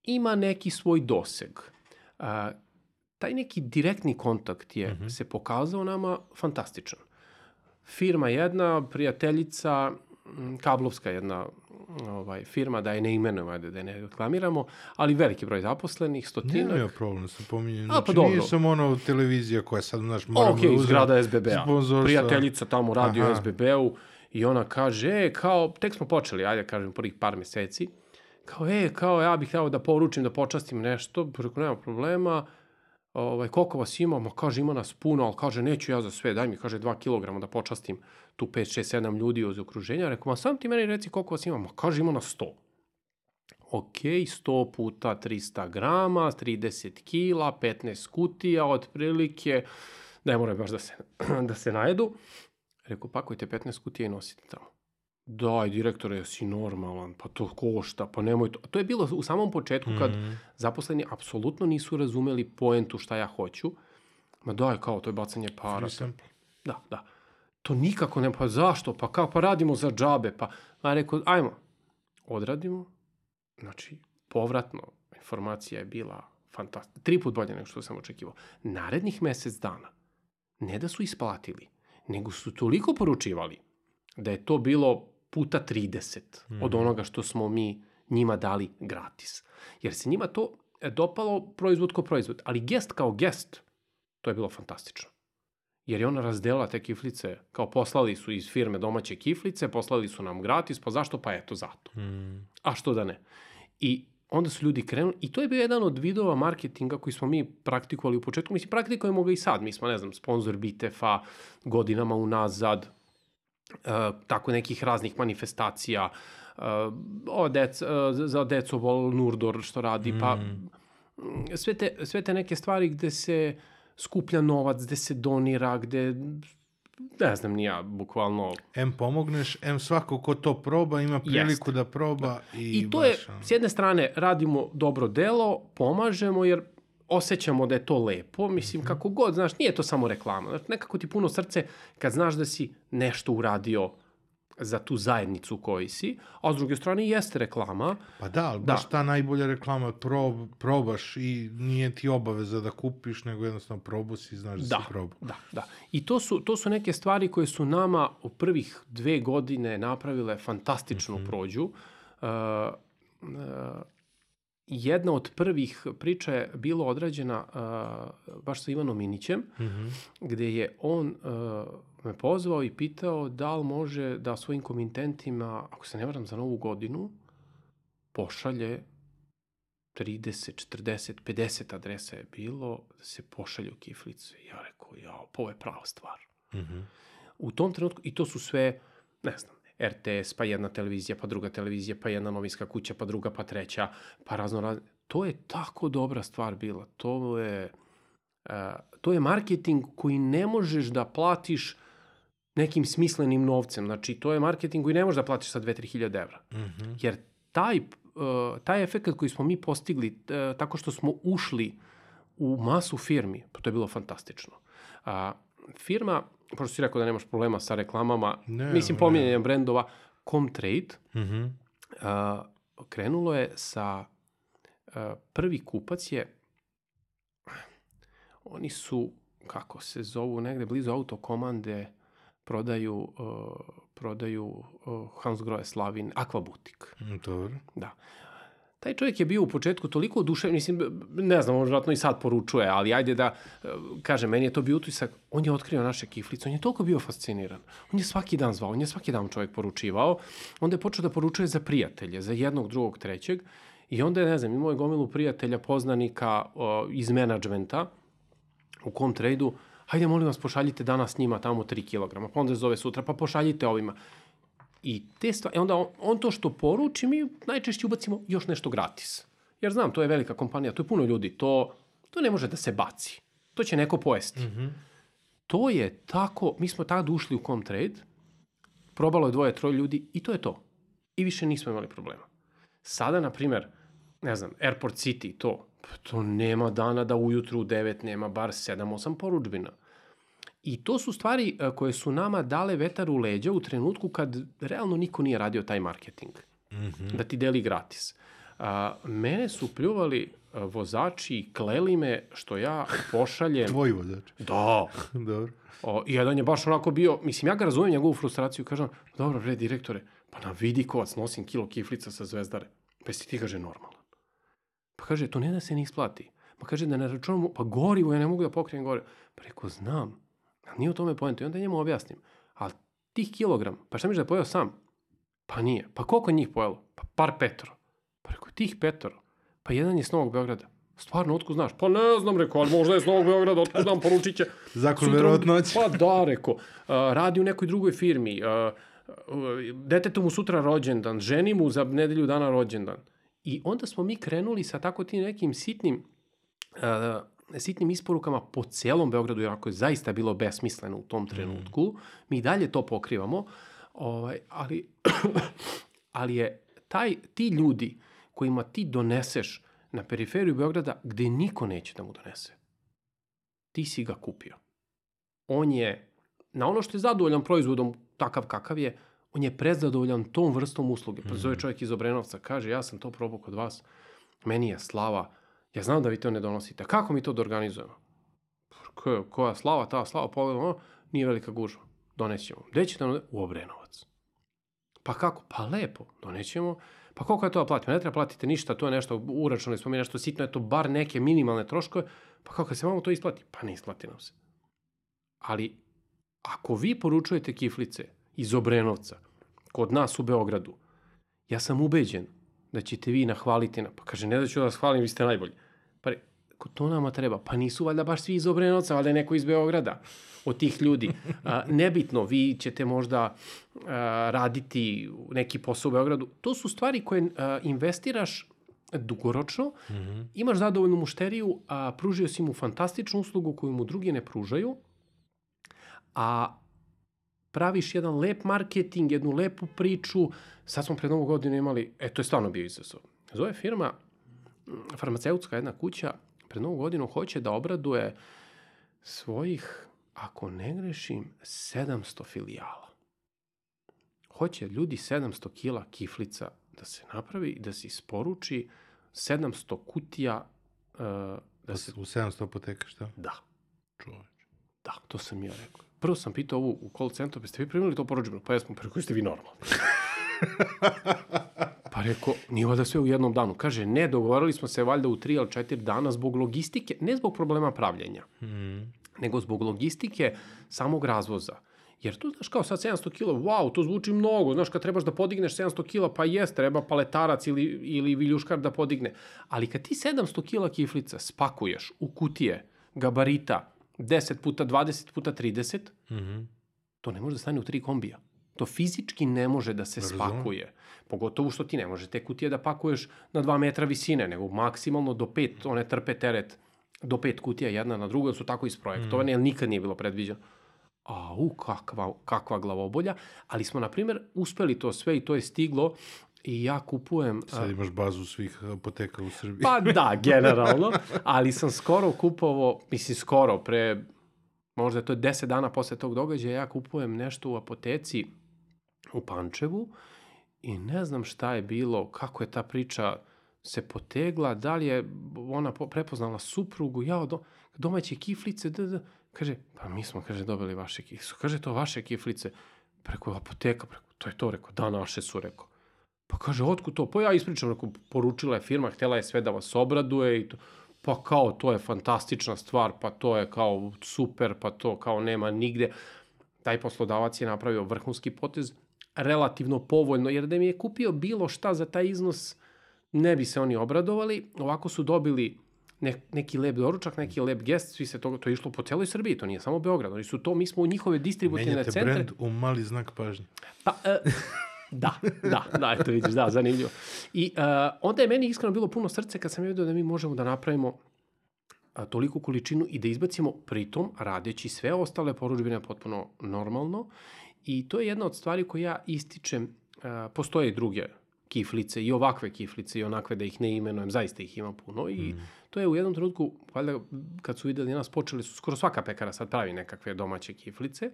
ima neki svoj doseg. Uh, taj neki direktni kontakt je Mhm. se pokazao nama fantastičan. Firma jedna, prijateljica, kablovska jedna ovaj, firma, da je ne imenujemo, ajde da je ne reklamiramo, ali veliki broj zaposlenih, stotinak. Ja problem sa pominjanjem. A, pa Znači, dobro. nije samo ono televizija koja sad, znaš, moramo ok, da iz uzmemo grada SBB-a. Prijateljica tamo radi Aha. u SBB-u i ona kaže, e, kao, tek smo počeli, ajde kažem, prvih par meseci, kao, e, kao, ja bih htio da poručim, da počastim nešto, rekao, nema problema, ovaj, koliko vas ima, ma kaže, ima nas puno, ali kaže, neću ja za sve, daj mi, kaže, 2 kg da počastim tu 5, 6, 7 ljudi iz okruženja, rekao, ma sam ti meni reci koliko vas ima, ma kaže, ima nas 100. Ok, 100 puta 300 grama, 30 kila, 15 kutija, otprilike, ne moraju baš da se, da se najedu. Rekao, pakujte 15 kutija i nosite tamo. Daj, direktore, jesi normalan, pa to košta, pa nemoj to. To je bilo u samom početku kad Mhm. zaposleni apsolutno nisu razumeli poentu šta ja hoću. Ma daj, kao, to je bacanje para. Free sample. Da, da. To nikako ne, pa zašto? Pa kao, pa radimo za džabe. Pa, a rekao, ajmo, odradimo. Znači, povratno, informacija je bila fantastična. Tri put bolje nego što sam očekivao. Narednih mesec dana, ne da su isplatili, nego su toliko poručivali da je to bilo puta 30 od onoga što smo mi njima dali gratis. Jer se njima to e, dopalo proizvod ko proizvod, ali gest kao gest, to je bilo fantastično. Jer je ona razdelila te kiflice, kao poslali su iz firme domaće kiflice, poslali su nam gratis, pa zašto? Pa eto, zato. Mm. A što da ne? I onda su ljudi krenuli, i to je bio jedan od vidova marketinga koji smo mi praktikovali u početku. Mislim, praktikujemo ga i sad. Mi smo, ne znam, sponsor Bitefa godinama unazad, uh, tako nekih raznih manifestacija, uh, o dec, uh, za deco vol Nurdor što radi, pa mm, sve, te, sve te neke stvari gde se skuplja novac, gde se donira, gde ne znam ni ja, bukvalno M pomogneš, M svako ko to proba ima priliku Jeste. da proba i, I to je, baš, ono, s jedne strane, radimo dobro delo, pomažemo, jer osjećamo da je to lepo. Mislim, kako god, znaš, nije to samo reklama. Znaš, nekako ti puno srce kad znaš da si nešto uradio za tu zajednicu u kojoj si, a s druge strane jeste reklama. Pa da, ali Da. baš ta najbolja reklama, prob, probaš i nije ti obaveza da kupiš, nego jednostavno probu si i znaš da, Da, si probao. da, da. I to su, to su neke stvari koje su nama u prvih dve godine napravile fantastičnu Mhm. prođu. Uh, uh, jedna od prvih priča je bilo odrađena uh, baš sa Ivanom Minićem, Mhm. gde je on uh, me pozvao i pitao da li može da svojim komitentima, ako se ne varam za novu godinu, pošalje 30, 40, 50 adresa je bilo, da se pošalju kiflice. Ja rekao, ja, pa ovo je prava stvar. Mhm. U tom trenutku, i to su sve, ne znam, RTS, pa jedna televizija, pa druga televizija, pa jedna novinska kuća, pa druga, pa treća, pa razno razne. To je tako dobra stvar bila. To je, uh, to je marketing koji ne možeš da platiš nekim smislenim novcem. Znači, to je marketing koji ne možeš da platiš sa 2-3 hiljade evra. Mhm. Jer taj, uh, taj efekt koji smo mi postigli uh, tako što smo ušli u masu firmi, pa to je bilo fantastično. A, firma, pošto si rekao da nemaš problema sa reklamama, Ne, mislim pominjanjem brendova, Comtrade, Mhm. a, krenulo je sa, a, prvi kupac je, oni su, kako se zovu, negde blizu autokomande, prodaju, uh, prodaju uh, Hans Grohe Slavin, Aquabutik. Mm, Dobro. Da. Taj čovjek je bio u početku toliko oduševljen, mislim, ne znam, on vjerojatno i sad poručuje, ali ajde da, e, kažem, meni je to bio utisak, on je otkrio naše kiflice, on je toliko bio fasciniran. On je svaki dan zvao, on je svaki dan čovjek poručivao, onda je počeo da poručuje za prijatelje, za jednog, drugog, trećeg, I onda je, ne znam, imao je gomilu prijatelja, poznanika o, iz menadžmenta u kom tradu, hajde molim vas pošaljite danas njima tamo 3 kg, pa onda zove sutra, pa pošaljite ovima. I te stvari, onda on, on to što poruči, mi najčešće ubacimo još nešto gratis. Jer znam, to je velika kompanija, to je puno ljudi, to, to ne može da se baci. To će neko pojesti. Mm -hmm. To je tako, mi smo tada ušli u Comtrade, probalo je dvoje, troje ljudi i to je to. I više nismo imali problema. Sada, na primer, ne znam, Airport City, to, to nema dana da ujutru u 9 nema bar 7-8 poručbina. I to su stvari e, koje su nama dale vetar u leđa u trenutku kad realno niko nije radio taj marketing. Mm -hmm. Da ti deli gratis. A, mene su pljuvali e, vozači i kleli me što ja pošaljem... Tvoji vozači? Da. Dobro. O, jedan je baš onako bio, mislim, ja ga razumem njegovu frustraciju, kažem, dobro, bre, direktore, pa na vidi kovac nosim kilo kiflica sa zvezdare. Pa si ti, kaže, normalan. Pa kaže, to ne da se ne isplati. Pa kaže, da ne računamo, pa gorivo, ja ne mogu da pokrijem gorivo. Pa rekao, znam, ali nije u tome pojento. I onda njemu objasnim, ali tih kilogram, pa šta miš da je pojao sam? Pa nije. Pa koliko njih pojelo? Pa par petro. Pa rekao, tih petro. Pa jedan je s Novog Beograda. Stvarno, otkud znaš? Pa ne znam, rekao, ali možda je s Novog Beograda, otkud znam, poručit će. Zakon verovatnoći. Pa da, rekao. Uh, radi u nekoj drugoj firmi. Uh, detetu mu sutra rođendan, ženi mu za nedelju dana rođendan. I onda smo mi krenuli sa tako tim nekim sitnim uh, sitnim isporukama po celom Beogradu, jer ako je zaista bilo besmisleno u tom trenutku, mm. mi dalje to pokrivamo, ovaj, ali, ali je taj, ti ljudi kojima ti doneseš na periferiju Beograda gde niko neće da mu donese, ti si ga kupio. On je, na ono što je zadovoljan proizvodom takav kakav je, on je prezadovoljan tom vrstom usluge. Pa zove mhm. čovjek iz Obrenovca, kaže, ja sam to probao kod vas, meni je slava, ja znam da vi to ne donosite, kako mi to da organizujemo? Ko, koja slava, ta slava, pogledamo, nije velika gužva, donećemo. Gde ćete nam U Obrenovac. Pa kako? Pa lepo, donećemo. Pa koliko je to da platimo? Ne treba platite ništa, to je nešto, uračunali smo mi nešto sitno, je to bar neke minimalne troškove. Pa kako se vamo to isplati? Pa ne isplati nam se. Ali, ako vi poručujete kiflice iz Obrenovca, kod nas u Beogradu, ja sam ubeđen da ćete vi nahvaliti na... Pa kaže, ne da ću da vas hvalim, vi ste najbolji. Pa to nama treba. Pa nisu valjda baš svi iz Obrenovca, valjda je neko iz Beograda od tih ljudi. A, nebitno, vi ćete možda a, raditi neki posao u Beogradu. To su stvari koje a, investiraš dugoročno, mm -hmm. imaš zadovoljnu mušteriju, a pružio si mu fantastičnu uslugu koju mu drugi ne pružaju, a praviš jedan lep marketing, jednu lepu priču. Sad smo pred novu godinu imali, e, to je stvarno bio izazov. Zove firma, farmaceutska jedna kuća, pred novu godinu hoće da obraduje svojih, ako ne grešim, 700 filijala. Hoće ljudi 700 kila kiflica da se napravi i da se isporuči 700 kutija uh, da se... U 700 apoteka, šta? Da. Čoveč. Da, to sam ja rekao. Prvo sam pitao ovu u call centru, pa ste vi primili to poručbeno? Pa jesmo, pa rekao, ste vi normalni. pa rekao, nije da sve u jednom danu. Kaže, ne, dogovorili smo se valjda u tri ili četiri dana zbog logistike, ne zbog problema pravljenja, mm. nego zbog logistike samog razvoza. Jer tu, znaš, kao sad 700 kila, wow, to zvuči mnogo. Znaš, kad trebaš da podigneš 700 kila, pa jest, treba paletarac ili, ili viljuškar da podigne. Ali kad ti 700 kila kiflica spakuješ u kutije, gabarita, 10 puta 20 puta 30, mm -hmm. to ne može da stane u tri kombija. To fizički ne može da se Razumno. spakuje. Pogotovo što ti ne može te kutije da pakuješ na 2 metra visine, nego maksimalno do 5, one trpe teret do 5 kutija jedna na drugu, su tako isprojektovane, mm. jer nikad nije bilo predviđeno. A, u, kakva, kakva glavobolja. Ali smo, na primjer, uspeli to sve i to je stiglo I ja kupujem... Sad imaš bazu svih apoteka u Srbiji. Pa da, generalno. Ali sam skoro kupovao, mislim skoro, pre možda to je 10 dana posle tog događaja, ja kupujem nešto u apoteci u Pančevu i ne znam šta je bilo, kako je ta priča se potegla, da li je ona prepoznala suprugu, ja od domaće kiflice, da, da, kaže, pa mi smo, kaže, dobili vaše kiflice. Kaže, to vaše kiflice, preko apoteka, preko, to je to, rekao, da, naše su, rekao. Pa kaže, otkud to? Pa ja ispričam, rekao, poručila je firma, htela je sve da vas obraduje i to. Pa kao, to je fantastična stvar, pa to je kao super, pa to kao nema nigde. Taj poslodavac je napravio vrhunski potez, relativno povoljno, jer da mi je kupio bilo šta za taj iznos, ne bi se oni obradovali. Ovako su dobili ne, neki lep doručak, neki lep gest, svi se to, to je išlo po celoj Srbiji, to nije samo Beograd. Oni su to, mi smo u njihove distributivne Menjate centre. brend u mali znak pažnje. Pa, e, da, da, da, eto vidiš, da, zanimljivo. I uh, onda je meni iskreno bilo puno srce kad sam vidio da mi možemo da napravimo a, toliku količinu i da izbacimo pritom radeći sve ostale poručbine potpuno normalno. I to je jedna od stvari koje ja ističem. A, postoje i druge kiflice i ovakve kiflice i onakve da ih ne imenujem, zaista ih ima puno i mm. to je u jednom trenutku, valjda kad su videli nas, počeli su, skoro svaka pekara sad pravi nekakve domaće kiflice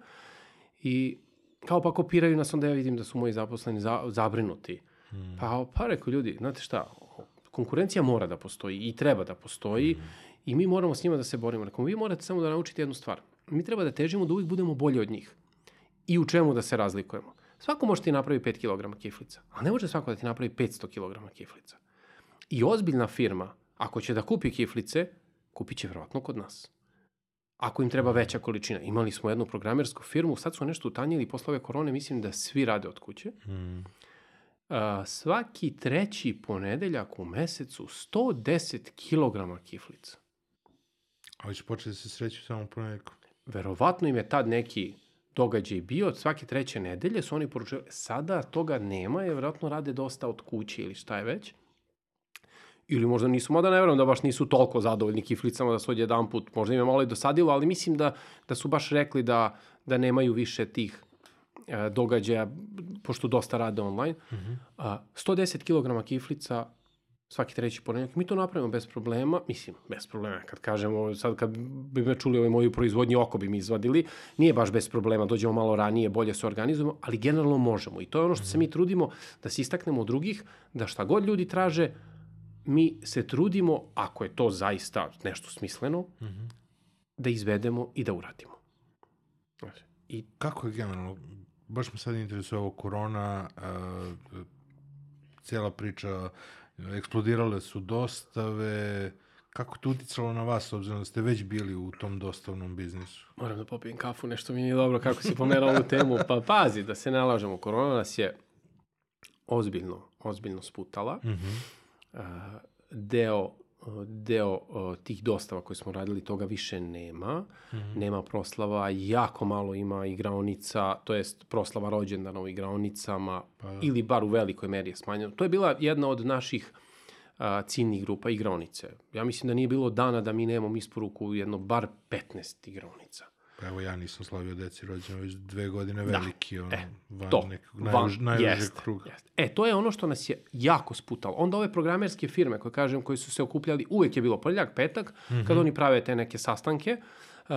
i kao pa kopiraju nas, onda ja vidim da su moji zaposleni za, zabrinuti. Mm. Pa, pa rekao ljudi, znate šta, konkurencija mora da postoji i treba da postoji mm. i mi moramo s njima da se borimo. Rekao, vi morate samo da naučite jednu stvar. Mi treba da težimo da uvijek budemo bolji od njih. I u čemu da se razlikujemo. Svako može ti napravi 5 kg kiflica, ali ne može svako da ti napravi 500 kg kiflica. I ozbiljna firma, ako će da kupi kiflice, kupit će vjerojatno kod nas. Ako im treba veća količina. Imali smo jednu programersku firmu, sad su nešto utanjili posle ove korone, mislim da svi rade od kuće. Mm. Uh, svaki treći ponedeljak u mesecu 110 kg kiflica. Ali će početi da se sreću samo ponedeljkom. Verovatno im je tad neki događaj bio, svake treće nedelje su oni poručili, sada toga nema, je vjerojatno rade dosta od kuće ili šta je već. Ili možda nisu, mada ne verujem da baš nisu toliko zadovoljni kiflicama da se od jedan put, možda im je malo i dosadilo, ali mislim da, da su baš rekli da, da nemaju više tih e, događaja, pošto dosta rade online. Mm -hmm. A, 110 kg kiflica svaki treći ponedeljak. Mi to napravimo bez problema, mislim, bez problema, kad kažemo, sad kad bi me čuli ovoj moju proizvodnji, oko bi mi izvadili, nije baš bez problema, dođemo malo ranije, bolje se organizujemo, ali generalno možemo. I to je ono što se mi trudimo, da se istaknemo od drugih, da šta god ljudi traže, mi se trudimo, ako je to zaista nešto smisleno, mm -hmm. da izvedemo i da uradimo. I... Kako je generalno, baš me sad interesuje ovo korona, uh, cijela priča eksplodirale su dostave, kako to uticalo na vas, obzirom da ste već bili u tom dostavnom biznisu? Moram da popijem kafu, nešto mi nije dobro kako si pomenuo ovu temu. Pa pazi, da se nalažemo, korona nas je ozbiljno, ozbiljno sputala. Mm -hmm. Deo deo tih dostava koje smo radili, toga više nema. Mm -hmm. Nema proslava, jako malo ima igraonica, to jest proslava rođendana u igraonicama, pa, da. ili bar u velikoj meri je smanjeno. To je bila jedna od naših a, ciljnih grupa igraonice. Ja mislim da nije bilo dana da mi nemamo isporuku jedno bar 15 igraonica. Pa evo ja nisam slavio deci rođeno već dve godine da. veliki, da. ono, e, van to, nekog najuž, najužeg kruga. Jest. E, to je ono što nas je jako sputalo. Onda ove programerske firme, koje kažem, koji su se okupljali, uvek je bilo poljak, petak, mm -hmm. kad oni prave te neke sastanke, uh,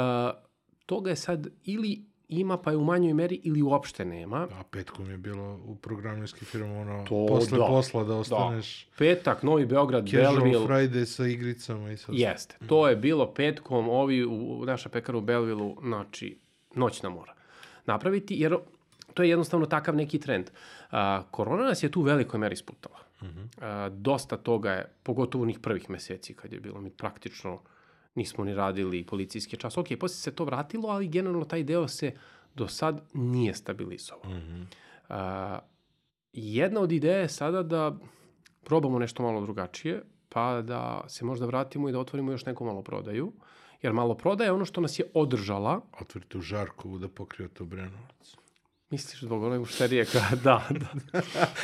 toga je sad ili ima pa je u manjoj meri ili uopšte nema. A petkom je bilo u programerskih firma ono to, posle da, posla da ostaneš. Da. Petak, Novi Beograd, Belleville. Casual Friday sa igricama i sad. Jeste. Mm. To je bilo petkom, ovi u, naša pekara u Belleville, znači noćna mora napraviti, jer to je jednostavno takav neki trend. A, korona nas je tu u velikoj meri sputala. Mm -hmm. A, dosta toga je, pogotovo onih prvih meseci kad je bilo mi praktično nismo ni radili policijski čas. Ok, posle se to vratilo, ali generalno taj deo se do sad nije stabilizovao. Mm -hmm. uh, jedna od ideja je sada da probamo nešto malo drugačije, pa da se možda vratimo i da otvorimo još neku malo prodaju. Jer malo prodaja je ono što nas je održala. Otvorite u Žarkovu da pokrijete Obrenovac. Misliš zbog onog šterije kada, da, da.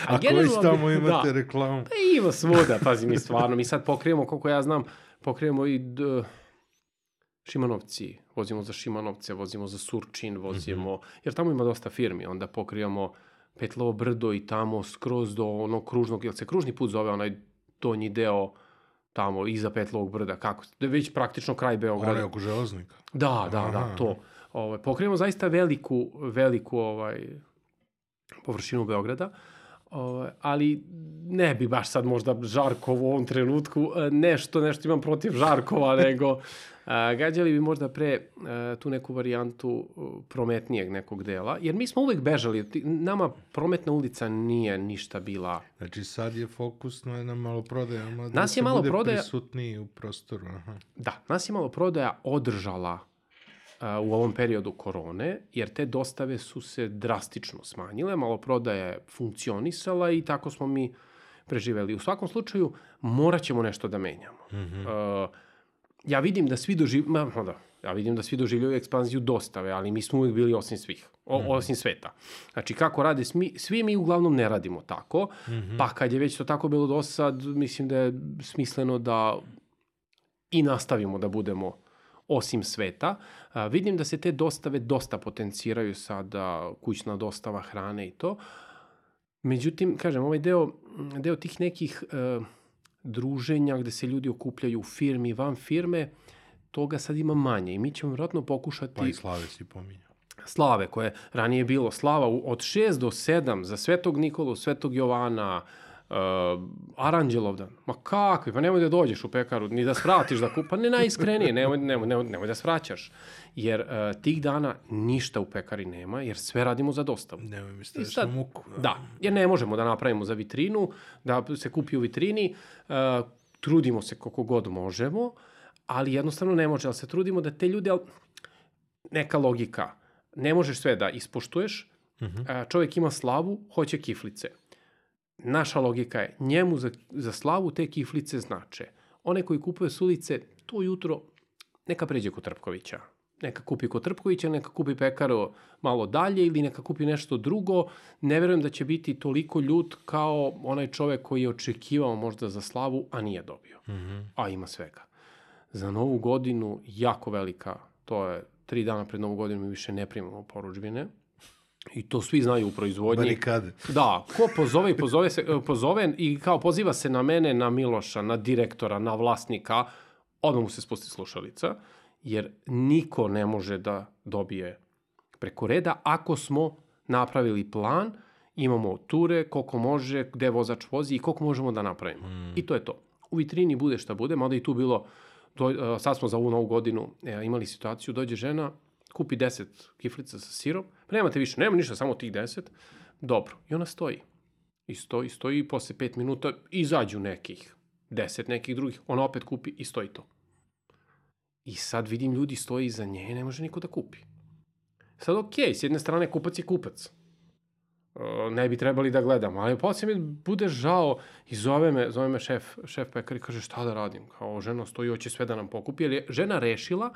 A, A koji tamo imate da. reklamu? Pa ima svuda, pazi mi stvarno, mi sad pokrijemo, koliko ja znam, pokrijemo i d... Šimanovci, vozimo za Šimanovce, vozimo za Surčin, vozimo, mm -hmm. jer tamo ima dosta firmi, onda pokrijamo Petlovo brdo i tamo skroz do onog kružnog, jel se kružni put zove onaj donji deo tamo iza Petlovog brda, kako, da je već praktično kraj Beograda. Onaj oko železnika. Da, da, da, Aha. to. Ovaj, pokrijemo zaista veliku, veliku ovaj, površinu Beograda. Ovaj, ali ne bi baš sad možda Žarkov u ovom trenutku, e, nešto, nešto imam protiv Žarkova, nego a, gađali bi možda pre a, tu neku varijantu prometnijeg nekog dela, jer mi smo uvek bežali, nama prometna ulica nije ništa bila. Znači sad je fokus na, na malo prodaja, da nas je malo prodaja, prisutniji u prostoru. Aha. Da, nas je malo prodaja održala u ovom periodu korone, jer te dostave su se drastično smanjile, malo prodaja je funkcionisala i tako smo mi preživeli. U svakom slučaju, morat ćemo nešto da menjamo. Mm -hmm. uh, ja vidim da svi doživljaju, da, ja vidim da svi doživljaju ekspanziju dostave, ali mi smo uvijek bili osim svih, o, mm -hmm. osim sveta. Znači, kako rade smi, svi mi uglavnom ne radimo tako, mm -hmm. pa kad je već to tako bilo do sad, mislim da je smisleno da i nastavimo da budemo osim sveta. A, vidim da se te dostave dosta potenciraju sada, kućna dostava hrane i to. Međutim, kažem, ovaj deo, deo tih nekih uh, druženja gde se ljudi okupljaju u firmi, van firme, toga sad ima manje i mi ćemo vjerojatno pokušati... Pa i slave si pominjao. Slave, koje ranije bilo slava od 6 do 7 za Svetog Nikolu, Svetog Jovana, uh, Aranđelovdan. Ma kakvi, pa nemoj da dođeš u pekaru, ni da svratiš da kupa, ne najiskrenije, nemoj, nemoj, nemoj, nemoj da svraćaš. Jer uh, tih dana ništa u pekari nema, jer sve radimo za dostavu. Nemoj mi staviš na muku. Da, jer ne možemo da napravimo za vitrinu, da se kupi u vitrini, uh, trudimo se koliko god možemo, ali jednostavno ne može, ali se trudimo da te ljude, neka logika, ne možeš sve da ispoštuješ, uh mhm. -huh. čovjek ima slavu, hoće kiflice naša logika je, njemu za, za slavu te kiflice znače. One koji kupuje s ulice, to jutro neka pređe kod Trpkovića. Neka kupi kod Trpkovića, neka kupi pekaru malo dalje ili neka kupi nešto drugo. Ne verujem da će biti toliko ljut kao onaj čovek koji je očekivao možda za slavu, a nije dobio. Mm -hmm. A ima svega. Za novu godinu jako velika, to je tri dana pred novu godinu mi više ne primamo poručbine I to svi znaju u proizvodnji. Barikade. Da, ko pozove i pozove, se, pozove i kao poziva se na mene, na Miloša, na direktora, na vlasnika, odmah mu se spusti slušalica, jer niko ne može da dobije preko reda ako smo napravili plan, imamo ture, koliko može, gde vozač vozi i koliko možemo da napravimo. Mm. I to je to. U vitrini bude šta bude, mada i tu bilo, do, sad smo za ovu novu godinu e, imali situaciju, dođe žena, kupi 10 kiflica sa sirom, pa nemate više, nema ništa, samo tih 10, dobro. I ona stoji. I stoji, stoji i posle 5 minuta izađu nekih 10 nekih drugih, ona opet kupi i stoji to. I sad vidim ljudi stoji iza nje ne može niko da kupi. Sad okej, okay, s jedne strane kupac je kupac. ne bi trebali da gledamo, ali posle mi bude žao i zove me, zove me šef, šef pekar i kaže šta da radim, kao žena stoji, hoće sve da nam pokupi, jer je žena rešila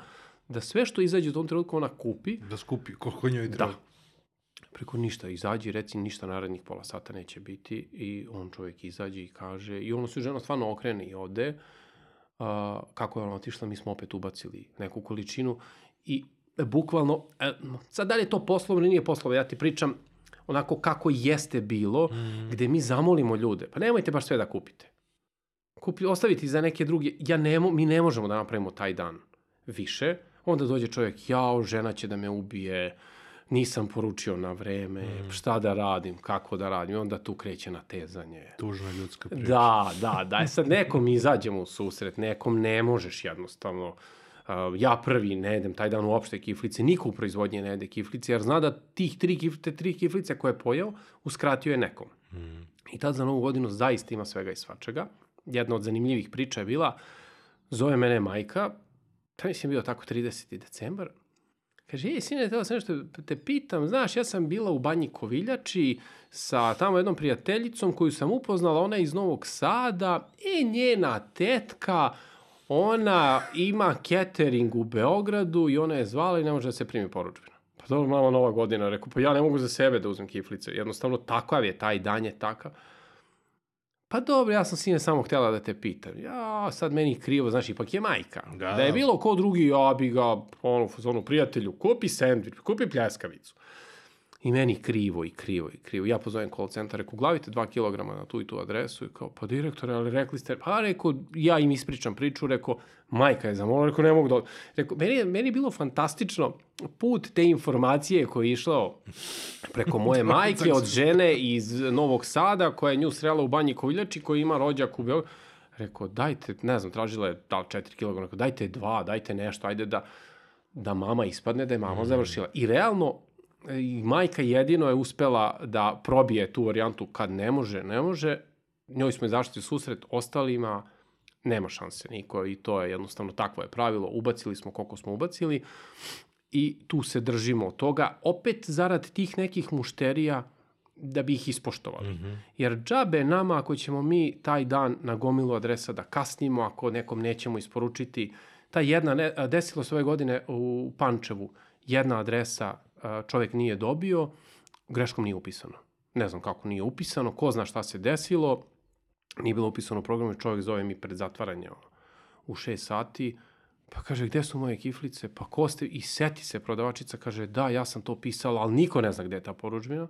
da sve što izađe u tom trenutku ona kupi. Da skupi, koliko njoj treba. Da. Preko ništa, izađe reci ništa narednih pola sata neće biti i on čovjek izađe i kaže, i ono se žena stvarno okrene i ode, a, kako je ona otišla, mi smo opet ubacili neku količinu i e, bukvalno, e, sad da li je to poslovno ili nije poslovno, ja ti pričam onako kako jeste bilo, mm. gde mi zamolimo ljude, pa nemojte baš sve da kupite. Kupi, ostaviti za neke druge, ja ne, mi ne možemo da napravimo taj dan više, Onda dođe čovjek, jao, žena će da me ubije, nisam poručio na vreme, mm. šta da radim, kako da radim. I onda tu kreće na tezanje. Tužna ljudska priča. Da, da, da. E sad nekom izađemo u susret, nekom ne možeš jednostavno. Uh, ja prvi ne jedem taj dan uopšte kiflice, niko u proizvodnji ne jede kiflice, jer zna da tih tri, kif, te tri kiflice koje je pojao, uskratio je nekom. Mm. I tad za novu godinu zaista ima svega i svačega. Jedna od zanimljivih priča je bila, zove mene majka, to mislim bio tako 30. decembar, Kaže, ej, sine, teo sam nešto te pitam, znaš, ja sam bila u banji Koviljači sa tamo jednom prijateljicom koju sam upoznala, ona je iz Novog Sada, i njena tetka, ona ima catering u Beogradu i ona je zvala i ne može da se primi poručbina. Pa dobro, mama, nova godina, rekao, pa ja ne mogu za sebe da uzmem kiflice, jednostavno takav je, taj dan je takav. Pa dobro, ja sam sine samo htjela da te pitam. Ja, sad meni krivo, znaš, ipak je majka. Da, da je bilo ko drugi, ja bi ga, ono, ono, prijatelju, kupi sandvič, kupi pljeskavicu. I meni krivo i krivo i krivo. Ja pozovem call centar, reku, glavite 2 kg na tu i tu adresu i kao, pa direktore, ali rekli ste, pa reku, ja im ispričam priču, reku, majka je zamolila, reku, ne mogu da... Reku, meni, meni je bilo fantastično put te informacije koji je išao preko moje majke od žene iz Novog Sada, koja je nju srela u banji Koviljači, koja ima rođak u Beogradu. Rekao, dajte, ne znam, tražila je da li 4 kg, rekao, dajte dva, dajte nešto, ajde da, da mama ispadne, da je mama mm. završila. I realno, i majka jedino je uspela da probije tu varijantu kad ne može, ne može. Njoj smo izašli susret, ostalima nema šanse niko i to je jednostavno takvo je pravilo. Ubacili smo koliko smo ubacili i tu se držimo od toga. Opet zarad tih nekih mušterija da bi ih ispoštovali. Mm -hmm. Jer džabe nama ako ćemo mi taj dan na gomilu adresa da kasnimo, ako nekom nećemo isporučiti, ta jedna, ne, desilo se ove godine u Pančevu, jedna adresa čovek nije dobio, greškom nije upisano. Ne znam kako nije upisano, ko zna šta se desilo, nije bilo upisano u programu, čovjek zove mi pred zatvaranje u 6 sati, pa kaže, gde su moje kiflice? Pa ko ste? I seti se prodavačica, kaže, da, ja sam to pisala, ali niko ne zna gde je ta poručbina.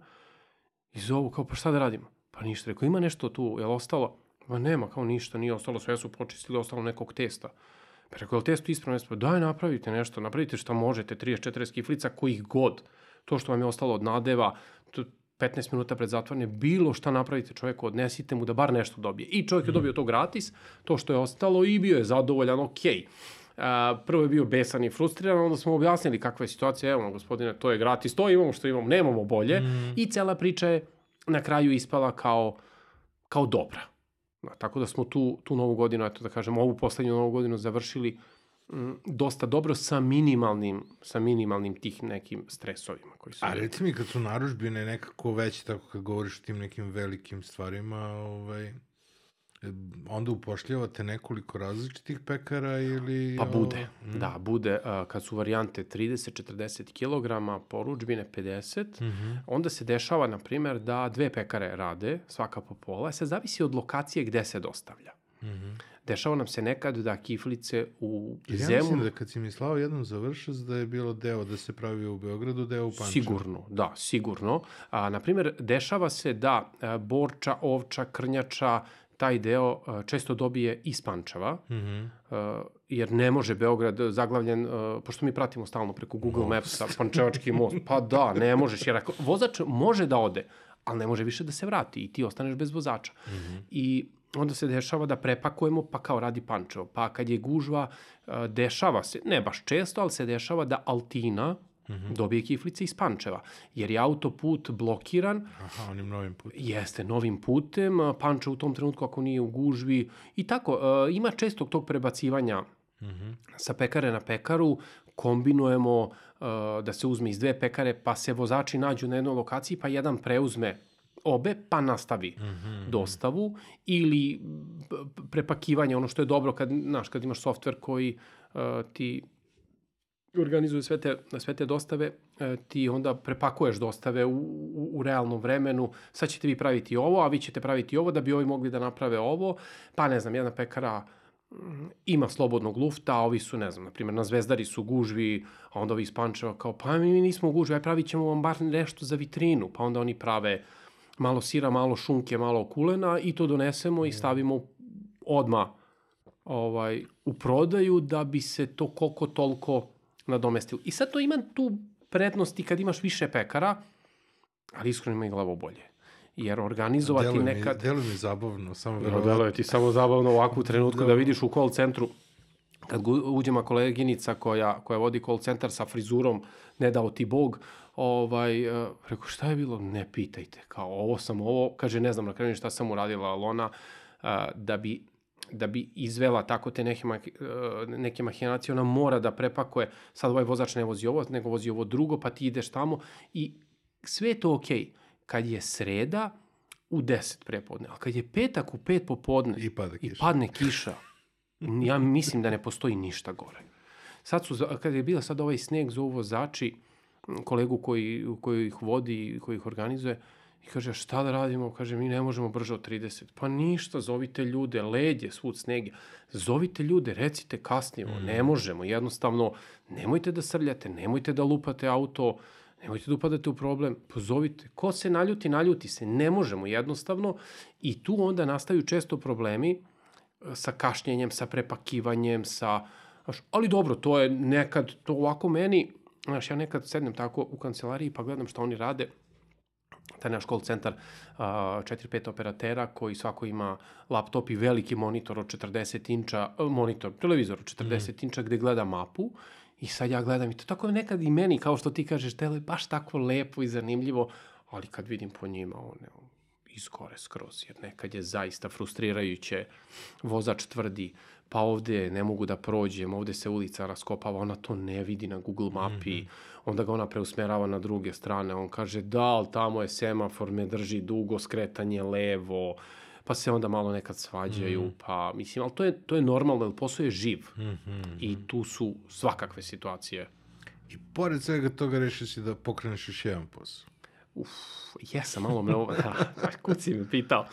I zovu, kao, pa šta da radimo? Pa ništa, rekao, ima nešto tu, je li ostalo? Pa nema, kao ništa, nije ostalo, sve su počistili, ostalo nekog testa. Rekao, je li testu ispravno? Pa daj, napravite nešto, napravite šta možete, 30-40 kiflica, kojih god. To što vam je ostalo od nadeva, 15 minuta pred zatvaranje, bilo šta napravite čoveku, odnesite mu da bar nešto dobije. I čovjek je mhm. dobio to gratis, to što je ostalo i bio je zadovoljan, okej. Okay. Uh, prvo je bio besan i frustriran, onda smo objasnili kakva je situacija, evo gospodine, to je gratis, to imamo što imamo, nemamo bolje. Mm. I cela priča je na kraju ispala kao, kao dobra. Tako da smo tu, tu novu godinu, eto da kažem, ovu poslednju novu godinu završili m, dosta dobro sa minimalnim, sa minimalnim tih nekim stresovima koji su... A reci mi kad su naručbine nekako veće, tako kad govoriš o tim nekim velikim stvarima, ovaj, onda upošljavate nekoliko različitih pekara ili... Pa bude, mm. da, bude. Kad su varijante 30-40 kg, poručbine 50, mm -hmm. onda se dešava, na primer, da dve pekare rade, svaka po pola, se zavisi od lokacije gde se dostavlja. Mm -hmm. Dešava nam se nekad da kiflice u ja zemu... Ja mislim da kad si mi slao jednom završac da je bilo deo da se pravi u Beogradu, deo u Pančevu. Sigurno, da, sigurno. A, na primer, dešava se da a, borča, ovča, krnjača, taj deo uh, često dobije iz Pančeva, mm -hmm. jer ne može Beograd zaglavljen, uh, pošto mi pratimo stalno preko Google. Mapsa Pančevački most, pa da, ne možeš, jer ako, vozač može da ode, ali ne može više da se vrati i ti ostaneš bez vozača. Mm -hmm. I onda se dešava da prepakujemo, pa kao radi Pančevo. Pa kad je gužva, dešava se, ne baš često, ali se dešava da Altina, mm -hmm. dobije kiflice iz Pančeva, jer je autoput blokiran. Aha, onim novim putem. Jeste, novim putem. Pančev u tom trenutku ako nije u gužvi. I tako, uh, ima često tog prebacivanja mm -hmm. sa pekare na pekaru, kombinujemo uh, da se uzme iz dve pekare, pa se vozači nađu na jednoj lokaciji, pa jedan preuzme obe, pa nastavi mm -hmm. dostavu ili prepakivanje, ono što je dobro kad, znaš, kad imaš softver koji uh, ti organizuju sve te, sve te dostave, e, ti onda prepakuješ dostave u, u, u realnom vremenu, sad ćete vi praviti ovo, a vi ćete praviti ovo da bi ovi mogli da naprave ovo, pa ne znam, jedna pekara mm, ima slobodnog lufta, a ovi su, ne znam, na primjer, na Zvezdari su gužvi, a onda ovi iz Pančeva kao, pa mi nismo u gužvi, aj pravit ćemo vam bar nešto za vitrinu, pa onda oni prave malo sira, malo šunke, malo kulena i to donesemo i stavimo odma ovaj, u prodaju da bi se to koliko toliko nadomestilo. I sad to ima tu prednosti kad imaš više pekara, ali iskreno ima i glavo bolje. Jer organizovati deluje nekad... Mi, deluje mi zabavno, samo verovatno. Deluje ti samo zabavno ovakvu trenutku da vidiš u call centru kad uđema koleginica koja, koja vodi call centar sa frizurom, ne dao ti Bog, ovaj, uh, rekao, šta je bilo? Ne pitajte, kao ovo sam ovo, kaže, ne znam na kraju šta sam uradila, ali ona, uh, da bi da bi izvela tako te neke, e, neke mahinacije, ona mora da prepakuje, sad ovaj vozač ne vozi ovo, nego vozi ovo drugo, pa ti ideš tamo i sve je to okej. Okay. Kad je sreda, u 10 prepodne, a kad je petak u 5 popodne i, pada kiša. i padne kiša, ja mislim da ne postoji ništa gore. Sad su, kad je bila sad ovaj sneg, zovu vozači, kolegu koji, koji ih vodi, koji ih organizuje, uh, I kaže, šta da radimo? Kaže, mi ne možemo brže od 30. Pa ništa, zovite ljude, led je svud snege. Zovite ljude, recite kasnimo, mm. ne možemo. Jednostavno, nemojte da srljate, nemojte da lupate auto, nemojte da upadate u problem, pozovite. Ko se naljuti, naljuti se. Ne možemo jednostavno. I tu onda nastaju često problemi e, sa kašnjenjem, sa prepakivanjem, sa... Ali dobro, to je nekad, to ovako meni, znaš, ja nekad sednem tako u kancelariji pa gledam šta oni rade, taj naš call centar, 4-5 operatera koji svako ima laptop i veliki monitor od 40 inča, e, monitor, televizor od 40 mm. inča gde gleda mapu i sad ja gledam i to tako nekad i meni, kao što ti kažeš, tele baš tako lepo i zanimljivo, ali kad vidim po njima, one, izgore skroz, jer nekad je zaista frustrirajuće. Vozač tvrdi, pa ovde ne mogu da prođem, ovde se ulica raskopava, ona to ne vidi na Google mapi, mm -hmm. Onda ga ona preusmerava na druge strane, on kaže da, ali tamo je semafor, me drži dugo, skretanje levo, pa se onda malo nekad svađaju, mm. pa mislim, ali to je, to je normalno, jer posao je živ mm -hmm. i tu su svakakve situacije. I pored svega toga reši si da pokreneš još jedan posao. Uf, jesam, malo me ovo, da, kuci me pitao.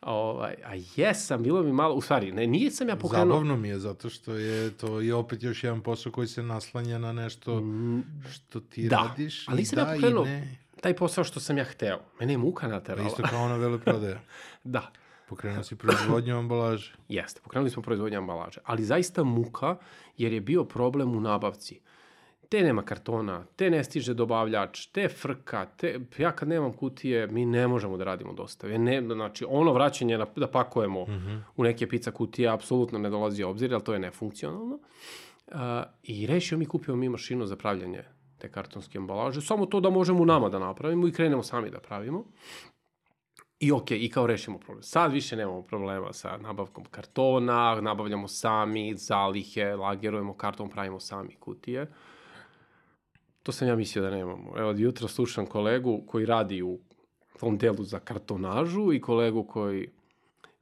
Ovaj, a jesam, bilo mi malo, u stvari, ne, nije sam ja pokrenuo... Zabavno mi je, zato što je to je opet još jedan posao koji se naslanja na nešto mm, što ti da, radiš. ali nisam da, ja pokrenuo taj posao što sam ja hteo. Mene je muka naterala. Isto kao ona veleprodaja. da. Pokrenuo si proizvodnju ambalaže. Jeste, pokrenuli smo proizvodnju ambalaže. Ali zaista muka, jer je bio problem u nabavci te nema kartona, te ne stiže dobavljač, te frka, te, ja kad nemam kutije, mi ne možemo da radimo dostave. Ne, znači, ono vraćanje na, da pakujemo mm -hmm. u neke pizza kutije apsolutno ne dolazi obzir, ali to je nefunkcionalno. Uh, I rešio mi, kupio mi mašinu za pravljanje te kartonske ambalaže, samo to da možemo nama da napravimo i krenemo sami da pravimo. I ok, i kao rešimo problem. Sad više nemamo problema sa nabavkom kartona, nabavljamo sami zalihe, lagerujemo karton, pravimo sami kutije. Uh, To sam ja mislio da nemamo. Evo, jutro slušam kolegu koji radi u tom delu za kartonažu i kolegu koji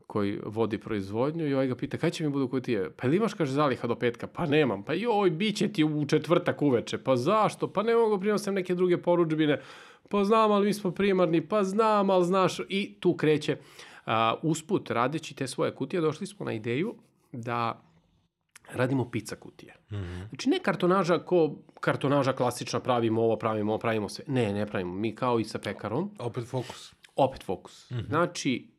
koji vodi proizvodnju i ovaj ga pita kada će mi budu kutije? Pa ili imaš, kaže, zaliha do petka? Pa nemam. Pa joj, bit će ti u četvrtak uveče. Pa zašto? Pa ne mogu prinosem neke druge poručbine. Pa znam, ali mi smo primarni. Pa znam, ali znaš. I tu kreće. A, usput, radeći te svoje kutije, došli smo na ideju da radimo pizza kutije. Mm -hmm. Znači ne kartonaža ko kartonaža klasična, pravimo ovo, pravimo ovo, pravimo sve. Ne, ne pravimo. Mi kao i sa pekarom. Opet fokus. Opet fokus. Mm -hmm. Znači,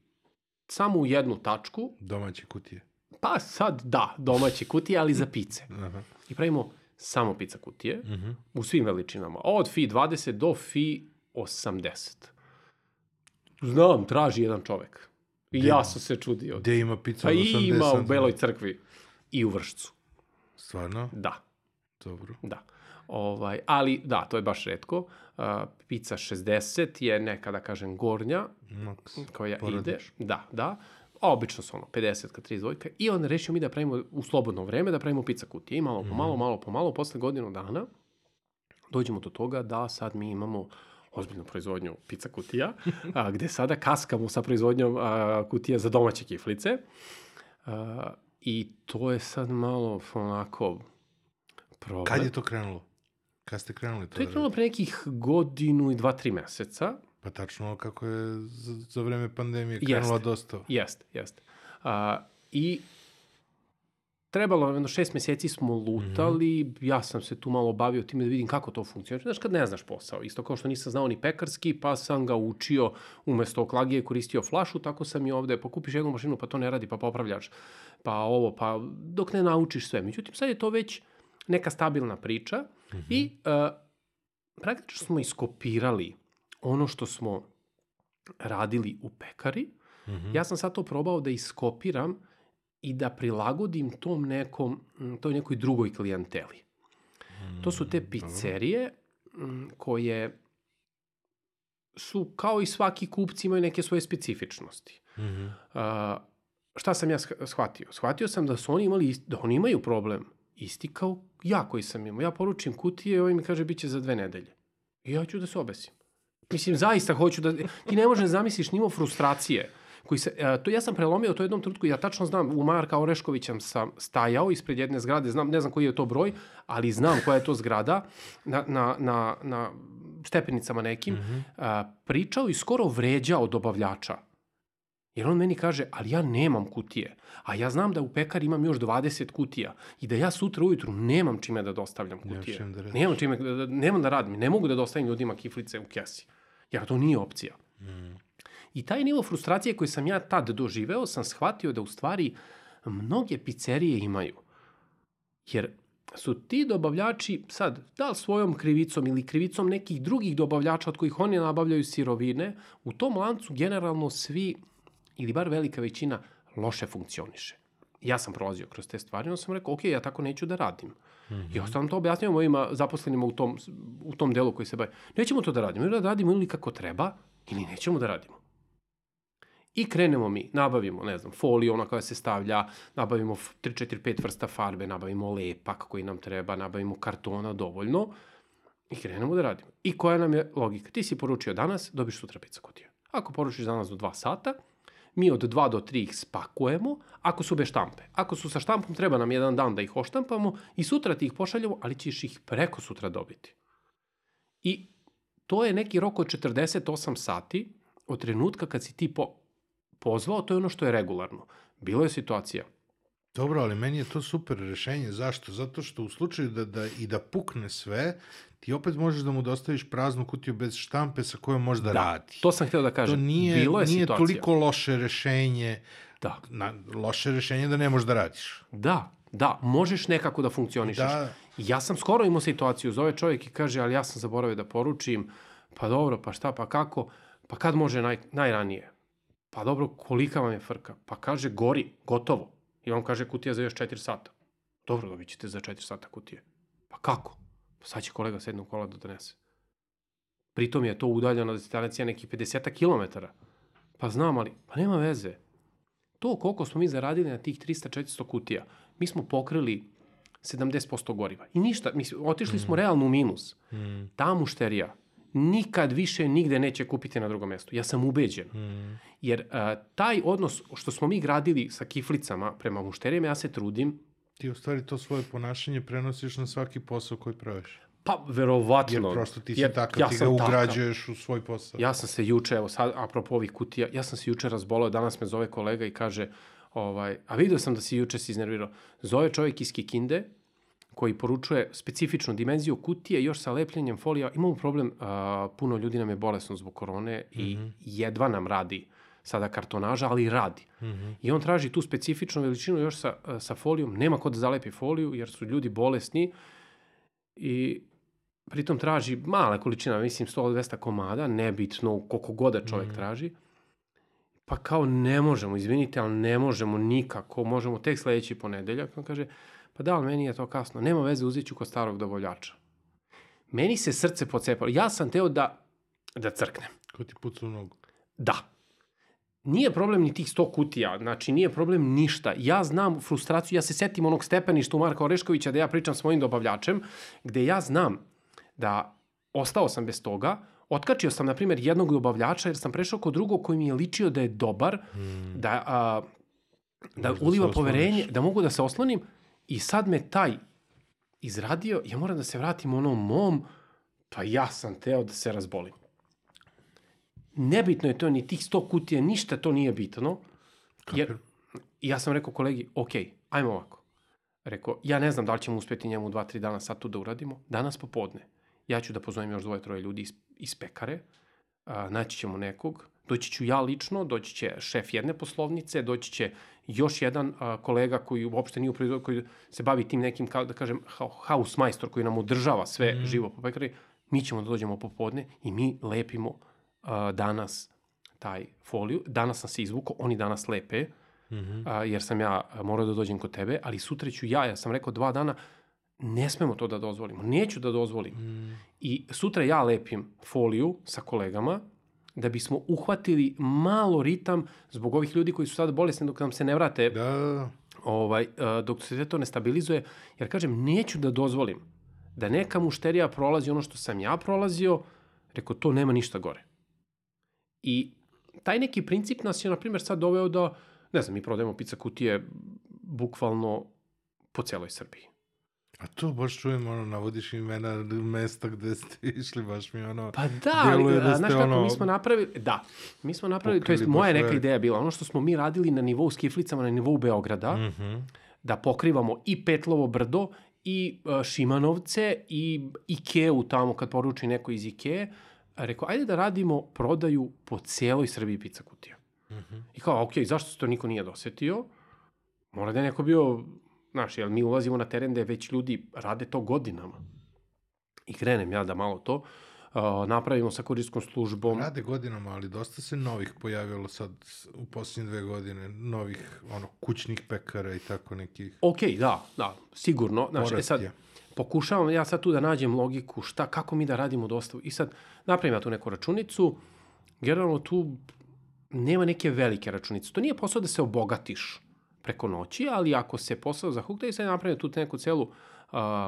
samo u jednu tačku. Domaće kutije. Pa sad da, domaće kutije, ali za pice. Aha. I pravimo samo pizza kutije mm -hmm. u svim veličinama. Od FI 20 do FI 80. Znam, traži jedan čovek. I ja sam se čudio. Gde ima pizza pa od 80? Pa ima u Beloj crkvi i u Vršcu. Stvarno? Da. Dobro. Da. Ovaj, ali da, to je baš redko. Uh, pizza 60 je neka, da kažem, gornja Max, koja poradiš. ide. Da, da. Obično su ono 50 ka 32 i onda rešio mi da pravimo u slobodno vreme da pravimo pizza kutije i malo po malo, mhm. malo po malo, posle godinu dana dođemo do toga da sad mi imamo ozbiljnu proizvodnju pizza kutija, a, gde sada kaskamo sa proizvodnjom a, kutija za domaće kiflice. A, I to je sad malo onako problem. Kad je to krenulo? Kad ste krenuli to? To je da krenulo pre nekih godinu i dva, tri meseca. Pa tačno kako je za, za vreme pandemije krenula jeste, dosta. Jeste, jeste. A, I trebalo, jedno šest meseci smo lutali, mm -hmm. ja sam se tu malo bavio time da vidim kako to funkcionira. Znaš, kad ne znaš posao, isto kao što nisam znao ni pekarski, pa sam ga učio umesto oklagije koristio flašu, tako sam i ovde, pa kupiš jednu mašinu, pa to ne radi, pa popravljaš, pa ovo, pa dok ne naučiš sve. Međutim, sad je to već neka stabilna priča mm -hmm. i uh, praktično smo iskopirali ono što smo radili u pekari. Mm -hmm. Ja sam sad to probao da iskopiram i da prilagodim tom nekom, toj nekoj drugoj klijenteli. Mm, to su te pizzerije koje su kao i svaki kupci imaju neke svoje specifičnosti. Mm -hmm. uh, šta sam ja shvatio? Shvatio sam da su oni imali, da oni imaju problem isti kao ja koji sam imao. Ja poručim kutije i ovaj mi kaže bit će za dve nedelje. I ja ću da se obesim. Mislim, zaista hoću da... Ti ne možeš da zamisliš nimo frustracije koji se, uh, to ja sam prelomio to jednom trenutku, ja tačno znam, u Marka Oreškovićem sam stajao ispred jedne zgrade, znam, ne znam koji je to broj, ali znam koja je to zgrada, na, na, na, na stepenicama nekim, mm -hmm. uh, pričao i skoro vređao dobavljača. Jer on meni kaže, ali ja nemam kutije. A ja znam da u pekari imam još 20 kutija i da ja sutra ujutru nemam čime da dostavljam kutije. Da nemam čime, da, da, nemam da radim. Ne mogu da dostavim ljudima kiflice u kesi. Jer to nije opcija. Mm. I taj nivo frustracije koji sam ja tad doživeo, sam shvatio da u stvari mnoge pizzerije imaju. Jer su ti dobavljači sad, da li svojom krivicom ili krivicom nekih drugih dobavljača od kojih oni nabavljaju sirovine, u tom lancu generalno svi, ili bar velika većina, loše funkcioniše. Ja sam prolazio kroz te stvari, onda sam rekao, ok, ja tako neću da radim. Mm -hmm. I ostavljam to objašnjamo mojim zaposlenima u tom, u tom delu koji se baje. Nećemo to da radimo, ili da radimo ili kako treba, ili nećemo da radimo. I krenemo mi, nabavimo, ne znam, foliju, ona koja se stavlja, nabavimo 3, 4, 5 vrsta farbe, nabavimo lepak koji nam treba, nabavimo kartona dovoljno i krenemo da radimo. I koja nam je logika? Ti si poručio danas, dobiš sutra pizza kutija. Ako poručiš danas do 2 sata, mi od 2 do 3 ih spakujemo, ako su bez štampe. Ako su sa štampom, treba nam jedan dan da ih oštampamo i sutra ti ih pošaljemo, ali ćeš ih preko sutra dobiti. I to je neki rok od 48 sati od trenutka kad si ti po, pozvao, to je ono što je regularno. Bilo je situacija. Dobro, ali meni je to super rešenje. Zašto? Zato što u slučaju da, da i da pukne sve, ti opet možeš da mu dostaviš praznu kutiju bez štampe sa kojom može da, da radi. To sam htio da kažem. To nije, Bilo je nije situacija. toliko loše rešenje. Da. Na, loše rešenje da ne možeš da radiš. Da, da, možeš nekako da funkcionišeš. Da. Ja sam skoro imao situaciju, zove čovjek i kaže, ali ja sam zaboravio da poručim, pa dobro, pa šta, pa kako, pa kad može naj, najranije? Pa dobro, kolika vam je frka? Pa kaže, gori, gotovo. I on kaže, kutija za još 4 sata. Dobro, dobit ćete za 4 sata kutije. Pa kako? Pa sad će kolega sa jednog kola da donese. Pritom je to udaljeno distancija nekih 50 km. Pa znam, ali, pa nema veze. To koliko smo mi zaradili na tih 300-400 kutija, mi smo pokrili 70% goriva. I ništa, mi, otišli smo realno u minus. Mm. Ta mušterija nikad više nigde neće kupiti na drugom mestu. Ja sam ubeđen. Mm. Jer uh, taj odnos što smo mi gradili sa kiflicama prema mušterijama, ja se trudim, Ti u stvari to svoje ponašanje prenosiš na svaki posao koji praviš. pa verovatno. Jer prosto ti si jer takav, ja ti ga sam takav. ugrađuješ u svoj posao. Ja sam se juče, evo sad, apropo ovih kutija, ja sam se juče razbolao, danas me zove kolega i kaže, ovaj, a vidio sam da si juče se iznervirao. Zove čovjek iz Kikinde, koji poručuje specifičnu dimenziju kutije, još sa lepljenjem folija. Imamo problem, a, puno ljudi nam je bolesno zbog korone i Mhm. jedva nam radi sada kartonaža, ali radi. Mhm. I on traži tu specifičnu veličinu još sa, sa folijom. Nema ko da zalepi foliju, jer su ljudi bolesni i pritom traži mala količina, mislim 100-200 komada, nebitno koliko god da čovjek Mhm. traži. Pa kao ne možemo, izvinite, ali ne možemo nikako, možemo tek sledeći ponedeljak. On kaže, pa da, ali meni je to kasno, nema veze, uzet ću kod starog dobavljača. Meni se srce pocepalo. Ja sam teo da, da crknem. Ko ti puca u nogu? Da. Nije problem ni tih 100 kutija, znači nije problem ništa. Ja znam frustraciju, ja se setim onog stepeništa u Marka Oreškovića da ja pričam s mojim dobavljačem, gde ja znam da ostao sam bez toga, otkačio sam, na primjer, jednog dobavljača jer sam prešao kod drugog koji mi je ličio da je dobar, Mm. da, a, da Možeš da uliva poverenje, da mogu da se oslonim i sad me taj izradio, ja moram da se vratim onom mom, pa ja sam teo da se razbolim. Nebitno je to ni tih 100 kutija, ništa to nije bitno. Jer, ja sam rekao kolegi, ok, ajmo ovako. Rekao, ja ne znam da li ćemo uspeti njemu 2-3 dana sad to da uradimo. Danas popodne. Ja ću da pozovem još dvoje, troje ljudi iz, iz pekare. A, naći ćemo nekog. Doći ću ja lično, doći će šef jedne poslovnice, doći će još jedan a, kolega koji uopšte nije u proizvodu, koji se bavi tim nekim, kao da kažem, house majstor koji nam održava sve mm. živo po pekari. Mi ćemo da dođemo popodne i mi lepimo a, danas taj foliju. Danas sam se izvukao, oni danas lepe, Mhm. a, jer sam ja morao da dođem kod tebe, ali sutra ću ja, ja sam rekao dva dana, ne smemo to da dozvolimo, neću da dozvolim. Mm. I sutra ja lepim foliju sa kolegama, da bismo uhvatili malo ritam zbog ovih ljudi koji su sada bolesni dok nam se ne vrate, Da, da, da. ovaj, a, dok se to ne stabilizuje, jer kažem, neću da dozvolim da neka mušterija prolazi ono što sam ja prolazio, rekao, to nema ništa gore. I taj neki princip nas je, na primjer, sad doveo da, ne znam, mi prodajemo pizza kutije bukvalno po celoj Srbiji. A to baš čujem, ono, navodiš imena mesta gde ste išli, baš mi ono... Pa da, ali, da znaš kako, ono mi smo napravili, da, mi smo napravili, to jest moja neka ideja je bila, ono što smo mi radili na nivou skiflicama, na nivou Beograda, Mhm. da pokrivamo i Petlovo brdo, i uh, Šimanovce, i Ikeu tamo kad poruči neko iz Ikee, rekao, ajde da radimo prodaju po cijeloj Srbiji pizza kutija. Mhm. I kao, ok, zašto se to niko nije dosetio? Mora da je neko bio, znaš, jel mi ulazimo na teren da već ljudi rade to godinama. I krenem ja da malo to uh, napravimo sa kurirskom službom. Rade godinama, ali dosta se novih pojavilo sad u posljednje dve godine, novih ono, kućnih pekara i tako nekih. Ok, da, da, sigurno. Znaš, e sad, pokušavam ja sad tu da nađem logiku, šta, kako mi da radimo dostavu. I sad napravim ja tu neku računicu, generalno tu nema neke velike računice. To nije posao da se obogatiš preko noći, ali ako se posao zahukta i sad napravim tu neku celu uh,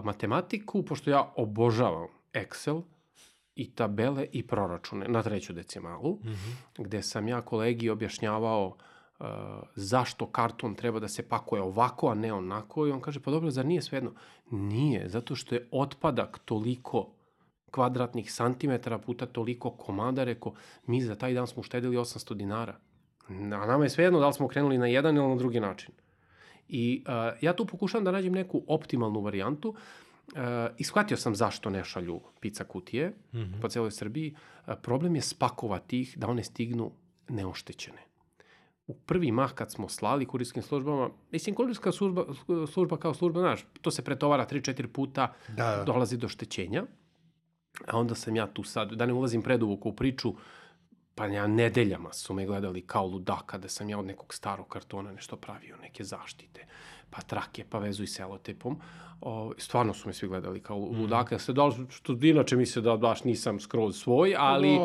matematiku, pošto ja obožavam Excel i tabele i proračune na treću decimalu, mm -hmm. gde sam ja kolegi objašnjavao uh, zašto karton treba da se pakuje ovako, a ne onako. I on kaže, pa dobro, zar nije svejedno? Nije, zato što je otpadak toliko kvadratnih santimetara puta toliko komada, reko, mi za taj dan smo uštedili 800 dinara. A nama je svejedno da li smo krenuli na jedan ili na drugi način. I uh, ja tu pokušavam da nađem neku optimalnu varijantu. Uh, ishvatio sam zašto ne šalju pizza kutije mm -hmm. po celoj Srbiji. Uh, problem je spakovati ih da one stignu neoštećene. U prvi mah kad smo slali kurijskim službama, mislim kurijska služba, služba kao služba, znaš, to se pretovara 3-4 puta, da, da. dolazi do štećenja. A onda sam ja tu sad, da ne ulazim preduvoko u priču, pa ja nedeljama su me gledali kao ludaka da sam ja od nekog starog kartona nešto pravio, neke zaštite, pa trake, pa vezu i selotepom. O, stvarno su me svi gledali kao mhm. ludaka. Mm. Se da, što inače mi se da baš nisam skroz svoj, ali,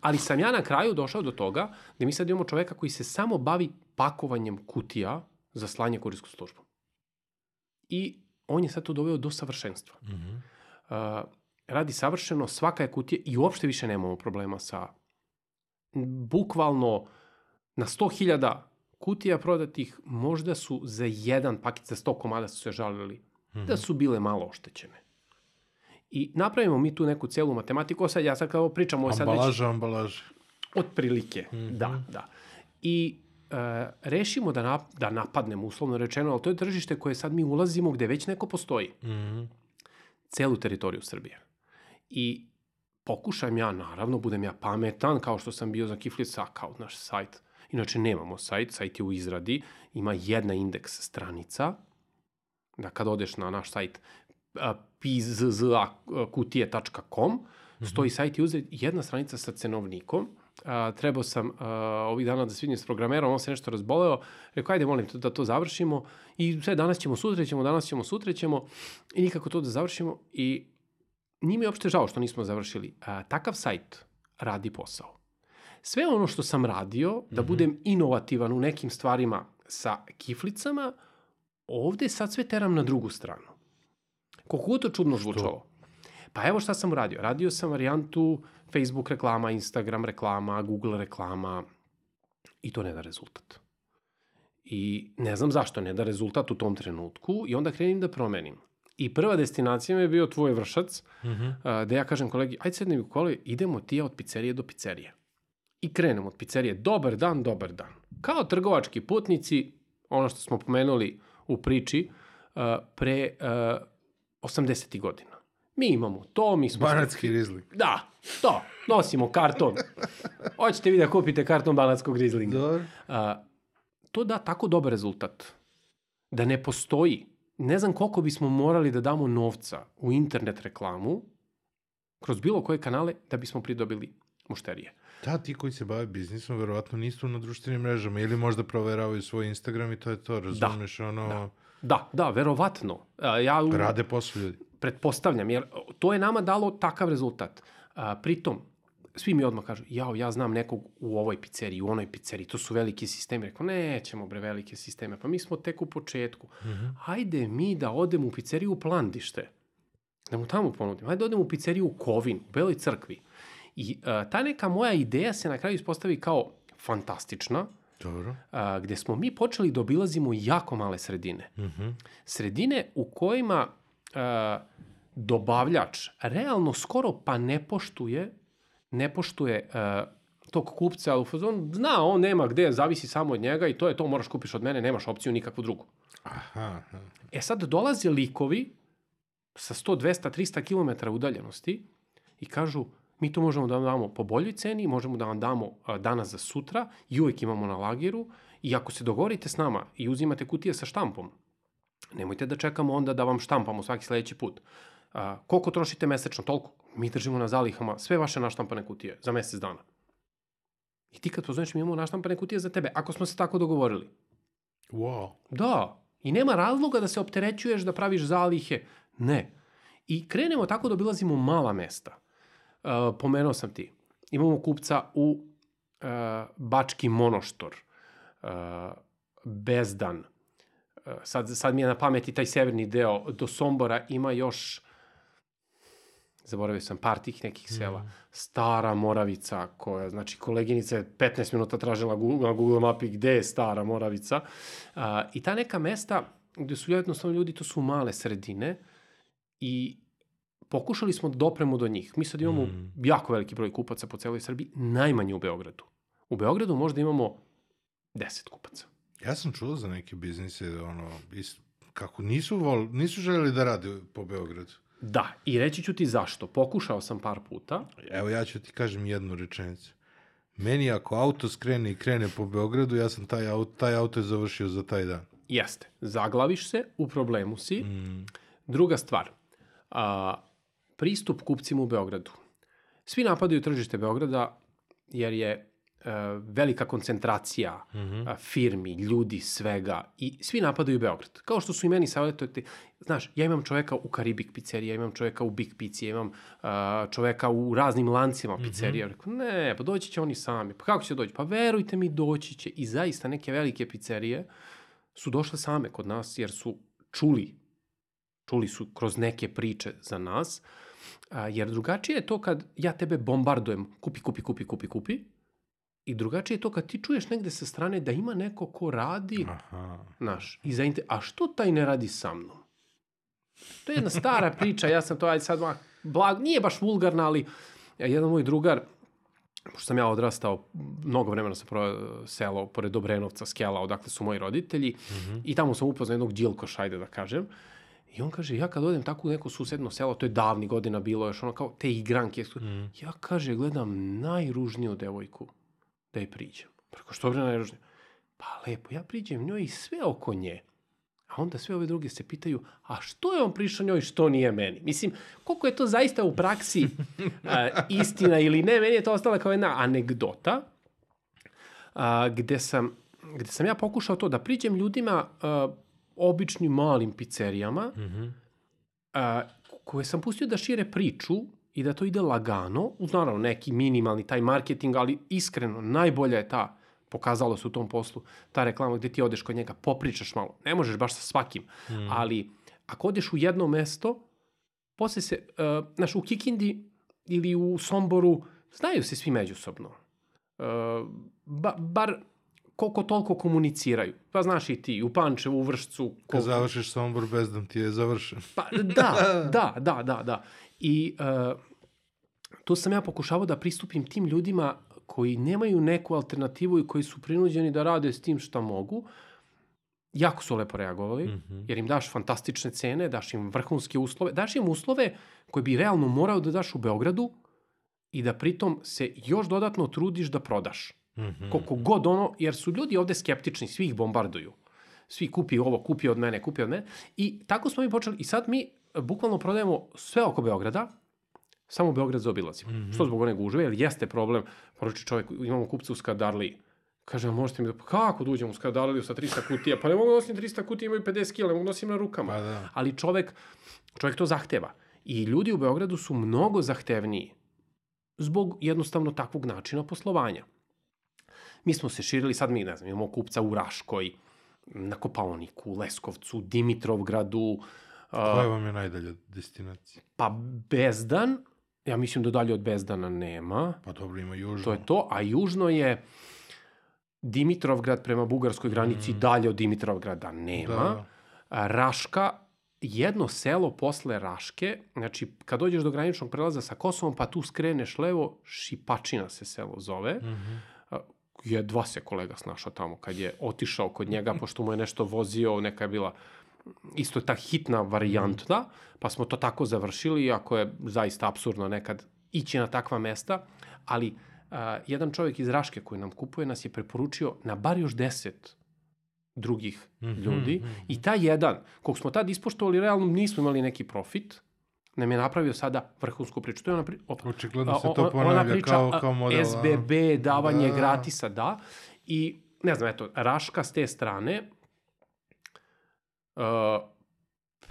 ali sam ja na kraju došao do toga da mi sad imamo čoveka koji se samo bavi pakovanjem kutija za slanje kurijsku službu. I on je sad to doveo do savršenstva. Mm -hmm. uh, radi savršeno, svaka je kutija i uopšte više nemamo problema sa bukvalno na 100.000 kutija prodatih, možda su za jedan paket za 100 komada su se žalili mm -hmm. da su bile malo oštećene. I napravimo mi tu neku celu matematiku, sad ja sad kao pričam... Ambalaža, sad ambalaža, ambalaža. Otprilike, mm -hmm. da, da. I e, rešimo da, nap, da napadnemo, uslovno rečeno, ali to je tržište koje sad mi ulazimo gde već neko postoji. Mm -hmm. Celu teritoriju Srbije. I pokušam ja, naravno, budem ja pametan, kao što sam bio za Kiflica, kao naš sajt. Inače, nemamo sajt, sajt je u izradi, ima jedna indeks stranica, da kad odeš na naš sajt pizza.kutije.com, mhm. stoji sajt i uzeti jedna stranica sa cenovnikom, a, trebao sam a, ovih dana da svidim s programerom, on se nešto razboleo, rekao, ajde, molim da to završimo i sve, danas ćemo, sutra ćemo, danas ćemo, sutra ćemo i nikako to da završimo i nije mi uopšte žao što nismo završili. A, takav sajt radi posao. Sve ono što sam radio, mm -hmm. da budem inovativan u nekim stvarima sa kiflicama, ovde sad sve teram na drugu stranu. Koliko to čudno zvučalo. Pa evo šta sam uradio. Radio sam varijantu Facebook reklama, Instagram reklama, Google reklama i to ne da rezultat. I ne znam zašto ne da rezultat u tom trenutku i onda krenim da promenim. I prva destinacija mi je bio tvoj vršac, mm -hmm. gde ja kažem kolegi, ajde sedni u koli, idemo ti ja od pizzerije do pizzerije. I krenemo od pizzerije, dobar dan, dobar dan. Kao trgovački putnici, ono što smo pomenuli u priči, pre 80. godina. Mi imamo to, mi smo... Banatski rizling. Da, to. Nosimo karton. Hoćete vi da kupite karton banatskog rizlinga. Dobar. to da tako dobar rezultat. Da ne postoji ne znam koliko bismo morali da damo novca u internet reklamu kroz bilo koje kanale da bismo pridobili mušterije. Da, ti koji se bave biznisom verovatno nisu na društvenim mrežama ili možda proveravaju svoj Instagram i to je to, razumeš da, ono... Da, da, da verovatno. Ja, Rade posao ljudi. Pretpostavljam, jer to je nama dalo takav rezultat. Pritom, svi mi odmah kažu, jao, ja znam nekog u ovoj pizzeriji, u onoj pizzeriji, to su veliki sistemi. Rekao, nećemo bre velike sisteme, pa mi smo tek u početku. Mm -hmm. Hajde mi da odemo u pizzeriju u Plandište, da mu tamo ponudim. Hajde da odemo u pizzeriju u Kovin, u Beloj crkvi. I uh, ta neka moja ideja se na kraju ispostavi kao fantastična, Dobro. A, gde smo mi počeli da obilazimo jako male sredine. Mm -hmm. Sredine u kojima a, dobavljač realno skoro pa ne poštuje ne poštuje uh, tog kupca, u fazon zna, on nema gde, zavisi samo od njega i to je to, moraš kupiš od mene, nemaš opciju nikakvu drugu. Aha, aha. E sad dolaze likovi sa 100, 200, 300 km udaljenosti i kažu, mi to možemo da vam damo po boljoj ceni, možemo da vam damo uh, danas za sutra i uvek imamo na lageru i ako se dogovorite s nama i uzimate kutije sa štampom, nemojte da čekamo onda da vam štampamo svaki sledeći put. A, koliko trošite mesečno? Toliko. Mi držimo na zalihama sve vaše naštampane kutije za mesec dana. I ti kad pozoveš, mi imamo naštampane kutije za tebe, ako smo se tako dogovorili. Wow. Da. I nema razloga da se opterećuješ, da praviš zalihe. Ne. I krenemo tako da obilazimo mala mesta. Uh, pomenuo sam ti. Imamo kupca u Bački monoštor, uh, Bezdan, uh, sad, sad mi je na pameti taj severni deo, do Sombora ima još zaboravio sam par tih nekih sela. Mm. Stara Moravica, koja, znači, koleginica je 15 minuta tražila na Google mapi gde je Stara Moravica. Uh, I ta neka mesta gde su jednostavno ljudi, to su male sredine i pokušali smo da dopremo do njih. Mi sad imamo mm. jako veliki broj kupaca po celoj Srbiji, najmanje u Beogradu. U Beogradu možda imamo 10 kupaca. Ja sam čuo za neke biznise, ono, is, kako nisu, vol, nisu želeli da rade po Beogradu. Da, i reći ću ti zašto. Pokušao sam par puta. Evo ja ću ti kažem jednu rečenicu. Meni ako auto skrene i krene po Beogradu, ja sam taj auto, taj auto je završio za taj dan. Jeste. Zaglaviš se, u problemu si. Mm. Druga stvar, a, pristup kupcima u Beogradu. Svi napadaju tržište Beograda jer je velika koncentracija mm -hmm. firmi, ljudi, svega i svi napadaju Beograd. Kao što su i meni savjetovati, znaš, ja imam čoveka u Karibik pizzerija, ja imam čoveka u Big Pizzi, ja imam uh, čoveka u raznim lancima mhm. pizzerija. Mm -hmm. Rekao, ne, pa doći će oni sami. Pa kako će doći? Pa verujte mi, doći će. I zaista neke velike pizzerije su došle same kod nas jer su čuli, čuli su kroz neke priče za nas, uh, jer drugačije je to kad ja tebe bombardujem, kupi, kupi, kupi, kupi, kupi, I drugačije je to kad ti čuješ negde sa strane da ima neko ko radi, Aha. naš, i zainte, a što taj ne radi sa mnom? To je jedna stara priča, ja sam to, ajde sad, blag, nije baš vulgarna, ali jedan moj drugar, pošto sam ja odrastao, mnogo vremena sam proveo selo pored Dobrenovca, Skela, odakle su moji roditelji, mm -hmm. i tamo sam upoznao jednog djilkoša, ajde da kažem, I on kaže, ja kad odem tako u neko susedno selo, to je davni godina bilo, još ono kao te igranke, mm. ja kaže, gledam najružniju devojku da je priđem. Preko što bre najružnije? Pa lepo, ja priđem njoj i sve oko nje. A onda sve ove druge se pitaju, a što je on prišao njoj, što nije meni? Mislim, koliko je to zaista u praksi a, istina ili ne, meni je to ostala kao jedna anegdota a, gde, sam, gde sam ja pokušao to da priđem ljudima a, običnim malim pizzerijama mm -hmm. a, koje sam pustio da šire priču i da to ide lagano, uz naravno neki minimalni taj marketing, ali iskreno, najbolja je ta, pokazalo se u tom poslu, ta reklama gde ti odeš kod njega, popričaš malo. Ne možeš baš sa svakim, mm. ali ako odeš u jedno mesto, posle se, uh, znaš, u Kikindi ili u Somboru, znaju se svi međusobno. Uh, ba, bar koliko toliko komuniciraju. Pa znaš i ti, u Pančevu, u Vršcu. Koliko... Kad završiš Sombor, Bezdan ti je završen. Pa da, da, da, da, da. I uh, tu sam ja pokušavao da pristupim tim ljudima koji nemaju neku alternativu i koji su prinuđeni da rade s tim šta mogu, jako su lepo reagovali, mm -hmm. jer im daš fantastične cene, daš im vrhunske uslove, daš im uslove koje bi realno morao da daš u Beogradu i da pritom se još dodatno trudiš da prodaš. Mm -hmm. Koliko god ono, jer su ljudi ovde skeptični, svi ih bombarduju. Svi kupi ovo, kupi od mene, kupi od mene. I tako smo mi počeli. I sad mi bukvalno prodajemo sve oko Beograda, samo Beograd zaobilazimo. Mm -hmm. Što zbog one gužve, jer jeste problem, poruči čovjek, imamo kupca u Skadarli, kaže, možete mi da, kako da uđem u Skadarliju sa 300 kutija? Pa ne mogu da nosim 300 kutija, imaju 50 kila, ne mogu da nosim na rukama. Pa da. Ali čovek, čovek to zahteva. I ljudi u Beogradu su mnogo zahtevniji zbog jednostavno takvog načina poslovanja. Mi smo se širili, sad mi, ne znam, imamo kupca u Raškoj, na Kopaoniku, Leskovcu, Dimitrovgradu. Koja vam je najdalja destinacija? Pa Bezdan, Ja mislim da dalje od Bezdana nema. Pa dobro, ima južno. To je to, a južno je Dimitrovgrad prema bugarskoj granici, mm. dalje od Dimitrovgrada nema. Da. Raška, jedno selo posle Raške, znači kad dođeš do graničnog prelaza sa Kosovom, pa tu skreneš levo, Šipačina se selo zove. Mm -hmm. Jedva se kolega snašao tamo kad je otišao kod njega, pošto mu je nešto vozio, neka je bila isto ta hitna varijanta, pa smo to tako završili, iako je zaista absurdno nekad ići na takva mesta, ali uh, jedan čovjek iz Raške koji nam kupuje nas je preporučio na bar još deset drugih mm -hmm, ljudi mm -hmm. i ta jedan, kog smo tad ispoštovali, realno nismo imali neki profit, nam je napravio sada vrhunsku priču. To je ona pri... Opa, Očigledno se to ponavlja ona priča, kao, kao model. SBB, davanje da. gratisa, da. I, ne znam, eto, Raška s te strane,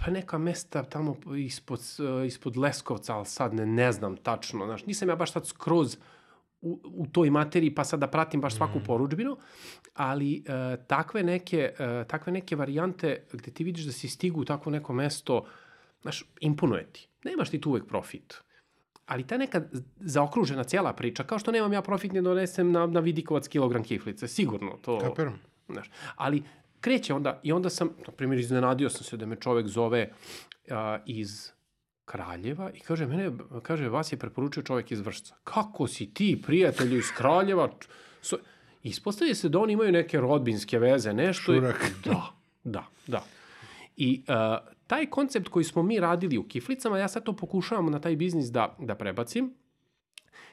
pa neka mesta tamo ispod, uh, ispod Leskovca, ali sad ne, ne znam tačno. Znaš, nisam ja baš sad skroz u, u toj materiji pa sad da pratim baš svaku mm. poručbinu, ali uh, takve, neke, uh, takve neke varijante gde ti vidiš da si stigu u takvo neko mesto, znaš, imponuje ti. Nemaš ti tu uvek profit. Ali ta neka zaokružena cijela priča, kao što nemam ja profit ne donesem na, na vidikovac kilogram kiflice, sigurno to... Kapiram. Znaš, ali kreće onda, i onda sam, na primjer, iznenadio sam se da me čovek zove uh, iz Kraljeva i kaže, mene, kaže, vas je preporučio čovjek iz Vršca. Kako si ti, prijatelju iz Kraljeva? So, ispostavlja se da oni imaju neke rodbinske veze, nešto. Šurak. Da, da, da. I uh, taj koncept koji smo mi radili u kiflicama, ja sad to pokušavam na taj biznis da, da prebacim,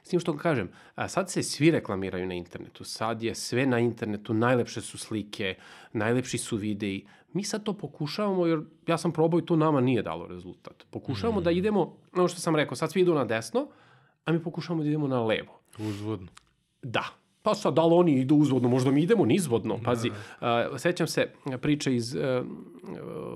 S tim što kažem, sad se svi reklamiraju na internetu, sad je sve na internetu, najlepše su slike, najlepši su videi. Mi sad to pokušavamo, jer ja sam probao i to nama nije dalo rezultat. Pokušavamo mm. da idemo, ono što sam rekao, sad svi idu na desno, a mi pokušavamo da idemo na levo. Uzvodno. Da, Pa sad, da li oni idu uzvodno, možda mi idemo nizvodno. Pazi, uh, sećam se priče iz uh,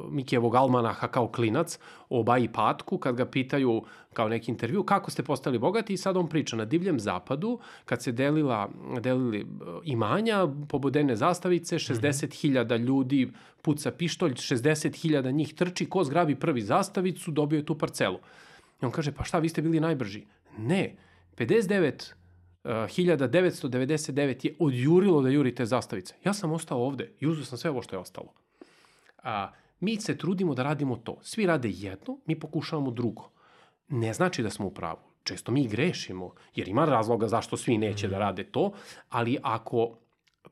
Mikijevog almanaha kao klinac o Baji Patku, kad ga pitaju kao neki intervju kako ste postali bogati i sad on priča na divljem zapadu, kad se delila, delili imanja, pobodene zastavice, 60.000 ljudi puca pištolj, 60.000 njih trči, ko zgrabi prvi zastavicu, dobio je tu parcelu. I on kaže, pa šta, vi ste bili najbrži? Ne, 59 1999 je odjurilo da juri te zastavice. Ja sam ostao ovde i uzeo sam sve ovo što je ostalo. A, mi se trudimo da radimo to. Svi rade jedno, mi pokušavamo drugo. Ne znači da smo u pravu. Često mi grešimo, jer ima razloga zašto svi neće da rade to, ali ako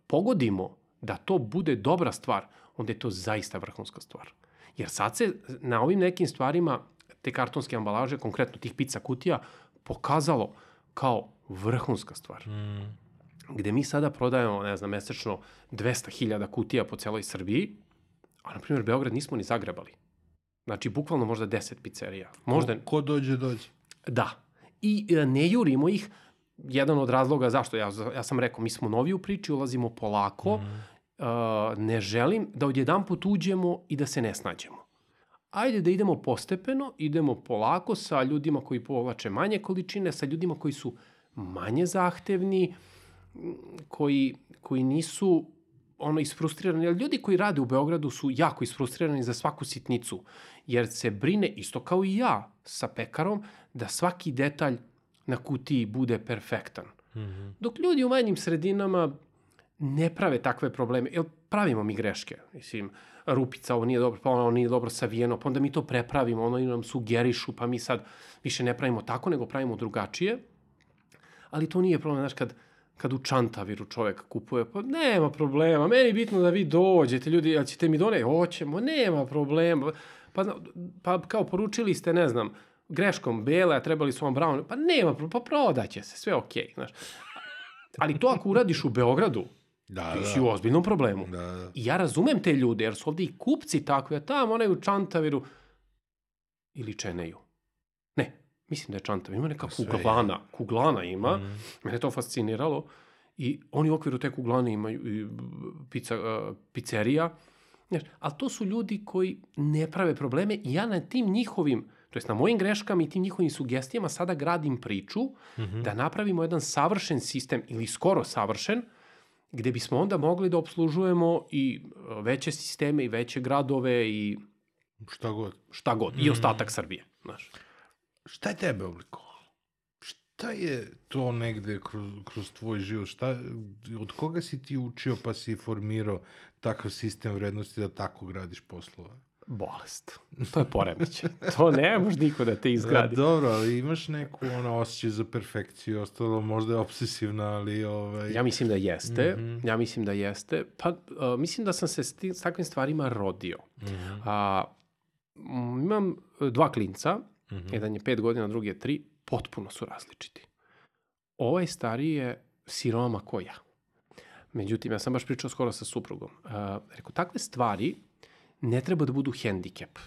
pogodimo da to bude dobra stvar, onda je to zaista vrhunska stvar. Jer sad se na ovim nekim stvarima, te kartonske ambalaže, konkretno tih pizza kutija, pokazalo kao vrhunska stvar. Mm. Gde mi sada prodajemo, ne znam, mesečno 200.000 kutija po celoj Srbiji, a na primjer Beograd nismo ni zagrebali. Znači, bukvalno možda 10 pizzerija. Možda... Ko, ko dođe, dođe. Da. I e, ne jurimo ih, jedan od razloga zašto, ja, ja sam rekao, mi smo novi u priči, ulazimo polako, mm. uh, ne želim da odjedan put uđemo i da se ne snađemo. Ajde da idemo postepeno, idemo polako sa ljudima koji povlače manje količine, sa ljudima koji su manje zahtevni, koji, koji nisu ono isfrustrirani, ali ljudi koji rade u Beogradu su jako isfrustrirani za svaku sitnicu, jer se brine, isto kao i ja sa pekarom, da svaki detalj na kutiji bude perfektan. Mm -hmm. Dok ljudi u manjim sredinama ne prave takve probleme, jer pravimo mi greške. Mislim, rupica, ovo nije dobro, pa ono nije dobro savijeno, pa onda mi to prepravimo, ono nam sugerišu, pa mi sad više ne pravimo tako, nego pravimo drugačije. Ali to nije problem, znaš, kad, kad u Čantaviru čovek kupuje, pa nema problema, meni je bitno da vi dođete, ljudi, ali ćete mi doneti, hoćemo, nema problema, pa, pa kao poručili ste, ne znam, greškom bele, a trebali su vam brown, pa nema problema, pa prodaće se, sve okej, okay, znaš. Ali to ako uradiš u Beogradu, da, ti da. si u ozbiljnom problemu. Da, da. I ja razumem te ljude, jer su ovde i kupci takvi, a tamo onaj u Čantaviru ili Čeneju. Ne, mislim da je čantav, ima neka kuglana, kuglana ima, mm. mene to fasciniralo i oni u okviru te kuglane imaju i pizza, uh, pizzerija, Znaš, ali to su ljudi koji ne prave probleme i ja na tim njihovim, to jest na mojim greškama i tim njihovim sugestijama sada gradim priču mm -hmm. da napravimo jedan savršen sistem ili skoro savršen, gde bismo onda mogli da obslužujemo i veće sisteme i veće gradove i šta god. Šta god. Mm. I ostatak Srbije. Znaš šta je tebe oblikovalo? Šta je to negde kroz, kroz tvoj život? Šta, od koga si ti učio pa si formirao takav sistem vrednosti da tako gradiš poslove? Bolest. To je poremeć. to ne može niko da te izgradi. Da, dobro, ali imaš neku ono, osjećaj za perfekciju, ostalo možda je obsesivna, ali... Ovaj... Ja mislim da jeste. Mm -hmm. Ja mislim da jeste. Pa, uh, mislim da sam se s, tim, s takvim stvarima rodio. Mm -hmm. A, imam dva klinca, Mm -hmm. Jedan je pet godina, drugi je tri, potpuno su različiti. Ovaj stariji je siroma ko ja. Međutim, ja sam baš pričao skoro sa suprugom. Uh, rekao, takve stvari ne treba da budu hendikep.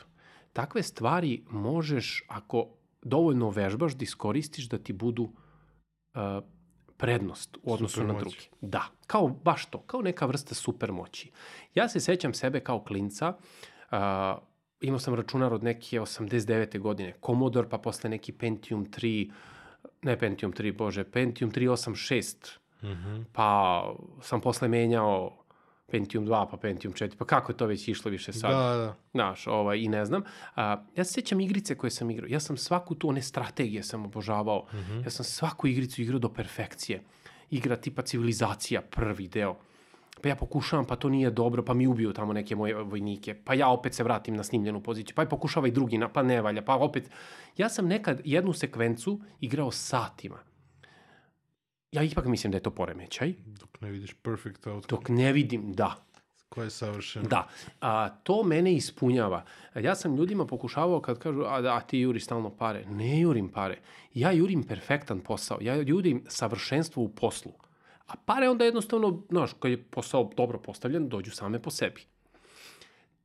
Takve stvari možeš, ako dovoljno vežbaš, da iskoristiš da ti budu uh, prednost u odnosu super na druge. Da, kao baš to, kao neka vrsta supermoći. Ja se sećam sebe kao klinca, uh, imao sam računar od neke 89. godine, Commodore, pa posle neki Pentium 3, ne Pentium 3, bože, Pentium 386, mm -hmm. pa sam posle menjao Pentium 2, pa Pentium 4, pa kako je to već išlo više sad? Da, da. Znaš, ovaj, i ne znam. A, ja se sjećam igrice koje sam igrao. Ja sam svaku tu, one strategije sam obožavao. Mm -hmm. Ja sam svaku igricu igrao do perfekcije. Igra tipa civilizacija, prvi deo. Pa ja pokušavam, pa to nije dobro, pa mi ubiju tamo neke moje vojnike. Pa ja opet se vratim na snimljenu poziciju. Pa i pokušava i drugi, pa ne valja. Pa opet... Ja sam nekad jednu sekvencu igrao satima ja ipak mislim da je to poremećaj. Dok ne vidiš perfect outcome. Dok ne vidim, da. Ko je savršeno. Da. A, to mene ispunjava. Ja sam ljudima pokušavao kad kažu, a, a ti juri stalno pare. Ne jurim pare. Ja jurim perfektan posao. Ja jurim savršenstvo u poslu. A pare onda jednostavno, znaš, kad je posao dobro postavljen, dođu same po sebi.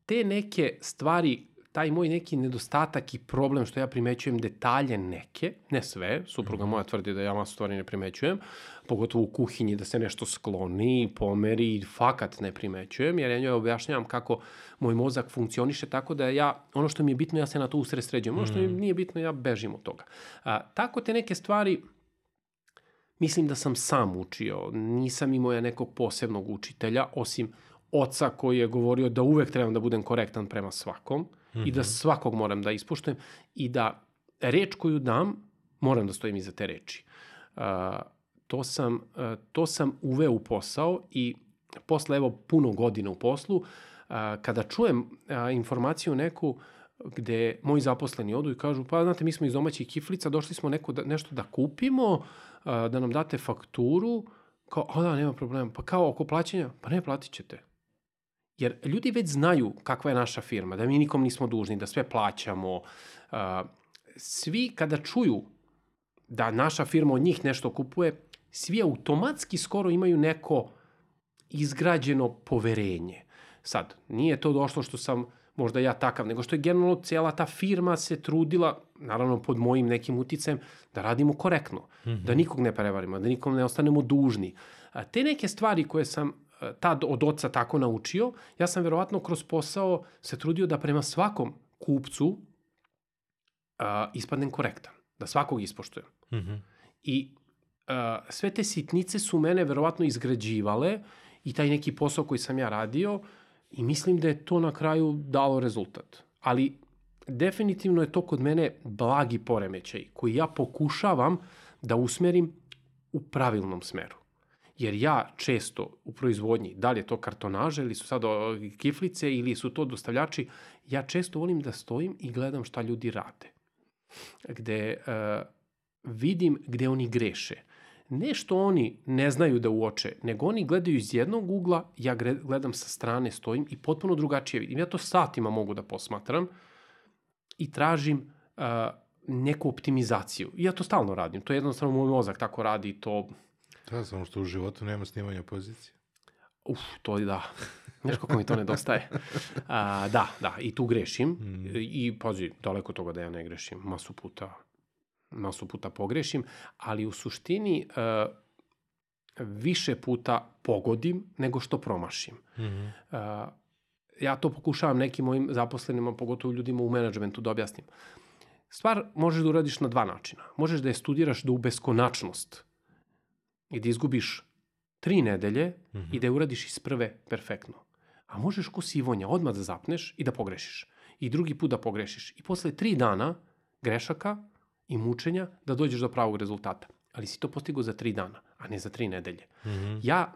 Te neke stvari taj moj neki nedostatak i problem što ja primećujem detalje neke, ne sve, supruga -hmm. moja tvrdi da ja masu stvari ne primećujem, pogotovo u kuhinji da se nešto skloni, pomeri, fakat ne primećujem, jer ja njoj objašnjavam kako moj mozak funkcioniše tako da ja, ono što mi je bitno, ja se na to usresređujem, ono što mi mhm. nije bitno, ja bežim od toga. A, tako te neke stvari, mislim da sam sam učio, nisam imao ja nekog posebnog učitelja, osim oca koji je govorio da uvek trebam da budem korektan prema svakom, -hmm. i da mhm. svakog moram da ispuštujem i da reč koju dam, moram da stojim iza te reči. Uh, to, sam, uh, to sam uveo u posao i posle evo puno godina u poslu, uh, kada čujem uh, informaciju neku gde moji zaposleni odu i kažu, pa znate, mi smo iz domaćih kiflica, došli smo neko da, nešto da kupimo, uh, da nam date fakturu, kao, a da, nema problema, pa kao oko plaćanja, pa ne, platit ćete. Jer ljudi već znaju kakva je naša firma, da mi nikom nismo dužni, da sve plaćamo. Svi kada čuju da naša firma od njih nešto kupuje, svi automatski skoro imaju neko izgrađeno poverenje. Sad, nije to došlo što sam možda ja takav, nego što je generalno cijela ta firma se trudila, naravno pod mojim nekim uticajem, da radimo korektno, mm -hmm. da nikog ne prevarimo, da nikom ne ostanemo dužni. A te neke stvari koje sam tad od oca tako naučio, ja sam verovatno kroz posao se trudio da prema svakom kupcu a, ispadnem korektan, da svakog ispoštujem. Mm -hmm. I a, sve te sitnice su mene verovatno izgrađivale i taj neki posao koji sam ja radio i mislim da je to na kraju dalo rezultat. Ali definitivno je to kod mene blagi poremećaj koji ja pokušavam da usmerim u pravilnom smeru. Jer ja često u proizvodnji, da li je to kartonaže ili su sad kiflice ili su to dostavljači, ja često volim da stojim i gledam šta ljudi rade. Gde uh, vidim gde oni greše. Ne što oni ne znaju da uoče, nego oni gledaju iz jednog ugla, ja gledam sa strane, stojim i potpuno drugačije vidim. Ja to satima mogu da posmatram i tražim uh, neku optimizaciju. I ja to stalno radim. To je jednostavno moj mozak tako radi to Da, samo što u životu nema snimanja pozicije. Uf, to je da. Znaš kako mi to nedostaje. A, da, da, i tu grešim. Mm. I, pazi, daleko toga da ja ne grešim. Masu puta, masu puta pogrešim, ali u suštini uh, više puta pogodim nego što promašim. Mm -hmm. uh, ja to pokušavam nekim mojim zaposlenima, pogotovo ljudima u menadžmentu, da objasnim. Stvar možeš da uradiš na dva načina. Možeš da je studiraš do u beskonačnost i da izgubiš tri nedelje mm -hmm. i da je uradiš iz prve perfektno. A možeš ko sivonja odmah da zapneš i da pogrešiš. I drugi put da pogrešiš. I posle tri dana grešaka i mučenja da dođeš do pravog rezultata. Ali si to postigao za tri dana, a ne za tri nedelje. Mm -hmm. Ja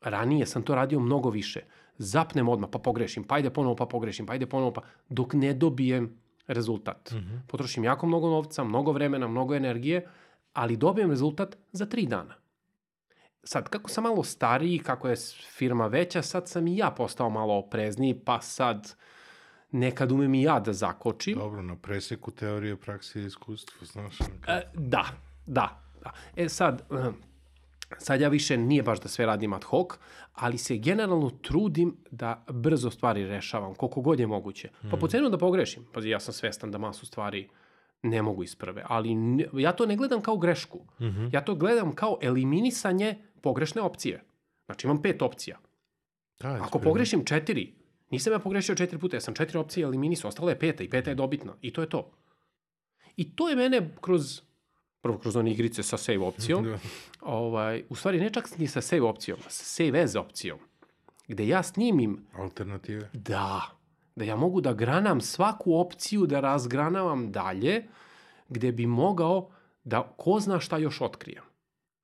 ranije sam to radio mnogo više. Zapnem odmah, pa pogrešim, pa ajde ponovo, pa pogrešim, pa ajde ponovo, pa dok ne dobijem rezultat. Mm -hmm. Potrošim jako mnogo novca, mnogo vremena, mnogo energije, ali dobijem rezultat za tri dana sad, kako sam malo stariji, kako je firma veća, sad sam i ja postao malo oprezniji, pa sad nekad umem i ja da zakočim. Dobro, na preseku teorije, praksi i iskustva, znaš. E, da, da, da. E sad, eh, sad ja više nije baš da sve radim ad hoc, ali se generalno trudim da brzo stvari rešavam, koliko god je moguće. Pa po hmm. cenu da pogrešim. Pazi, ja sam svestan da masu stvari ne mogu isprve, ali ne, ja to ne gledam kao grešku. Mm -hmm. Ja to gledam kao eliminisanje pogrešne opcije. Znači imam pet opcija. Da, Ako pogrešim četiri, nisam ja pogrešio četiri puta, ja sam četiri opcije eliminisao, ostala je peta i peta je dobitna. I to je to. I to je mene kroz prvo kroz one igrice sa save opcijom, Da. ovaj, u stvari ne čak ni sa save opcijom, sa save as opcijom, gde ja snimim Alternative. da, da ja mogu da granam svaku opciju, da razgranavam dalje, gde bi mogao da ko zna šta još otkrijem.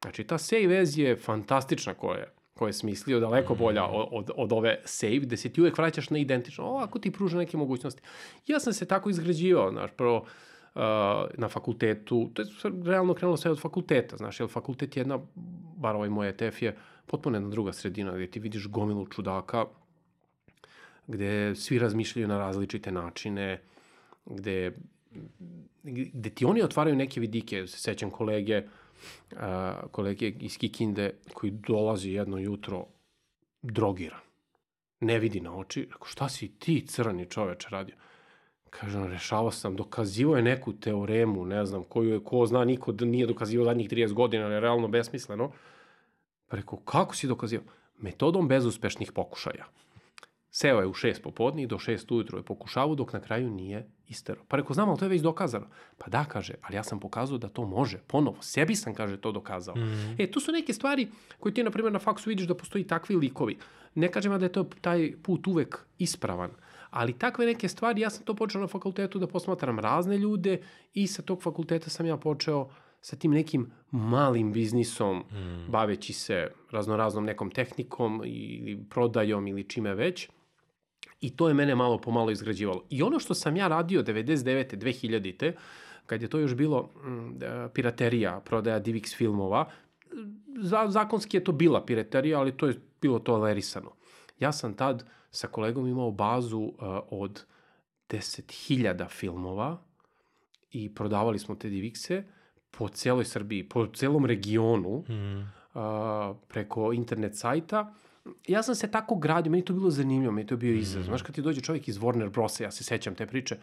Znači, ta save as je fantastična koja je koje je smislio, daleko bolja od, od, od ove save, gde se ti uvek vraćaš na identično. Ovako ti pruža neke mogućnosti. Ja sam se tako izgrađivao, znaš, prvo uh, na fakultetu, to je realno krenulo sve od fakulteta, znaš, jer fakultet je jedna, bar ovaj moj ETF je potpuno jedna druga sredina, gde ti vidiš gomilu čudaka, gde svi razmišljaju na različite načine, gde, gde ti oni otvaraju neke vidike, se sećam kolege, a, kolege iz Kikinde koji dolazi jedno jutro drogiran. Ne vidi na oči. Rekao, šta si ti crni čoveč radio? Kaže, on, rešavao sam, dokazivo je neku teoremu, ne znam, koju je, ko zna, niko nije dokazivo zadnjih 30 godina, ali je realno besmisleno. Pa rekao, kako si dokazio? Metodom bezuspešnih pokušaja. Seo je u šest popodne i do šest ujutro je pokušavao dok na kraju nije istero. Pa rekao, znam, ali to je već dokazano. Pa da, kaže, ali ja sam pokazao da to može. Ponovo, sebi sam, kaže, to dokazao. Mm. E, tu su neke stvari koje ti, na primjer, na faksu vidiš da postoji takvi likovi. Ne kažem da je to taj put uvek ispravan, ali takve neke stvari, ja sam to počeo na fakultetu da posmatram razne ljude i sa tog fakulteta sam ja počeo sa tim nekim malim biznisom, mm. baveći se raznoraznom nekom tehnikom ili prodajom ili čime već. I to je mene malo po malo izgrađivalo. I ono što sam ja radio 99. 2000. kad je to još bilo mm, e, piraterija, prodaja DivX filmova, za, zakonski je to bila piraterija, ali to je bilo tolerisano. Ja sam tad sa kolegom imao bazu uh, od 10.000 filmova i prodavali smo te DivX-e po celoj Srbiji, po celom regionu, Mm. preko internet sajta. Ja sam se tako gradio, meni to bilo zanimljivo, meni to bio izraz. Znaš, kad ti dođe čovjek iz Warner Brosa, ja se sećam te priče,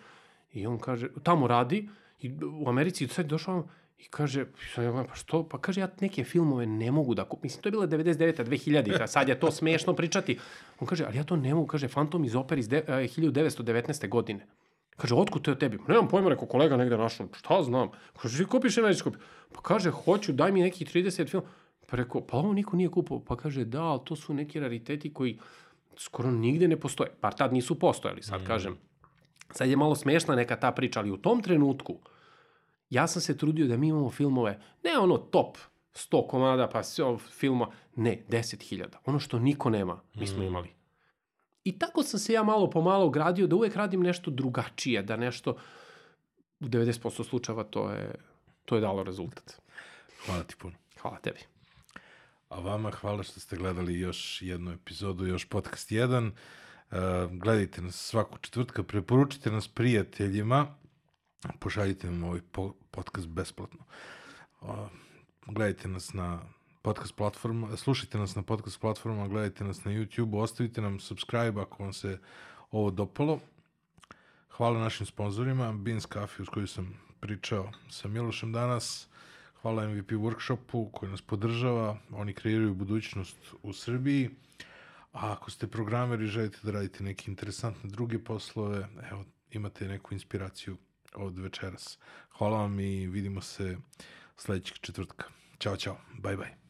i on kaže, tamo radi, i u Americi sad je došao i kaže, pa što, pa kaže, ja neke filmove ne mogu da kupim. Mislim, to je bila 99. 2000. a sad je to smešno pričati. On kaže, ali ja to ne mogu, kaže, Phantom iz opere iz de, eh, 1919. godine. Kaže, otkud to je tebi? Nemam pojma, rekao kolega negde našao. Šta znam? Kaže, ti kupiš ili nećeš kupiti? Pa kaže, hoću, daj mi nekih 30 film. Pa rekao, pa ovo niko nije kupao. Pa kaže, da, ali to su neki rariteti koji skoro nigde ne postoje. Bar tad nisu postojali, sad mm. kažem. Sad je malo smešna neka ta priča, ali u tom trenutku ja sam se trudio da mi imamo filmove, ne ono top 100 komada, pa sve filma, ne, 10.000. Ono što niko nema, mi smo imali. I tako sam se ja malo po malo gradio da uvek radim nešto drugačije, da nešto u 90% slučajeva to je, to je dalo rezultat. Hvala ti puno. Hvala tebi. A vama hvala što ste gledali još jednu epizodu, još podcast 1. Uh, gledajte nas svaku četvrtka, preporučite nas prijateljima, pošaljite nam ovaj po podcast besplatno. Gledajte nas na podcast platforma, slušajte nas na podcast platformama, gledajte nas na YouTube, ostavite nam subscribe ako vam se ovo dopalo. Hvala našim sponzorima, Beans Coffee, uz koju sam pričao sa Milošem danas. Hvala MVP Workshopu koji nas podržava. Oni kreiraju budućnost u Srbiji. A ako ste programeri i želite da radite neke interesantne druge poslove, evo, imate neku inspiraciju od večeras. Hvala vam i vidimo se sledećeg četvrtka. Ćao, čao. Bye, bye.